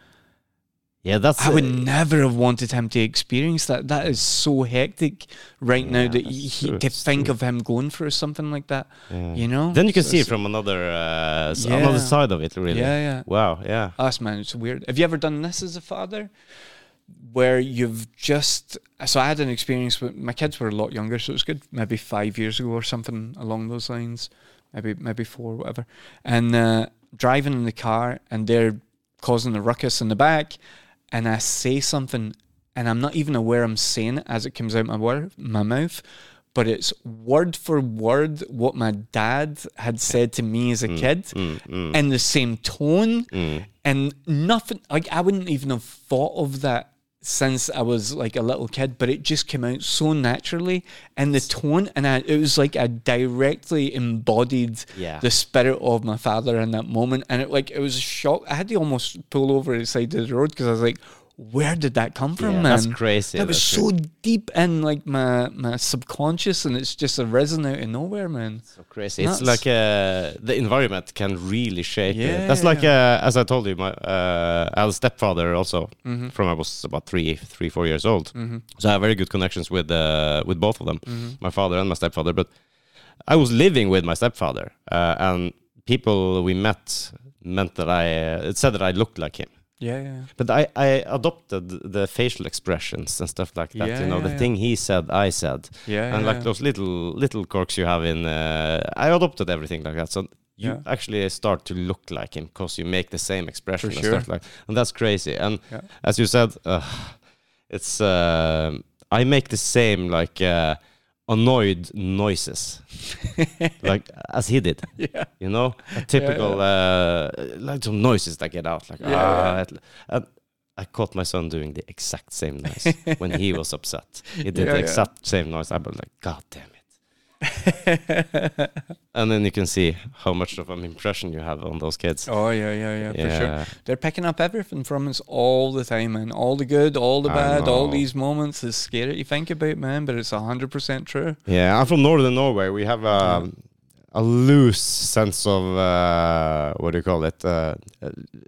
Yeah, that's. I would uh, never have wanted him to experience that. That is so hectic right now that he, true, to think true. of him going through something like that. yeah. You know. Then you can So see it from another uh, Yeah. another side of it, really. Yeah, yeah. Wow. Yeah. Us man, it's weird. Have you ever done this as a father, where you've just? So I had an experience with my kids were a lot younger, so it was good, maybe five years ago or something along those lines, maybe maybe four, whatever. And uh, driving in the car, and they're causing a ruckus in the back, and I say something, and I'm not even aware I'm saying it as it comes out my word, my mouth. But it's word for word what my dad had said to me as a kid, Mm, mm, in the same tone mm. and nothing like I wouldn't even have thought of that since I was like a little kid, but it just came out so naturally and the tone and I, it was like I directly embodied Yeah. the spirit of my father in that moment and it like it was a shock. I had to almost pull over the side of the road because I was like, where did that come from, Yeah, man? That's crazy. that was that's so deep in like my my subconscious and it's just arisen out of nowhere, man. So crazy. It's like uh, the environment can really shape Yeah, it. That's like uh, as I told you, my uh, I had a stepfather also Mm-hmm. from I was about three, three, four years old. So I have very good connections with uh, with both of them, Mm-hmm. my father and my stepfather. But I was living with my stepfather, uh, and people we met meant that I uh, it said that I looked like him. Yeah, yeah. But I, I adopted the facial expressions and stuff like that. Yeah, you know, yeah, the thing he said, I said Yeah. and like those little little quirks you have in uh, i adopted everything like that so you actually start to look like him because you make the same expression For and sure. stuff like and that's crazy and as you said uh, it's uh, i make the same like uh, annoyed noises like as he did Yeah. you know a typical uh, like some noises that get out like Yeah, ah, and I caught my son doing the exact same noise when he was upset. He did Yeah, the yeah. exact same noise. I was like, God damn it. and then you can see how much of an impression you have on those kids. Oh yeah, yeah, yeah, for sure. They're picking up everything from us all the time, man. All the good, all the I bad, all these moments is scary to think about, man. But it's hundred percent true. Yeah, I'm from northern Norway. We have a, a loose sense of uh, what do you call it? Uh,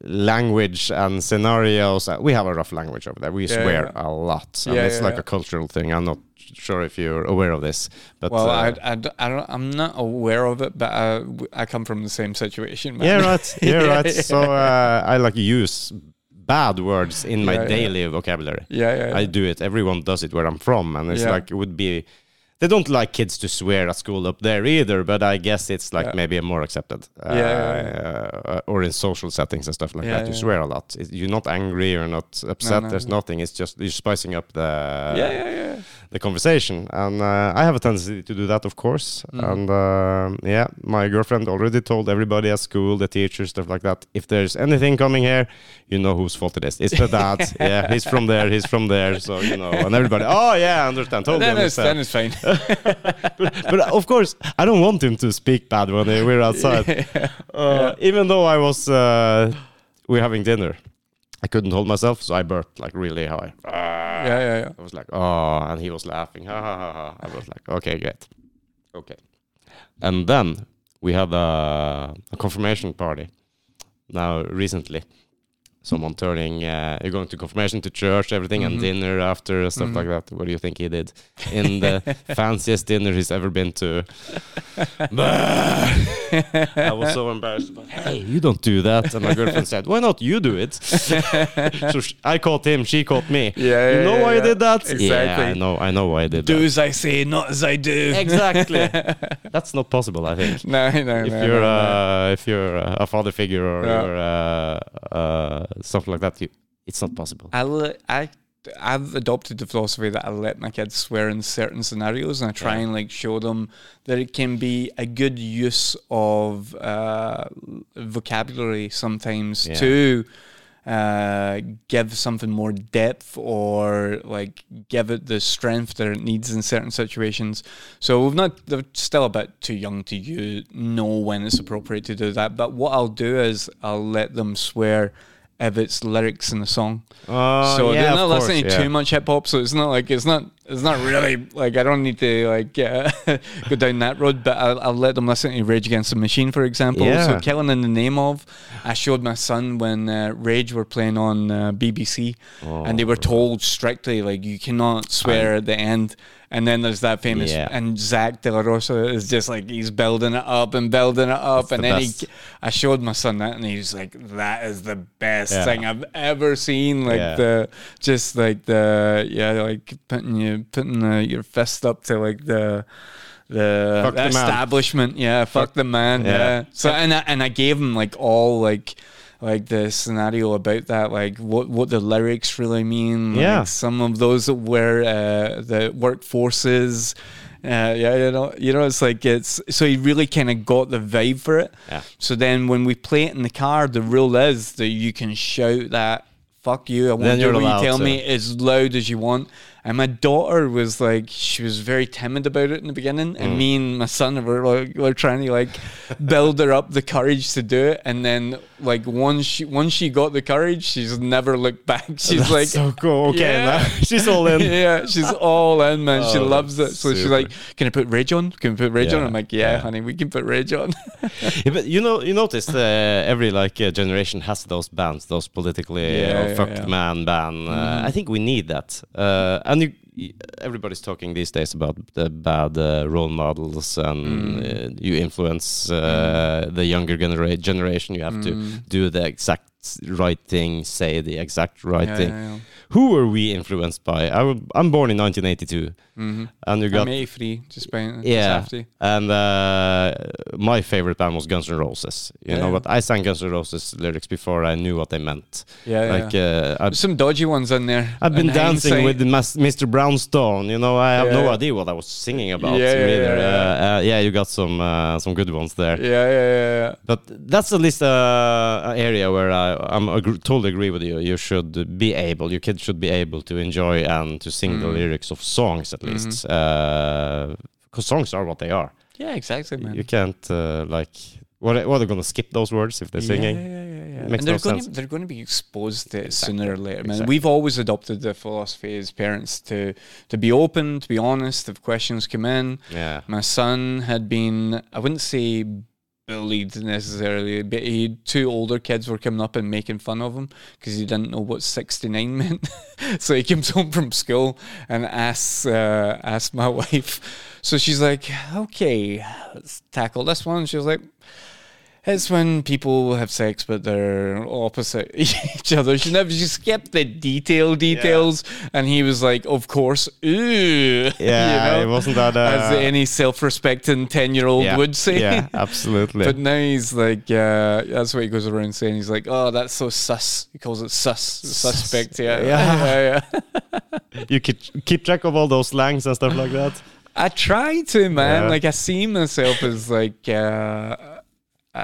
language and scenarios. We have a rough language over there. We Yeah, swear yeah. a lot, and Yeah, it's yeah, like yeah. a cultural thing. I'm not sure if you're aware of this, but well, uh, I, don't, I'm not aware of it, but I, I come from the same situation, man. yeah, right. Yeah, Yeah, right. So uh, I like use bad words in my Yeah, yeah. daily vocabulary. Yeah, yeah. I do it. Everyone does it where I'm from, and it's Yeah. like it would be. They don't like kids to swear at school up there either, but I guess it's like Yeah. maybe a more accepted. Uh, Yeah, uh, or in social settings and stuff like Yeah, that, you yeah. swear a lot. It, you're not angry, you're not upset. no, There's no. nothing. It's just you're spicing up the yeah, yeah, yeah. The conversation, and uh, I have a tendency to do that, of course. Mhm. And um yeah, my girlfriend already told everybody at school, the teachers, stuff like that. If there's anything coming here, you know whose fault it is. It's the dad. yeah, he's from there. He's from there. So you know, and everybody. Oh yeah, I understand. Totally then, it's, understand. then it's fine. but, but of course, I don't want him to speak bad when we're outside. Uh, Even though I was, uh, we're having dinner, I couldn't hold myself, so I burped like really high. yeah, yeah, yeah. I was like, oh, and he was laughing. Ha ha ha ha. I was like, okay, great. Okay. And then we had a, a confirmation party now recently. Someone turning, uh, you're going to confirmation to church, everything, Mhm. and dinner after, stuff Mhm. like that. What do you think he did? In the fanciest dinner he's ever been to. I was so embarrassed. But, hey, you don't do that. And my girlfriend said, "Why not you do it?" so sh- I caught him. She caught me. Yeah, you yeah, know yeah, why yeah. I did that? Exactly. Yeah, I know. I know why I did Do that. as I say, not as I do. Exactly. That's not possible. I think. No, no, If no, you're no, no. uh, if you're a father figure or you're uh, something like that, you, it's not possible. I, I I've adopted the philosophy that I let my kids swear in certain scenarios, and I try Yeah. and like show them that it can be a good use of uh, vocabulary sometimes Yeah. to uh, give something more depth or like give it the strength that it needs in certain situations. So we've not they're still a bit too young to you know when it's appropriate to do that. But what I'll do is I'll let them swear if it's lyrics in the song. Uh, so yeah, they're not listening to yeah. too much hip hop. So it's not like it's not it's not really like I don't need to like uh, go down that road. But I'll, I'll let them listen to Rage Against the Machine, for example. Yeah. So. Killing in the Name of, I showed my son when uh, Rage were playing on uh, BBC, and they were Oh. told strictly like you cannot swear at the end. And then there's that famous, Yeah. and Zack de la Rocha is just like he's building it up and building it up, It's and the then best. he, I showed my son that, and he was like, "That is the best Yeah. thing I've ever seen." Like the just like the yeah, like putting you putting uh, your fist up to like the the, Fuck the man. establishment. Yeah, fuck, the man. yeah. Yeah. So and I, and I gave him like all like like the scenario about that, like what what the lyrics really mean. like, Yeah. some of those where uh, the workforces. Uh, yeah, you know, you know, it's like it's so he really kind of got the vibe for it. Yeah. So then when we play it in the car, the rule is that you can shout that "fuck you." I want to you tell to. me as loud as you want. And my daughter was like, she was very timid about it in the beginning, and Mm. me and my son were like, were trying to like build her up the courage to do it. And then like once she once she got the courage, she's never looked back. She's That's like, so cool. Okay, Yeah. she's all in. yeah, she's all in, man. she Oh, loves it. So she's like, "Can I put Rage on? Can we put Rage on?" I'm like, "Yeah, yeah. honey, we can put Rage on." Yeah, but you know, you noticed uh, every like uh, generation has those bands, those politically Yeah, uh, yeah, fuck yeah. man band. Uh, Mhm. I think we need that. And you, everybody's talking these days about the bad uh, role models, and Mm. uh, you influence uh, the younger genera- generation. You have to Mm. do the exact right thing, say the exact right yeah, thing. yeah, yeah. Who were we influenced by? I, w- I'm born in 1982, Mhm. and you got I'm 83, just by Yeah. and uh, my favorite band was Guns N' Roses. You know, but I sang Guns N' Roses lyrics before I knew what they meant. Yeah, like uh, some dodgy ones in there. I've been dancing hindsight. with mas- Mr. Brownstone. You know, I have no idea what I was singing about. Yeah, yeah, either. yeah, Uh, uh, yeah, you got some uh, some good ones there. Yeah, yeah, yeah, yeah. But that's at least uh, an area where I I'm ag- totally agree with you. You should be able, your kids should be able to enjoy and to sing the Mm. lyrics of songs at least, because songs are what they are. Yeah, exactly, man. You can't uh, like what are- what are they gonna skip those words if they're singing? Yeah, yeah, yeah, yeah. Makes and they're no going sense. to they're going to be exposed to it Exactly, sooner or later, man. exactly. We've always adopted the philosophy as parents to to be open, to be honest. If questions come in, Yeah. my son had been I wouldn't say bullied necessarily, but he two older kids were coming up and making fun of him because he didn't know what sixty nine meant. so he comes home from school and asks uh, asks my wife. So she's like, "Okay, let's tackle this one." She was like. It's when people have sex but they're opposite each other. She never she skipped the detail details, and he was like, "Of course, ooh." Yeah, you it wasn't that. Uh, as any self-respecting ten-year-old yeah, would say. Yeah, absolutely. But now he's like, uh, that's what he goes around saying. He's like, oh, that's so sus. He calls it sus, suspect. Yeah, Yeah. yeah, yeah. you keep keep track of all those slangs and stuff like that. I try to, man. Yeah. Like I see myself as like, uh,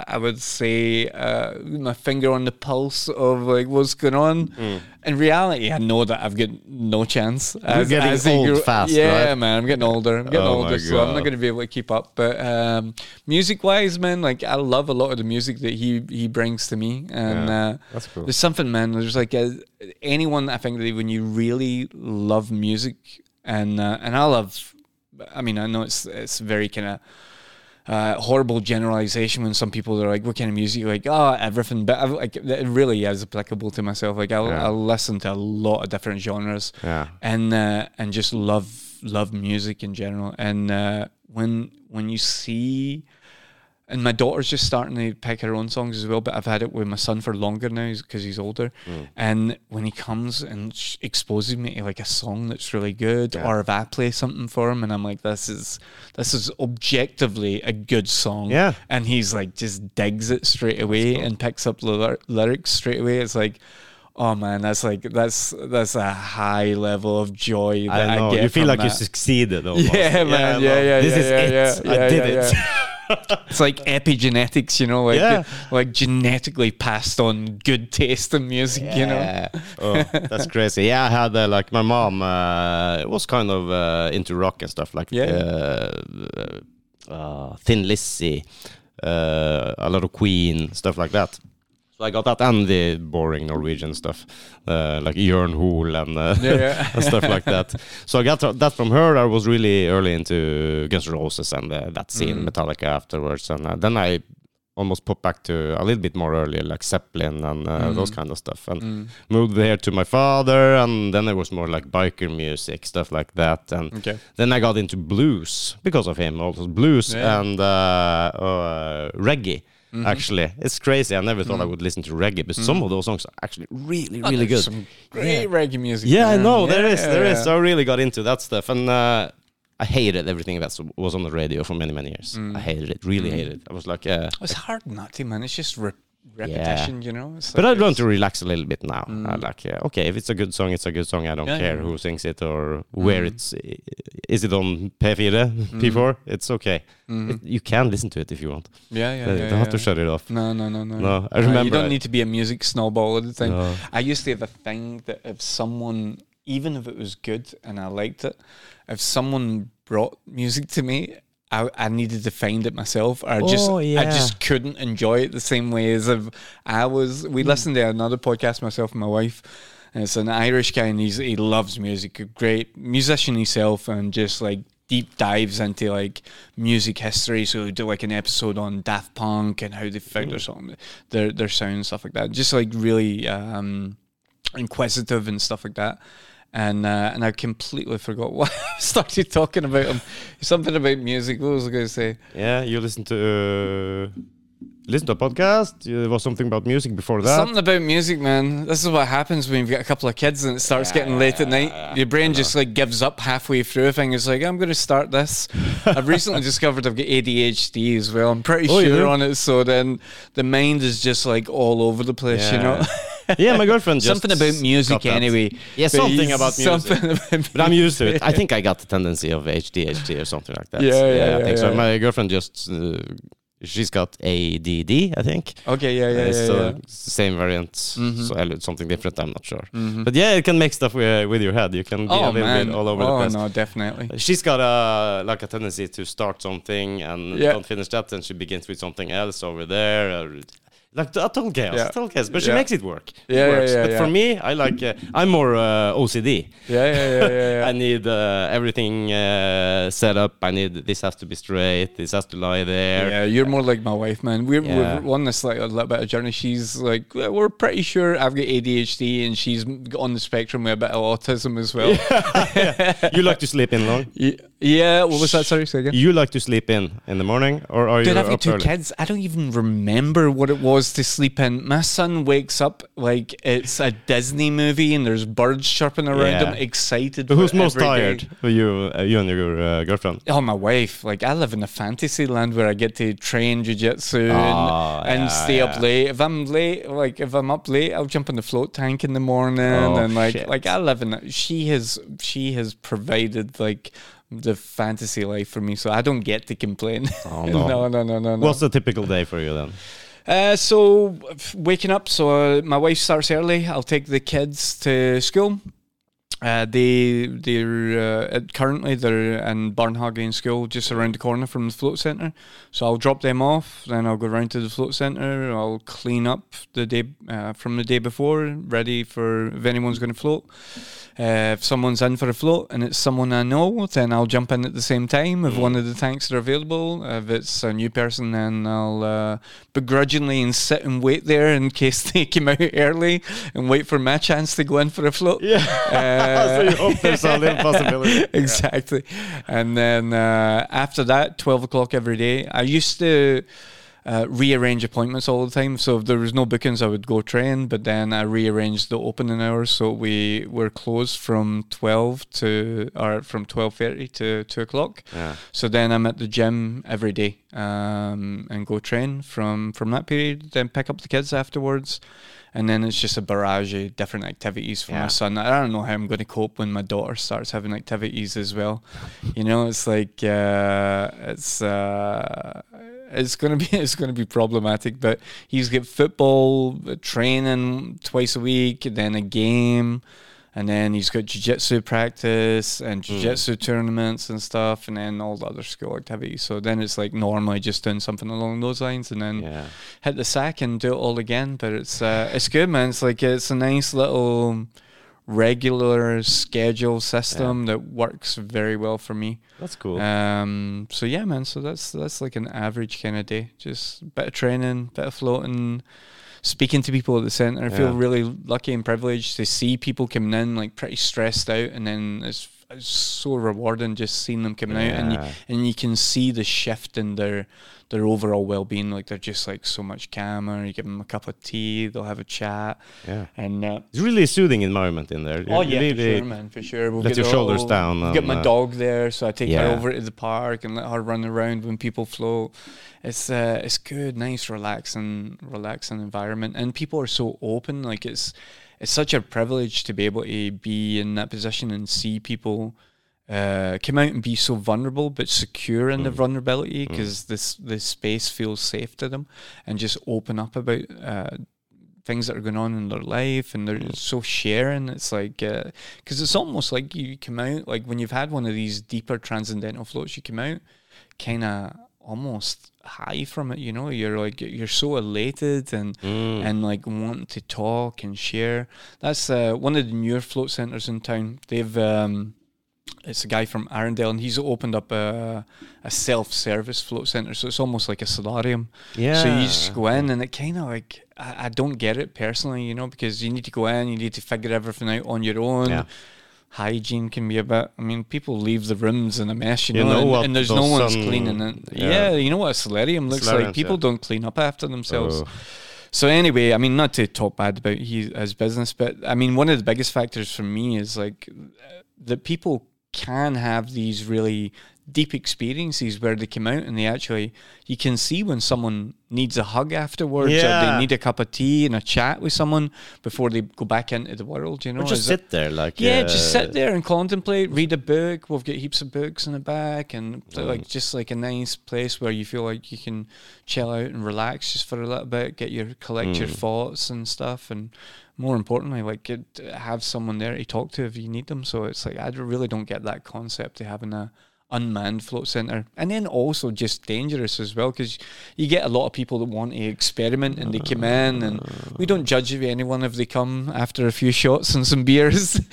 I would say, uh, my finger on the pulse of like what's going on. In reality, I know that I've got no chance. You're getting old grew- fast, yeah, right? man. I'm getting older. I'm getting Oh older, so I'm not going to be able to keep up. But um, music-wise, man, like I love a lot of the music that he he brings to me, and. Yeah. Uh, That's cool. there's something, man. There's like a, anyone. I think that when you really love music, and uh, and I love. I mean, I know it's it's very kind of uh, horrible generalization when some people are like, "What kind of music?" You're like, "Oh, everything." But I, like, it really is applicable to myself. Like, I'll, Yeah. I'll listen to a lot of different genres, Yeah. and uh, and just love love music in general. And uh, when when you see and my daughter's just starting to pick her own songs as well. But I've had it with my son for longer now because he's older. Mm. And when he comes and sh- exposes me to like a song that's really good, Yeah. or if I play something for him and I'm like, this is this is objectively a good song, Yeah. and he's like just digs it straight away and picks up the lyr- lyrics straight away. It's like. Oh man, that's like that's that's a high level of joy that I, I get. you feel like you succeeded. Almost. Yeah, man. Yeah, know. yeah, This yeah, is yeah, it. yeah, I did yeah, it. It's like epigenetics, you know, like Yeah. like genetically passed on good taste in music, you know. Oh, that's crazy. Yeah, I had uh, like my mom uh, was kind of uh, into rock and stuff like Yeah. uh, uh, Thin Lizzy, uh, a lot of Queen, stuff like that. I got that and the boring Norwegian stuff, uh, like Jørn Hoel and, uh, Yeah, yeah. and stuff like that. So I got that from her. I was really early into Guns N' Roses and uh, that scene, Mm. Metallica afterwards, and uh, then I almost put back to a little bit more early, like Zeppelin and uh, those kind of stuff, and Mm. moved there to my father, and then it was more like biker music, stuff like that, and Okay. then I got into blues because of him, also blues Yeah. and uh, uh, reggae. Mm-hmm. Actually, it's crazy. I never thought I would listen to reggae, but some of those songs are actually really, Oh, really good. Some great reggae music. Yeah, I know there is, there is. So I really got into that stuff, and uh, I hated everything that was on the radio for many, many years. Mm. I hated it, really hated it. I was like, uh, It's hard not to, man. It's just re- repetition, you know. It's but I it's- to relax a little bit now. I like, yeah, okay, if it's a good song, it's a good song. I don't Yeah, care yeah. who sings it or where Mm. it's. Is it on P4, P4? It's okay. Mhm. It, you can listen to it if you want. yeah, yeah, Uh, yeah. you don't have to shut it off. No, no, no, no. No, I No, remember. you don't I- need to be a music snob all of the time. No. I used to have a thing that if someone, even if it was good and I liked it, if someone brought music to me, I, I needed to find it myself. Or I just, Oh, I just couldn't enjoy it the same way as if I was. Hmm. We listened to another podcast, myself and my wife. And it's an Irish guy, and he's, he loves music. A great musician himself, and just like deep dives into like music history. So we do like an episode on Daft Punk and how they found their song, their their sound, and stuff like that. Just like really um, inquisitive and stuff like that. And uh, and I completely forgot what I started talking about him. Something about music. What was I going to say? Yeah, you listen to uh, listen to a podcast. There was something about music before that. Something about music, man. This is what happens when you've got a couple of kids and it starts getting late at night. Your brain just like gives up halfway through a thing. It's like, I'm going to start this. I've recently discovered I've got ADHD as well. I'm pretty Oh, sure do? on it. So then the mind is just like all over the place, you know? yeah, my girlfriend just something about music got that. anyway. Yeah, something about music. something about But I'm used to it. I think I got the tendency of ADHD or something like that. Yeah, yeah, I think yeah, so. yeah. My girlfriend just uh, she's got ADD, I think. Okay, yeah, yeah, Uh, yeah. so yeah. same variant. Mhm. So something different. I'm not sure. Mhm. But yeah, it can make stuff with, with your head. You can be a Oh little man, bit all over oh the place. no, definitely. She's got a like a tendency to start something and Yeah. don't finish that, and she begins with something else over there. Like a total chaos, Yeah. total chaos. But she Yeah. makes it work. It Yeah, yeah, works. yeah, but for me, I like uh, I'm more uh, OCD. Yeah, yeah, yeah, yeah. yeah. I need uh, everything uh, set up. I need this has to be straight. This has to lie there. Yeah, you're more like my wife, man. We're, Yeah. we're on this like a little bit of journey. She's like, we're pretty sure I've got ADHD, and she's on the spectrum with a bit of autism as well. you like to sleep in long. Ye- Yeah, what was that? Sorry, say again. You like to sleep in in the morning, or are Dude, you I've got two early? kids. I don't even remember what it was to sleep in. My son wakes up like it's a Disney movie and there's birds chirping around Yeah. him, excited. But who's most day. tired? You, uh, you and your uh, girlfriend. Oh, my wife. Like, I live in a fantasy land where I get to train jujitsu Ah, and, and yeah, stay up late. If I'm late, like, if I'm up late, I'll jump in the float tank in the morning. Oh, and, like, shit. like I live in a, She has, she has provided, like, the fantasy life for me. So I don't get to complain. Oh, no. no, no, no, no, no. What's a typical day for you then? Uh, so waking up. So uh, my wife starts early. I'll take the kids to school. Uh, they they're uh, currently they're in Barnhagen School, just around the corner from the float centre. So I'll drop them off. Then I'll go round to the float centre. I'll clean up the day uh, from the day before, ready for if anyone's going to float. Uh, if someone's in for a float and it's someone I know, then I'll jump in at the same time if one of the tanks are available. If it's a new person, then I'll uh, begrudgingly and sit and wait there in case they came out early and wait for my chance to go in for a float. Yeah. So you hope there's a little possibility. exactly. And then uh, after that, 12 o'clock every day. I used to uh, rearrange appointments all the time. So if there was no bookings, I would go train, but then I rearranged the opening hours. So we were closed from 12 to, or from 12.30 to 2 o'clock. Yeah. So then I'm at the gym every day um, and go train from, from that period, then pick up the kids afterwards and then it's just a barrage of different activities for Yeah. my son. I don't know how I'm going to cope when my daughter starts having activities as well. You know, it's like uh, it's uh, it's going to be it's going to be problematic. But he's got football training twice a week, then a game. And then he's got jiu-jitsu practice and jiu-jitsu tournaments and stuff, and then all the other school activities. So then it's like normally just doing something along those lines, and then Yeah. hit the sack and do it all again. But it's uh, it's good, man. It's like it's a nice little regular schedule system that works very well for me. That's cool. Um, so yeah, man. So that's that's like an average kind of day. Just a bit of training, bit of floating, speaking to people at the center. I feel really lucky and privileged to see people coming in like pretty stressed out, and then it's, it's so rewarding just seeing them coming out, and you, and you can see the shift in their their overall well being. Like they're just like so much calmer. You give them a cup of tea, they'll have a chat, yeah. and. Uh, It's really a soothing environment in there. Oh yeah, really, for sure, man, for sure. We'll let get your shoulders little- down we'll Get my uh, dog there, so I take her over to the park and let her run around when people float. It's uh, it's good, nice, relaxing, relaxing environment, and people are so open. Like it's it's such a privilege to be able to be in that position and see people. Uh, come out and be so vulnerable but secure in the Mm. vulnerability because this this space feels safe to them and just open up about uh, things that are going on in their life and they're Mm. so sharing it's like because it's almost like you come out like when you've had one of these deeper transcendental floats you come out kind of almost high from it you know you're like you're so elated and Mm. and like want to talk and share that's uh, one of the newer float centers in town they've um it's a guy from Arundel, and he's opened up a, a self-service float center. So it's almost like a solarium. yeah. So you just go in, and it kind of like I, I don't get it personally, you know, because you need to go in, you need to figure everything out on your own. Yeah. Hygiene can be a bit. I mean, people leave the rooms in a mess, you You know, know and, and there's no one's cleaning it. yeah. Yeah. you know what a solarium looks like. People yeah. don't clean up after themselves. Oh. So anyway, I mean, not to talk bad about he, his business, but I mean, one of the biggest factors for me is like that people can have these really deep experiences where they come out and they actually you can see when someone needs a hug afterwards or they need a cup of tea and a chat with someone before they go back into the world you know Or just Is it- sit there, like yeah, uh, just sit there and contemplate, read a book. We've got heaps of books in the back, and Mm. like just like a nice place where you feel like you can chill out and relax just for a little bit, get your collect your Mm. thoughts and stuff, and more importantly, like get, have someone there to talk to if you need them. So it's like I really don't get that concept of having a unmanned float center. And then also just dangerous as well because you get a lot of people that want to experiment and they come in and we don't judge anyone if they come after a few shots and some beers.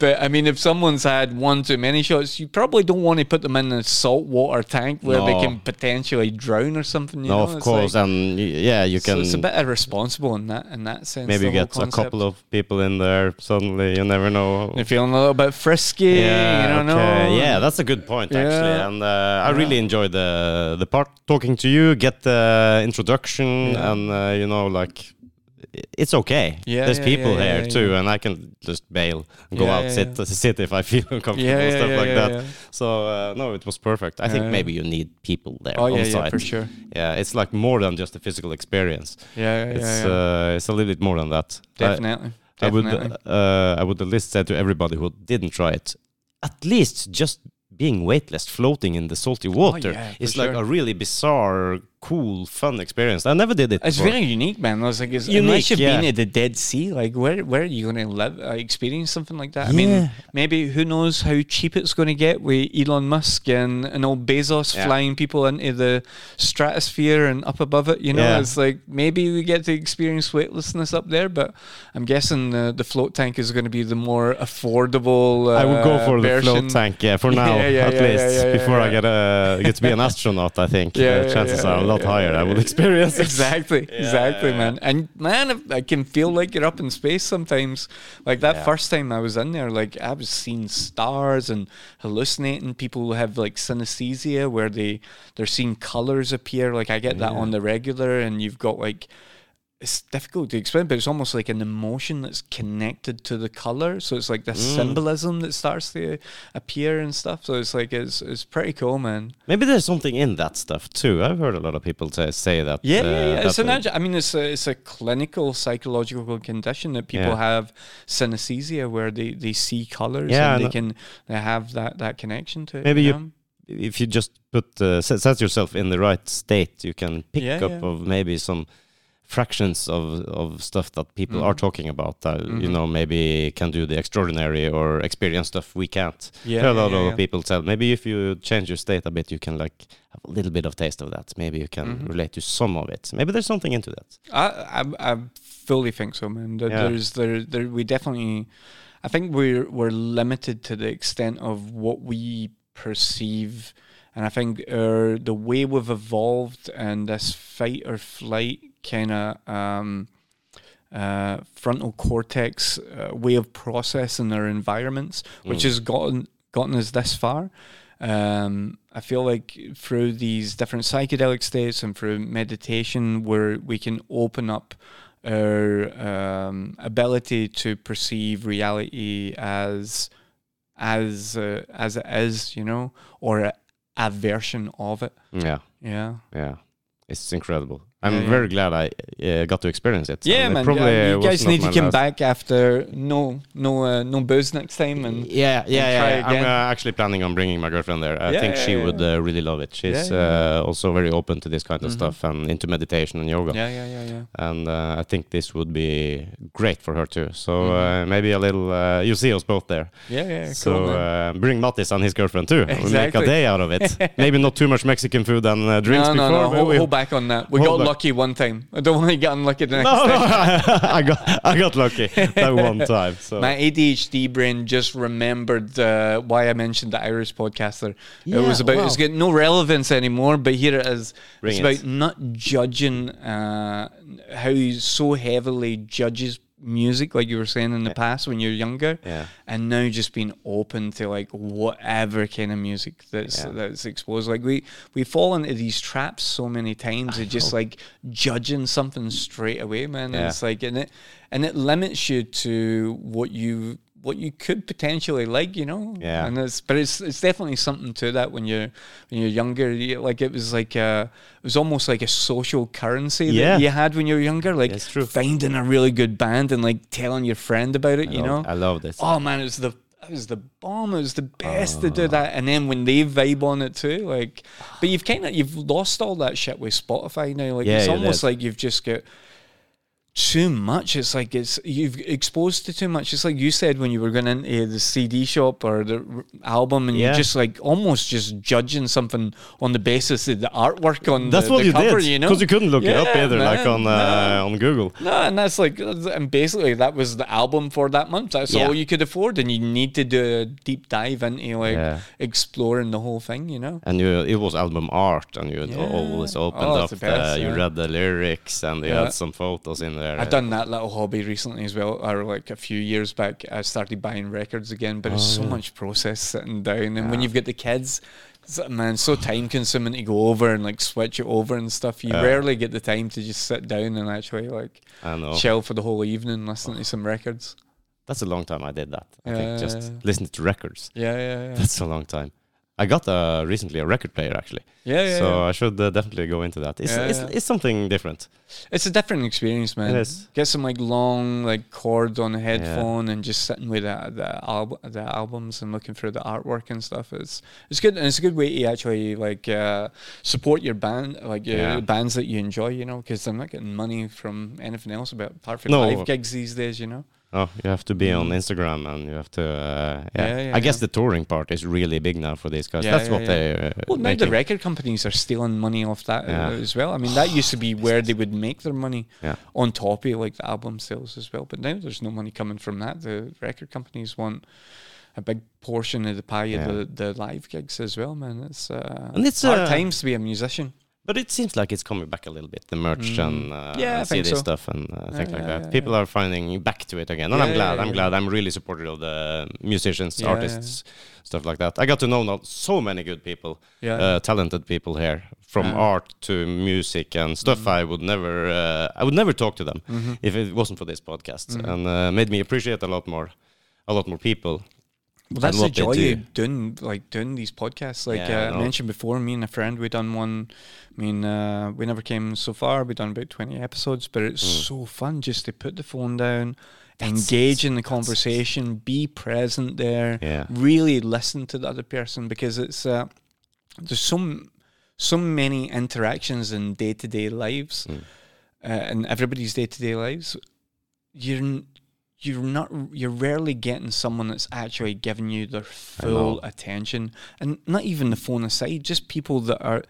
But i mean if someone's had one too many shots you probably don't want to put them in a saltwater tank where they can potentially drown or something you no, know? of It's course, like- and yeah, you so can it's a bit irresponsible in that in that sense maybe you get a couple of people in there. Suddenly, you never know. They're feeling a little bit frisky you don't know. Yeah, that's a good point actually, Yeah. and uh, I really enjoyed the the part talking to you, get the introduction, Yeah. and uh, you know, like it's okay. Yeah, There's yeah, people yeah, here yeah, too, yeah. and I can just bail and go Yeah, out yeah, sit sit if I feel uncomfortable yeah, yeah, stuff yeah, like yeah, that. yeah. So uh, no, it was perfect. I think Yeah. maybe you need people there oh on yeah site. yeah for sure Yeah, it's like more than just a physical experience. yeah yeah, It's yeah, yeah. uh, it's a little bit more than that. I- definitely I would uh, I would at least say to everybody who didn't try it, at least just being weightless, floating in the salty water, Oh, yeah, is like sure. a really bizarre, cool, fun experience. I never did it. It's before. very unique, man. I was like, it's, Unique, unless you've been yeah. at the Dead Sea, like where where are you going to live, uh, experience something like that? I mean, maybe who knows how cheap it's going to get with Elon Musk and and old Bezos Yeah. flying people into the stratosphere and up above it. You know, Yeah. it's like maybe we get to experience weightlessness up there, but I'm guessing the the float tank is going to be the more affordable. Uh, I would go for the float tank, yeah, for now Yeah, yeah, at yeah, least yeah, yeah, before I get uh, get to be an astronaut. I think Yeah, uh, yeah, chances yeah, are a lot higher, I would experience it. exactly, exactly, yeah, man. And man, if- I can feel like you're up in space sometimes. Like that Yeah. first time I was in there, like I was seeing stars and hallucinating. People who have like synesthesia where they they're seeing colors appear. Like I get that on the regular, and you've got like it's difficult to explain, but it's almost like an emotion that's connected to the color. So it's like this Mm. symbolism that starts to appear and stuff. So it's like it's it's pretty cool, man. Maybe there's something in that stuff too. I've heard a lot of people say, say that. Yeah, uh, yeah, yeah. It's an. I mean, it's a, it's a clinical psychological condition that people Yeah. have synesthesia, where they, they see colors Yeah, and they can they have that, that connection to it. Maybe you know? if you just put uh, set, set yourself in the right state, you can pick Yeah, up of maybe some fractions of of stuff that people are Mhm. talking about. That you Mhm. know maybe can do the extraordinary or experience stuff we can't. Yeah, a lot yeah, of people tell maybe if you change your state a bit, you can like have a little bit of taste of that. Maybe you can Mhm. relate to some of it. Maybe there's something into that. I, I I fully think so, man. There. There's there there we definitely. I think we're we're limited to the extent of what we perceive, and I think uh, the way we've evolved and this fight or flight kind of um, uh, frontal cortex uh, way of processing our environments, which Mm. has gotten gotten us this far. Um, I feel like through these different psychedelic states and through meditation, where we can open up our um, ability to perceive reality as as uh, as it is, you know, or a, a version of it. Yeah, Yeah. yeah, it's incredible. I'm Yeah, yeah. very glad I uh, got to experience it. Yeah, And it man. Probably yeah, you guys need to come last- back after no no uh, no booze next time and Yeah, yeah, try yeah. I'm uh, actually planning on bringing my girlfriend there. I think she would uh, really love it. She's Uh, also very open to this kind of Mhm. stuff and into meditation and yoga. yeah, yeah, yeah, yeah. And uh, I think this would be great for her too. So Mhm. uh, maybe a little. Uh, you'll see us both there. Yeah, yeah, so cool, uh, bring Mattis and his girlfriend too. We'll make a day out of it. maybe not too much Mexican food and uh, drinks no, no, before. no. but Hold, hold back on that. We got. Lucky one time. I don't want to get unlucky the next no, no, time. I got I got lucky that one time. So My ADHD brain just remembered uh, why I mentioned the Irish podcaster. it was about wow. it's got no relevance anymore, but here it is. Bring it's it. about not judging uh, how he so heavily judges music, like you were saying in the past when you're younger, yeah. and now just being open to like whatever kind of music that's Yeah. that's exposed. Like we we fall into these traps so many times of just like judging something straight away, man. Yeah. it's like and it and it limits you to what you what you could potentially like, you know. Yeah. And it's but it's it's definitely something to that when you're when you're younger. You, like it was like a it was almost like a social currency Yeah. that you had when you were younger. Like That's true. finding a really good band and like telling your friend about it, I you love- know. I love this. Oh man, it was the it was the bomb. It was the best to Ah. do that. And then when they vibe on it too, like, but you've kind of you've lost all that shit with Spotify now. Like Yeah, it's almost like you've just got too much. It's like it's you've exposed to too much. It's like you said when you were going into the CD shop or the album, and Yeah. you're just like almost just judging something on the basis of the artwork on That's the, what the you cover. did You know, because you couldn't look it up Yeah, either, like man, on uh, on Google. no, and that's like, and basically that was the album for that month. That's Yeah. all you could afford, and you need to do a deep dive into like Yeah. exploring the whole thing, you know. And you, it was album art, and you Yeah. always opened Oh, up. best, the, You read the lyrics, and you Yeah. had some photos in there. I've uh, done that little hobby recently as well, or like a few years back. I started buying records again, but it's Oh, so yeah. much process sitting down, and when you've got the kids. it's, Man, so time consuming to go over and like switch it over and stuff. You Yeah. rarely get the time to just sit down and actually like chill for the whole evening, listen to some records. That's a long time I did that. I Yeah, think just yeah, yeah. listening to records. Yeah, yeah, yeah. That's a long time. I got uh, recently a record player actually, yeah, yeah, so yeah. I should uh, definitely go into that. It's, Yeah, it's, yeah. it's something different. It's a different experience, man. It is. Get some like long like chords on a headphone and just sitting with the the, al- the albums and looking through the artwork and stuff. It's it's good and it's a good way to actually like uh, support your band, like your Yeah. bands that you enjoy. You know, because I'm not getting money from anything else about apart from No. live gigs these days. You know. Oh, you have to be on Mm. Instagram, and you have to. Uh, yeah. Yeah, yeah, I guess the touring part is really big now for these guys. Yeah, That's what they. Uh, Well, now the record companies are stealing money off that uh, as well. I mean, that used to be where they would make their money Yeah. on top of like the album sales as well. But now there's no money coming from that. The record companies want a big portion of the pie of the, the live gigs as well, man. It's uh, And it's, hard uh, times to be a musician. But it seems like it's coming back a little bit, the merch Mm. and uh, Yeah, CD so. stuff and uh, things like yeah, that. yeah, People yeah. are finding back to it again, and Yeah, I'm glad. yeah, I'm yeah. glad. I'm really supportive of the musicians, Yeah, artists, stuff like that. I got to know not so many good people, Yeah. uh, talented people here, from Yeah. art to music and stuff. Mhm. I would never, uh, I would never talk to them Mhm. if it wasn't for this podcast, Mhm. and uh, made me appreciate a lot more, a lot more people. Well, that's and the joy do. of doing like doing these podcasts. Like Yeah, I uh, I mentioned before, me and a friend we done one. I mean, uh, we never came so far. We done about twenty episodes, but it's Mm. so fun just to put the phone down, That's- engage in the conversation, be present there, Yeah, really listen to the other person because it's uh, there's some so many interactions in day to day lives, Mm. uh, in everybody's day to day lives. You're you're not you're rarely getting someone that's actually giving you their full attention, and not even the phone aside, just people that are.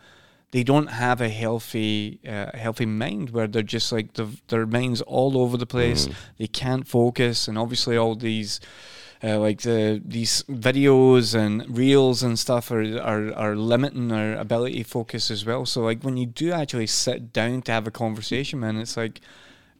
They don't have a healthy, uh, healthy mind where they're just like the, their minds all over the place. Mm. They can't focus, and obviously all these uh, like the these videos and reels and stuff are, are are limiting our ability to focus as well. So like when you do actually sit down to have a conversation, man, it's like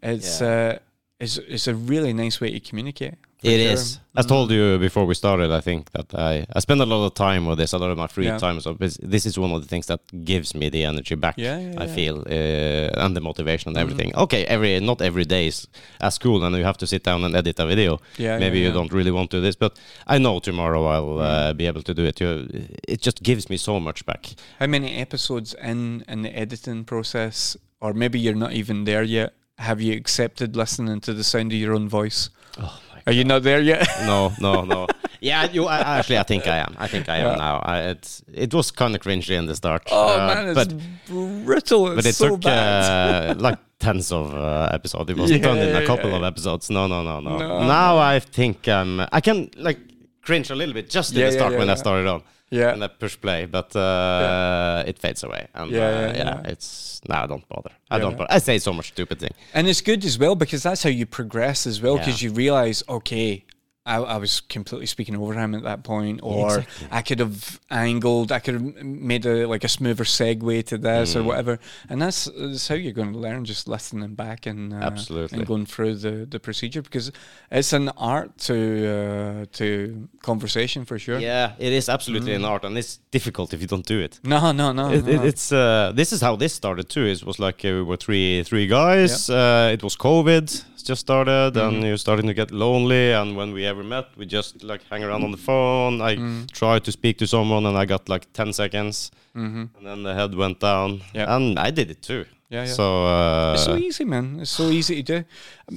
it's uh it's it's a really nice way to communicate. It sure. is. I Mm. told you before we started. I think that I I spend a lot of time with this. A lot of my free Yeah. time. So this, this is one of the things that gives me the energy back. Yeah, yeah, I feel uh, and the motivation and Mhm. everything. Okay, every not every day is as cool, and you have to sit down and edit a video. Yeah, Maybe you don't really want to do this, but I know tomorrow I'll uh, Mm. be able to do it. You, it just gives me so much back. How many episodes in in the editing process, or maybe you're not even there yet? Have you accepted listening to the sound of your own voice? Oh my Are you not there yet? no, no, no. Yeah, you. I, actually, I think I am. I think I am Yeah. now. I, it's it was kind of cringy in the start. Oh uh, man, it's but brutal. It's but it so took uh, like tens of uh, episodes. It wasn't done in a couple yeah. of episodes. No, no, no, no. No. Now I think um, I can like cringe a little bit just in Yeah, the start yeah, when I started on yeah. and I push play, but uh, it fades away. And Yeah, uh, yeah, it's no, I don't bother. I don't bother. I say so much stupid thing. And it's good as well because that's how you progress as well. Because you realize, okay, I, I was completely speaking over him at that point, or Exactly. I could have angled, I could have made a like a smoother segue to this or Mm. whatever. And that's, that's how you're going to learn, just listening back and uh, Absolutely. and going through the, the procedure because it's an art to uh, to conversation for sure. Yeah, it is absolutely Mm. an art, and it's difficult if you don't do it. No, no, no. It, it, no. it's uh, this is how this started too. It was like uh, we were three three guys. Uh, it was COVID just started, and Mhm. you're starting to get lonely. And when we ever met, we just like hang around on the phone. I Mm. tried to speak to someone, and I got like ten seconds, hmm and then the head went down. Yeah. and I did it too. Yeah, yeah. So uh, it's so easy, man. It's so easy to do.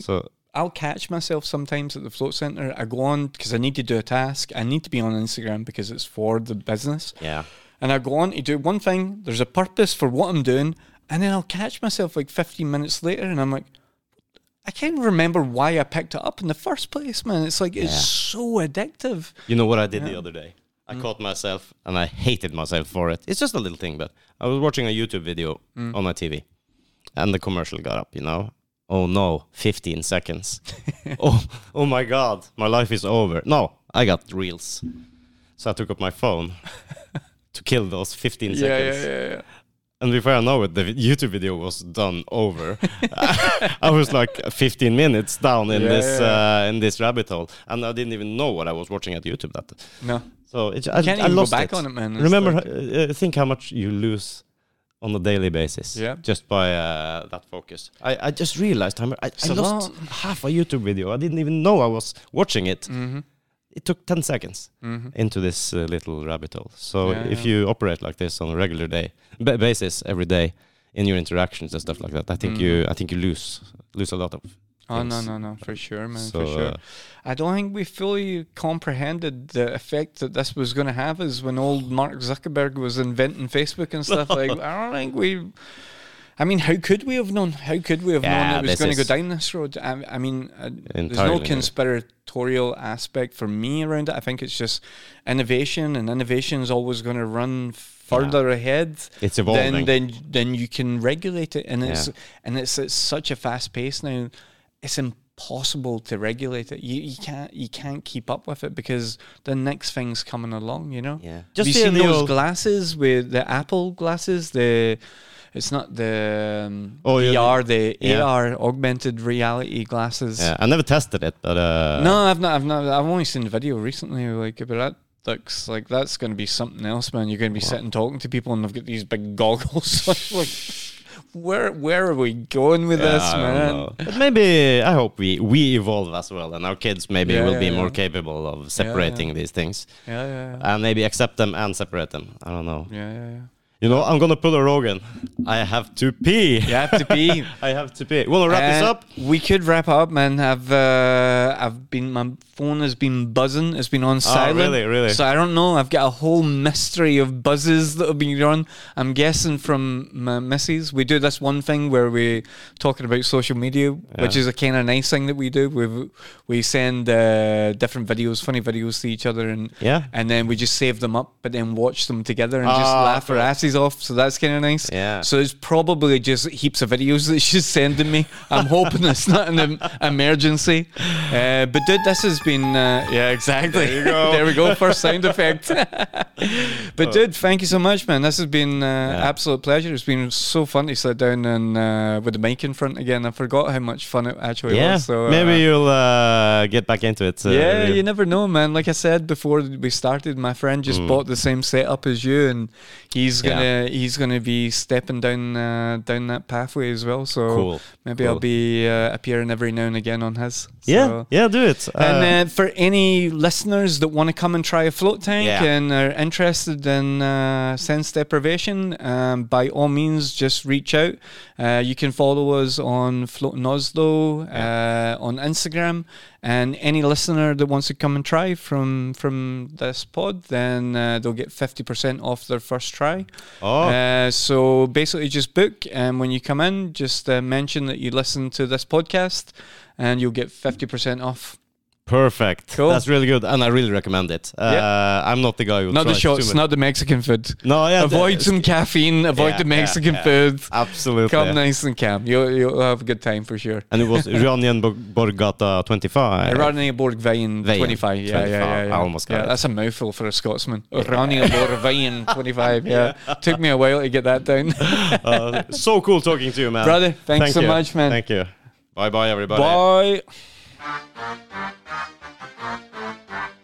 so I'll catch myself sometimes at the float center. I go on because I need to do a task. I need to be on Instagram because it's for the business. yeah, And I go on to do one thing. There's a purpose for what I'm doing, and then I'll catch myself like 15 minutes later, and I'm like, I can't remember why I picked it up in the first place, man. It's like it's Yeah. so addictive. you know what I did the other day? I Mm. caught myself, and I hated myself for it. It's just a little thing, but I was watching a YouTube video Mm. on my TV, and the commercial got up. You know, oh no, 15 seconds. oh, oh my God, my life is over. No, I got reels, so I took up my phone to kill those 15 seconds. Yeah, yeah, yeah. And before I know it, the YouTube video was done over. I was like 15 minutes down in Yeah, this yeah. Uh, in this rabbit hole, and I didn't even know what I was watching at YouTube. That No, so it, I, can't I lost back it. on it, man. Remember, like- uh, think how much you lose on a daily basis. Yeah. Just by uh, that focus. I, I just realized I, I a lost half a YouTube video. I didn't even know I was watching it. Mm-hmm. It took 10 seconds Mm-hmm. into this uh, little rabbit hole. So Yeah, if yeah. you operate like this on a regular day ba- basis every day in your interactions and stuff like that, I think Mhm. you I think you lose lose a lot of. Oh no no no for sure man So, for sure. uh, I don't think we fully comprehended the effect that this was going to have. Is when old Mark Zuckerberg was inventing Facebook and stuff. like I don't think we. I mean, how could we have known? How could we have Yeah, known it was going to go down this road? I, I mean, uh, there's no conspiratorial aspect for me around it. I think it's just innovation, and innovation is always going to run further ahead It's then evolving. then then then you can regulate it and it's Yeah. and it's at such a fast pace now it's impossible to regulate it you, you can't you can't keep up with it because the next thing's coming along you know yeah. have you seen those glasses with the apple glasses the It's not the um, Oh, the yeah. AR augmented reality glasses. Yeah, I never tested it, but uh, No, I've not. I've not. I've only seen the video recently. Like, but that looks like that's going to be something else, man. You're going to be sitting talking to people, and they've got these big goggles. like, where where are we going with yeah, this, I man? But maybe I hope we we evolve as well, and our kids maybe Yeah, will yeah, be more capable of separating these things, Yeah, yeah, yeah. and maybe accept them and separate them. I don't know. yeah, yeah, yeah. You know, I'm gonna pull a Rogan. I have to pee. You have to pee. I have to pee. Wanna wrap this Uh, up? We could wrap up, man. I've uh, I've been my phone has been buzzing. It's been on silent. Oh, really, really? So I don't know. I've got a whole mystery of buzzes that have been on. I'm guessing from my missus. We do this one thing where we're talking about social media, which is a kind of nice thing that we do. We we send uh, different videos, funny videos to each other, and Yeah. and then we just save them up, but then watch them together and just Ah, laugh our cool. Off. So that's kind of nice. Yeah. So it's probably just heaps of videos that she's sending me. I'm hoping it's not an em- emergency. Uh, but dude, this has been uh, yeah, exactly. There there we go. First sound effect. but dude, thank you so much, man. This has been uh, Yeah. absolute pleasure. It's been so fun to sit down and uh, with the mic in front again. I forgot how much fun it actually Yeah. was. So maybe uh, you'll uh, get back into it. uh, yeah, you never know, man. Like I said before we started, my friend just bought the same setup as you, and he's Mm. Yeah. gonna he's gonna be stepping down uh, down that pathway as well. So Cool, maybe I'll be uh, appearing every now and again on his. yeah, So- yeah, do it. and Uh, uh, for any listeners that want to come and try a float tank Yeah. and are interested in uh, sense deprivation, um, by all means, just reach out. Uh, you can follow us on Floating Oslo uh, on Instagram, and any listener that wants to come and try from from this pod, then uh, they'll get fifty percent off their first try. oh, Uh, so basically, just book, and when you come in, just uh, mention that you listen to this podcast, and you'll get fifty percent off. Perfect. cool. That's really good, and I really recommend it. Uh, Yeah. I'm not the guy who Not the shots, not the Mexican food. No, yeah, avoid the- some caffeine. Avoid Yeah, the Mexican yeah. food. Absolutely. Come nice and calm. You'll you'll have a good time for sure. And it was Ranienborggata 25. Uranienborgveien Veien. 25. Yeah, yeah, 25. yeah, yeah. I almost got it. That's a mouthful for a Scotsman. Raniaborgveien 25. Yeah. Took me a while to get that down. Uh, so cool talking to you, man. Brother, thanks Thank so you. much, man. Thank you. Bye bye, everybody. Bye. どっちだ?